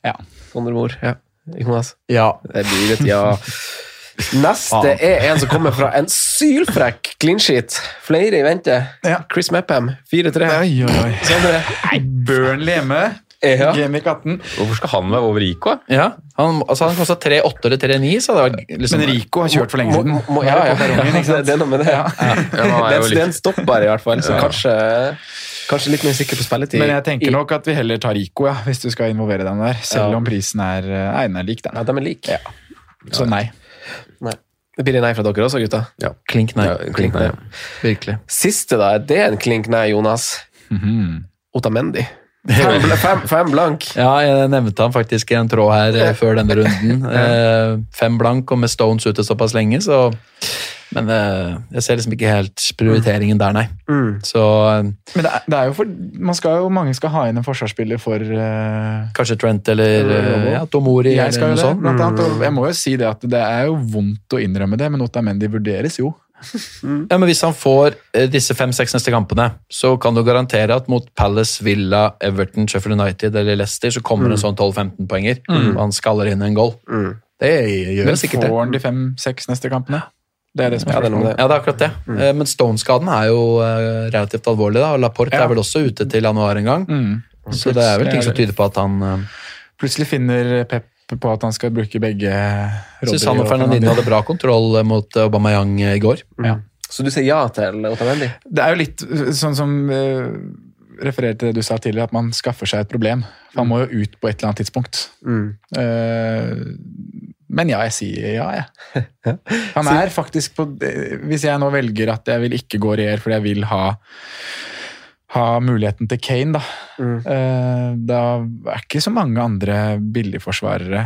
Ja. Sondre Mor. Ja. Jonas. Ja. Det blir et ja. Neste er en som kommer fra en sylfrekk clean sheet. Flere i vente. Ja. Chris Mepham, 4-3. Oi, oi, oi. Sondre. Burnley hjemme. Ja. 18. Hvorfor skal han være over Rico? ja. Han, altså, han kosta 3,8 eller 3,9, så det var liksom Men Rico har kjørt for lenge siden. må, ja, ja. Det, det er noe med det. Ja, Ja, Det, er er, jo det er en litt... stopper, i hvert fall, så kanskje, kanskje litt mer sikker på spilletid. Men jeg tenker nok at vi heller tar Rico, ja, hvis du skal involvere den der. Selv Ja. om prisen er eh, Nei, er lik, den. Ja, de er like. Så nei. Nei. Det blir nei fra dere også, gutta. Klink nei. Ja, klink nei. Virkelig. Siste, da. Det er en klink nei, Jonas. Mhm. Otamendi. Fem, fem, fem blank. Ja, jeg nevnte han faktisk i en tråd her eh, før denne runden. Eh, fem blank, og med Stones ute såpass lenge, så Men eh, jeg ser liksom ikke helt prioriteringen der, nei. Mm. Så eh, Men det er, det er jo for man skal jo, Mange skal ha inn en forsvarsspiller for eh, kanskje Trent eller eh, ja, Tomori eller noe det, sånt. annet. Jeg må jo si det at det er jo vondt å innrømme det, men Otamendi vurderes jo. Ja, men Hvis han får eh, disse fem-seks neste kampene, så kan du garantere at mot Palace, Villa, Everton, Sheffield United eller Leicester så kommer en sånn 12-15 poenger, og han skaller inn en goal. Det gjør Men sikkert det. får han de fem-seks neste kampene? Det er det som er Ja, det. Ja, det er akkurat det. Eh, Men Stone-skaden er jo eh, relativt alvorlig, da, og Laporte Ja. er vel også ute til januar en gang. Mm. Så det er vel ting som tyder på at han Plutselig finner Pep på at han skal bruke begge Syns Rodri han og Fernandinho hadde bra kontroll eh, mot eh, Aubameyang i går. Ja. Så du sier ja til Otamendi? Det er jo litt sånn som uh, refererer til det du sa tidligere, at man skaffer seg et problem. For han må jo ut på et eller annet tidspunkt. Mm. Uh, men ja, jeg sier ja, jeg. Han er faktisk på Hvis jeg nå velger at jeg vil ikke gå reer fordi jeg vil ha ha muligheten til Kane, da. Mm. Eh, da er ikke så mange andre billigforsvarere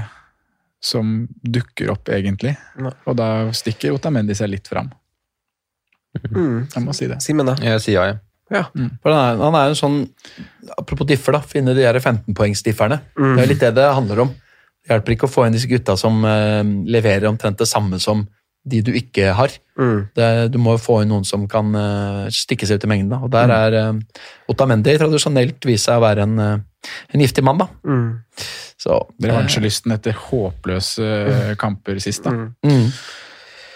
som dukker opp, egentlig. Ne. Og da stikker Otamendi seg litt fram. Mm. Jeg må si det. Simen, da? Jeg sier ja, jeg. For han er, han er en sånn Apropos differ, da. Finne de der 15-poengsdifferne. Mm. Det er litt det det handler om. Det hjelper ikke å få inn disse gutta som uh, leverer omtrent det samme som de du ikke har. Mm. Det, du må få inn noen som kan uh, stikke seg ut i mengden. Da. Og Mm. der er uh, Otamendi tradisjonelt vist seg å være en, uh, en giftig mann. da. Mm. Så, Revansjelysten etter håpløse eh, kamper sist, da. Mm. Mm.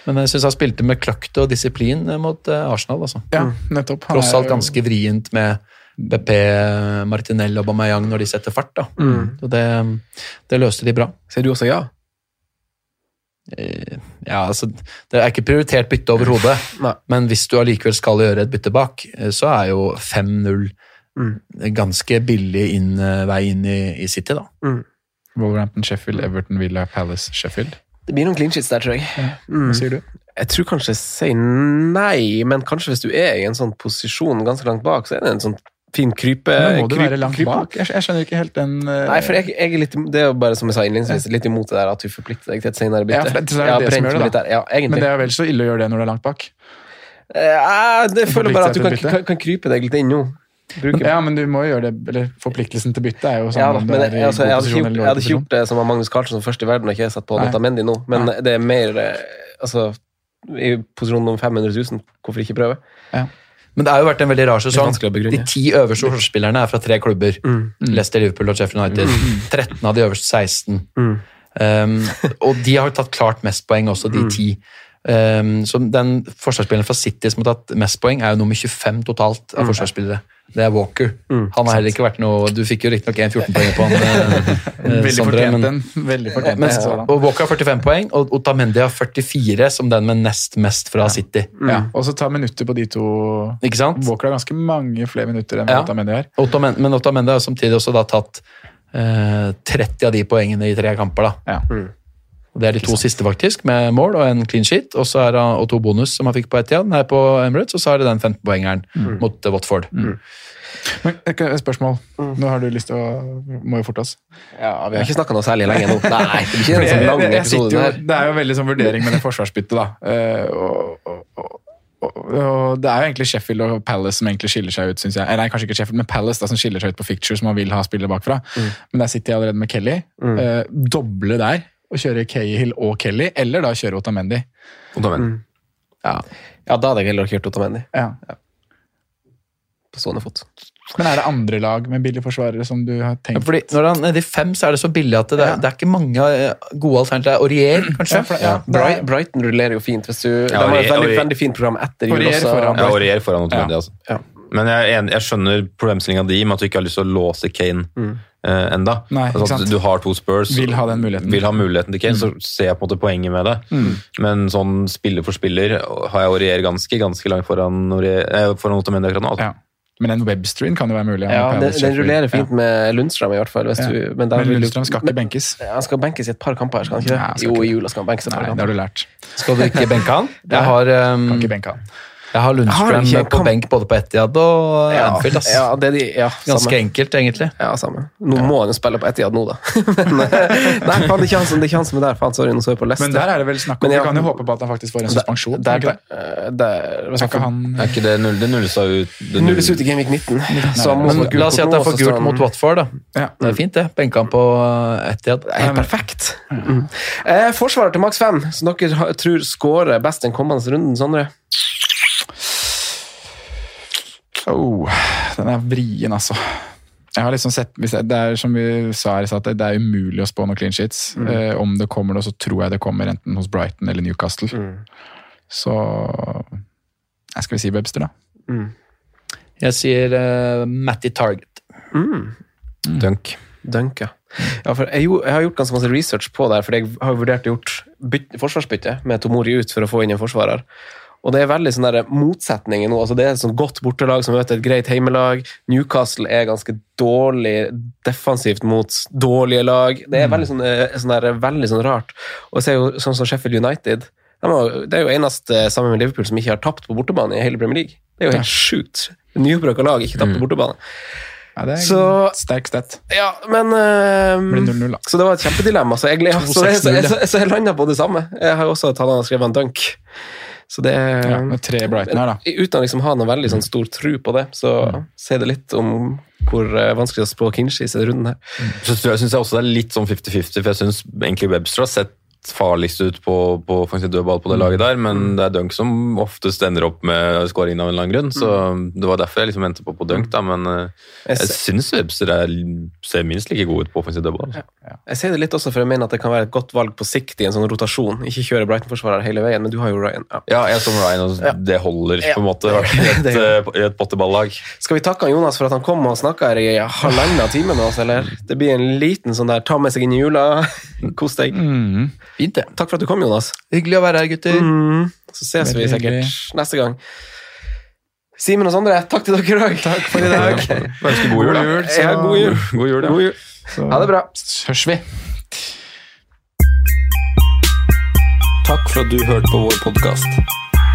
Men jeg syns han spilte med kløkt og disiplin eh, mot eh, Arsenal. altså. Ja, nettopp. Han Tross alt ganske vrient med BP, Martinell og Bamayang når de setter fart. da. Mm. Så det, det løste de bra. Sier du også ja? Eh, Ja, altså, Det er ikke prioritert bytte overhodet, men hvis du allikevel skal gjøre et bytte bak, eh, så er jo 5-0 Mm. ganske billig inn, eh, vei inn i, i City. da. Wolverhampton, Sheffield, Everton, Villa, Palace, Sheffield. Det blir noen clean sheets der, tror jeg. Mm. Hva sier du? Jeg tror kanskje jeg sier nei, men kanskje hvis du er i en sånn posisjon ganske langt bak, så er det en sånn fin krype... Men må du kryp- være langt kryp- bak? Jeg, jeg skjønner ikke helt den uh, Nei, for jeg, jeg er litt, det er jo bare som jeg sa innledningsvis, litt imot det der at du forplikter deg til et senere bytte. Ja, for det- er det det som gjør det, da. Ja. Men det er vel så ille å gjøre det når du er langt bak. Eh, det føler bare at du kan, kan, kan krype deg litt inn nå. Bruker. Ja, men du må jo gjøre det, eller Forpliktelsen til bytte er jo sånn Ja, da, men jeg, er altså, jeg, hadde ikke gjort, jeg hadde ikke gjort det som Magnus Carlsen først i verden, og ikke satt på Nei. Nå, men det er mer eh, altså, I posisjon om 500 000, hvorfor ikke prøve? Men det har jo vært en veldig rar sesong. De ti øverste forsvarsspillerne er fra tre klubber. Leicester, Liverpool og Sheffield United. 13 av de øverste 16. Mm. Um, og de har jo tatt klart mest poeng også, de ti. Um, så den forsvarsspilleren fra City som har tatt mest poeng, er jo nummer 25 totalt av forsvarsspillere. Det er Walker. Han har heller ikke vært noe Du fikk jo riktignok 1-14 poeng på han, eh, Veldig Sondre, fortjent men- den. Veldig fortjent men, den, og Walker har 45 poeng, og Otamendi har 44, som den med nest mest fra City. Ja, og så ta minutter på de to Ikke sant? Walker har ganske mange flere minutter enn Ja. Otamendi har. Otamendi, men Otamendi har samtidig også da tatt eh, 30 av de poengene i tre kamper. da. Ja. Og Det er de to siste, faktisk, med mål og en clean sheet. Og så er det og to bonus som han fikk på Etian her på Emirates, og så er det den 15-poengeren mot Watford. Watford. Men et et spørsmål. Nå har du lyst til å Må jo forte oss. Ja, Vi har ikke snakka noe særlig lenge nå. Nei, det blir ikke en sånn lang episode. der. Det er jo veldig sånn vurdering med det forsvarsbyttet, da. Eh, og, og, og, og, og det er jo egentlig Sheffield og Palace som egentlig skiller seg ut, syns jeg. Nei, kanskje ikke Sheffield, men Palace da, som skiller seg ut på Ficture, som man vil ha spillere bakfra. Men der sitter jeg allerede med Kelly. Eh, doble der, og kjøre Cahill og Kelly, eller da kjøre Otamendi. Otamendi. Ja. ja, da hadde jeg heller kjørt Otamendi Ja. på stående fot. Men er det andre lag med billige forsvarere som du har Ja, tenkt fordi Når han er nede i fem, så er det så billig at det, er, det er ikke mange eh, gode alternativer. Aurier, kanskje? Ja, for- ja, Bright, Brighton rullerer jo fint. Hvis du, de har Aurier- et veldig, veldig fint program etter jul Aurier også. foran. Ja, Aurier foran Otamendi, altså. Ja. Men jeg, jeg skjønner problemstillinga di med at du ikke har lyst til å låse Kane eh, enda. Nei, ikke altså, sant. du har to Spurs, Vil ha den muligheten. vil ha muligheten til Kane, så ser jeg på en måte poenget med det. Men sånn spiller for spiller har jeg Aurier ganske ganske langt foran, eh, foran Otamendi akkurat nå. Altså. Ja. Men en webstream kan jo være mulig. Ja, den, den rullerer fint Ja. med Lundstrøm, i hvert fall. Hvis Ja. du, men Men Lundstrøm skal ikke benkes. Ja, Han skal benkes i et par kamper, skal han ikke det? Nei, han skal jo, ikke. i jula skal han benkes et Nei, par det har du lært. Skal du ikke benke han? Jeg har um, Kan ikke benke han. Jeg har Lundstrøm jeg har på kamp- benk både på Etihad og Ja, Anfield. Ass. ja, det er de, ja, Ganske samme. enkelt, egentlig. Ja, samme. Nå må han jo spille på Etihad nå, da. Men, eh, nei, faen, det er ikke han som, det er han som er der. Faen, sorry, nå så jeg på Leicester. Men der er det vel snakk om Men Vi kan jo håpe på at han faktisk får en suspensjon. Der, der, der, eh, der, Er han? Er ikke det null? Det nulles ut det Nulles ut i Gameweek 19. Så han må Men la oss si at det er for så gult mot Watford, da. Ja. Det er fint, det. Benka han på Etihad. Det er helt perfekt. Mm. Eh, forsvarer til maks 5, som dere tror scorer best den kommende runden, Sondre? Oh, den er vrien, altså. Jeg har liksom sett, det er som vi sa her det er umulig å spå noen clean sheets. Eh, om det kommer noe, så tror jeg det kommer enten hos Brighton eller Newcastle. Så jeg skal vi si Webster, da. Jeg sier uh, Matty Target. Dunk. Dunk, ja. ja for jeg, jeg har gjort ganske masse research på det, her, for jeg har vurdert å gjort byt, forsvarsbytte med Tomori ut for å få inn en forsvarer. Og det er veldig sånn motsetninger nå. altså Det er et sånn godt bortelag som møter et greit heimelag. Newcastle er ganske dårlig defensivt mot dårlige lag. Det er veldig sånn, eh, sånn, der, veldig sånn rart. Og jeg ser jo sånn som Sheffield United de Det er jo eneste sammen med Liverpool som ikke har tapt på bortebane i hele Premier League. Det er jo helt sjukt. Nyopprykka lag ikke tapt på bortebane. Ja, det er Så- sterk stett. Ja, men uh, 0-0. Så det var et kjempedilemma. Så jeg, så jeg, så, jeg, så, jeg landa på det samme. Jeg har også tatt han og skrevet en dunk. Så det Ja, med tre Brighton her, da. Uten å liksom ha noen veldig sånn stor tro på det, så sier det litt om hvor vanskelig det er å spå Kinshi i runden her. Så tror jeg, synes jeg også det er litt sånn 50-50, for jeg syns egentlig Webster har sett farligst ut på, på faktisk dødball på det laget der, men det er Dunk som oftest ender opp med scoringen av en lang grunn, så det var derfor jeg liksom ventet på på Dunk, da, men eh, Jeg syns Webster er, ser minst like god ut på offensiv dødball. Ja. Jeg sier det litt også, for jeg mener at det kan være et godt valg på sikt i en sånn rotasjon. Ikke kjøre Brighton-forsvarer hele veien, men du har jo Ryan. Ja. Ja, jeg som Ryan, og det holder på en måte, i et, eh, i et potteballag. Skal vi takke Jonas for at han kom og snakka her i halvannen time med oss, eller? Det blir en liten sånn der ta med seg inn i jula. Kos deg. Mm. Fint, det. Takk for at du kom, Jonas. Hyggelig å være her, gutter. Mm. Så ses vi sikkert hyggelig. neste gang. Simen og Sondre, takk til dere òg. Takk for i dag. Ønsker god jul, da. God jul, så- Ja, god jul. God jul, ja. God jul. Så Ha det bra. hørs vi. Takk for at du hørte på vår podkast.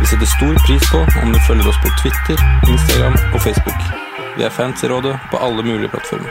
Vi setter stor pris på om du følger oss på Twitter, Instagram og Facebook. Vi er fans i rådet på alle mulige plattformer.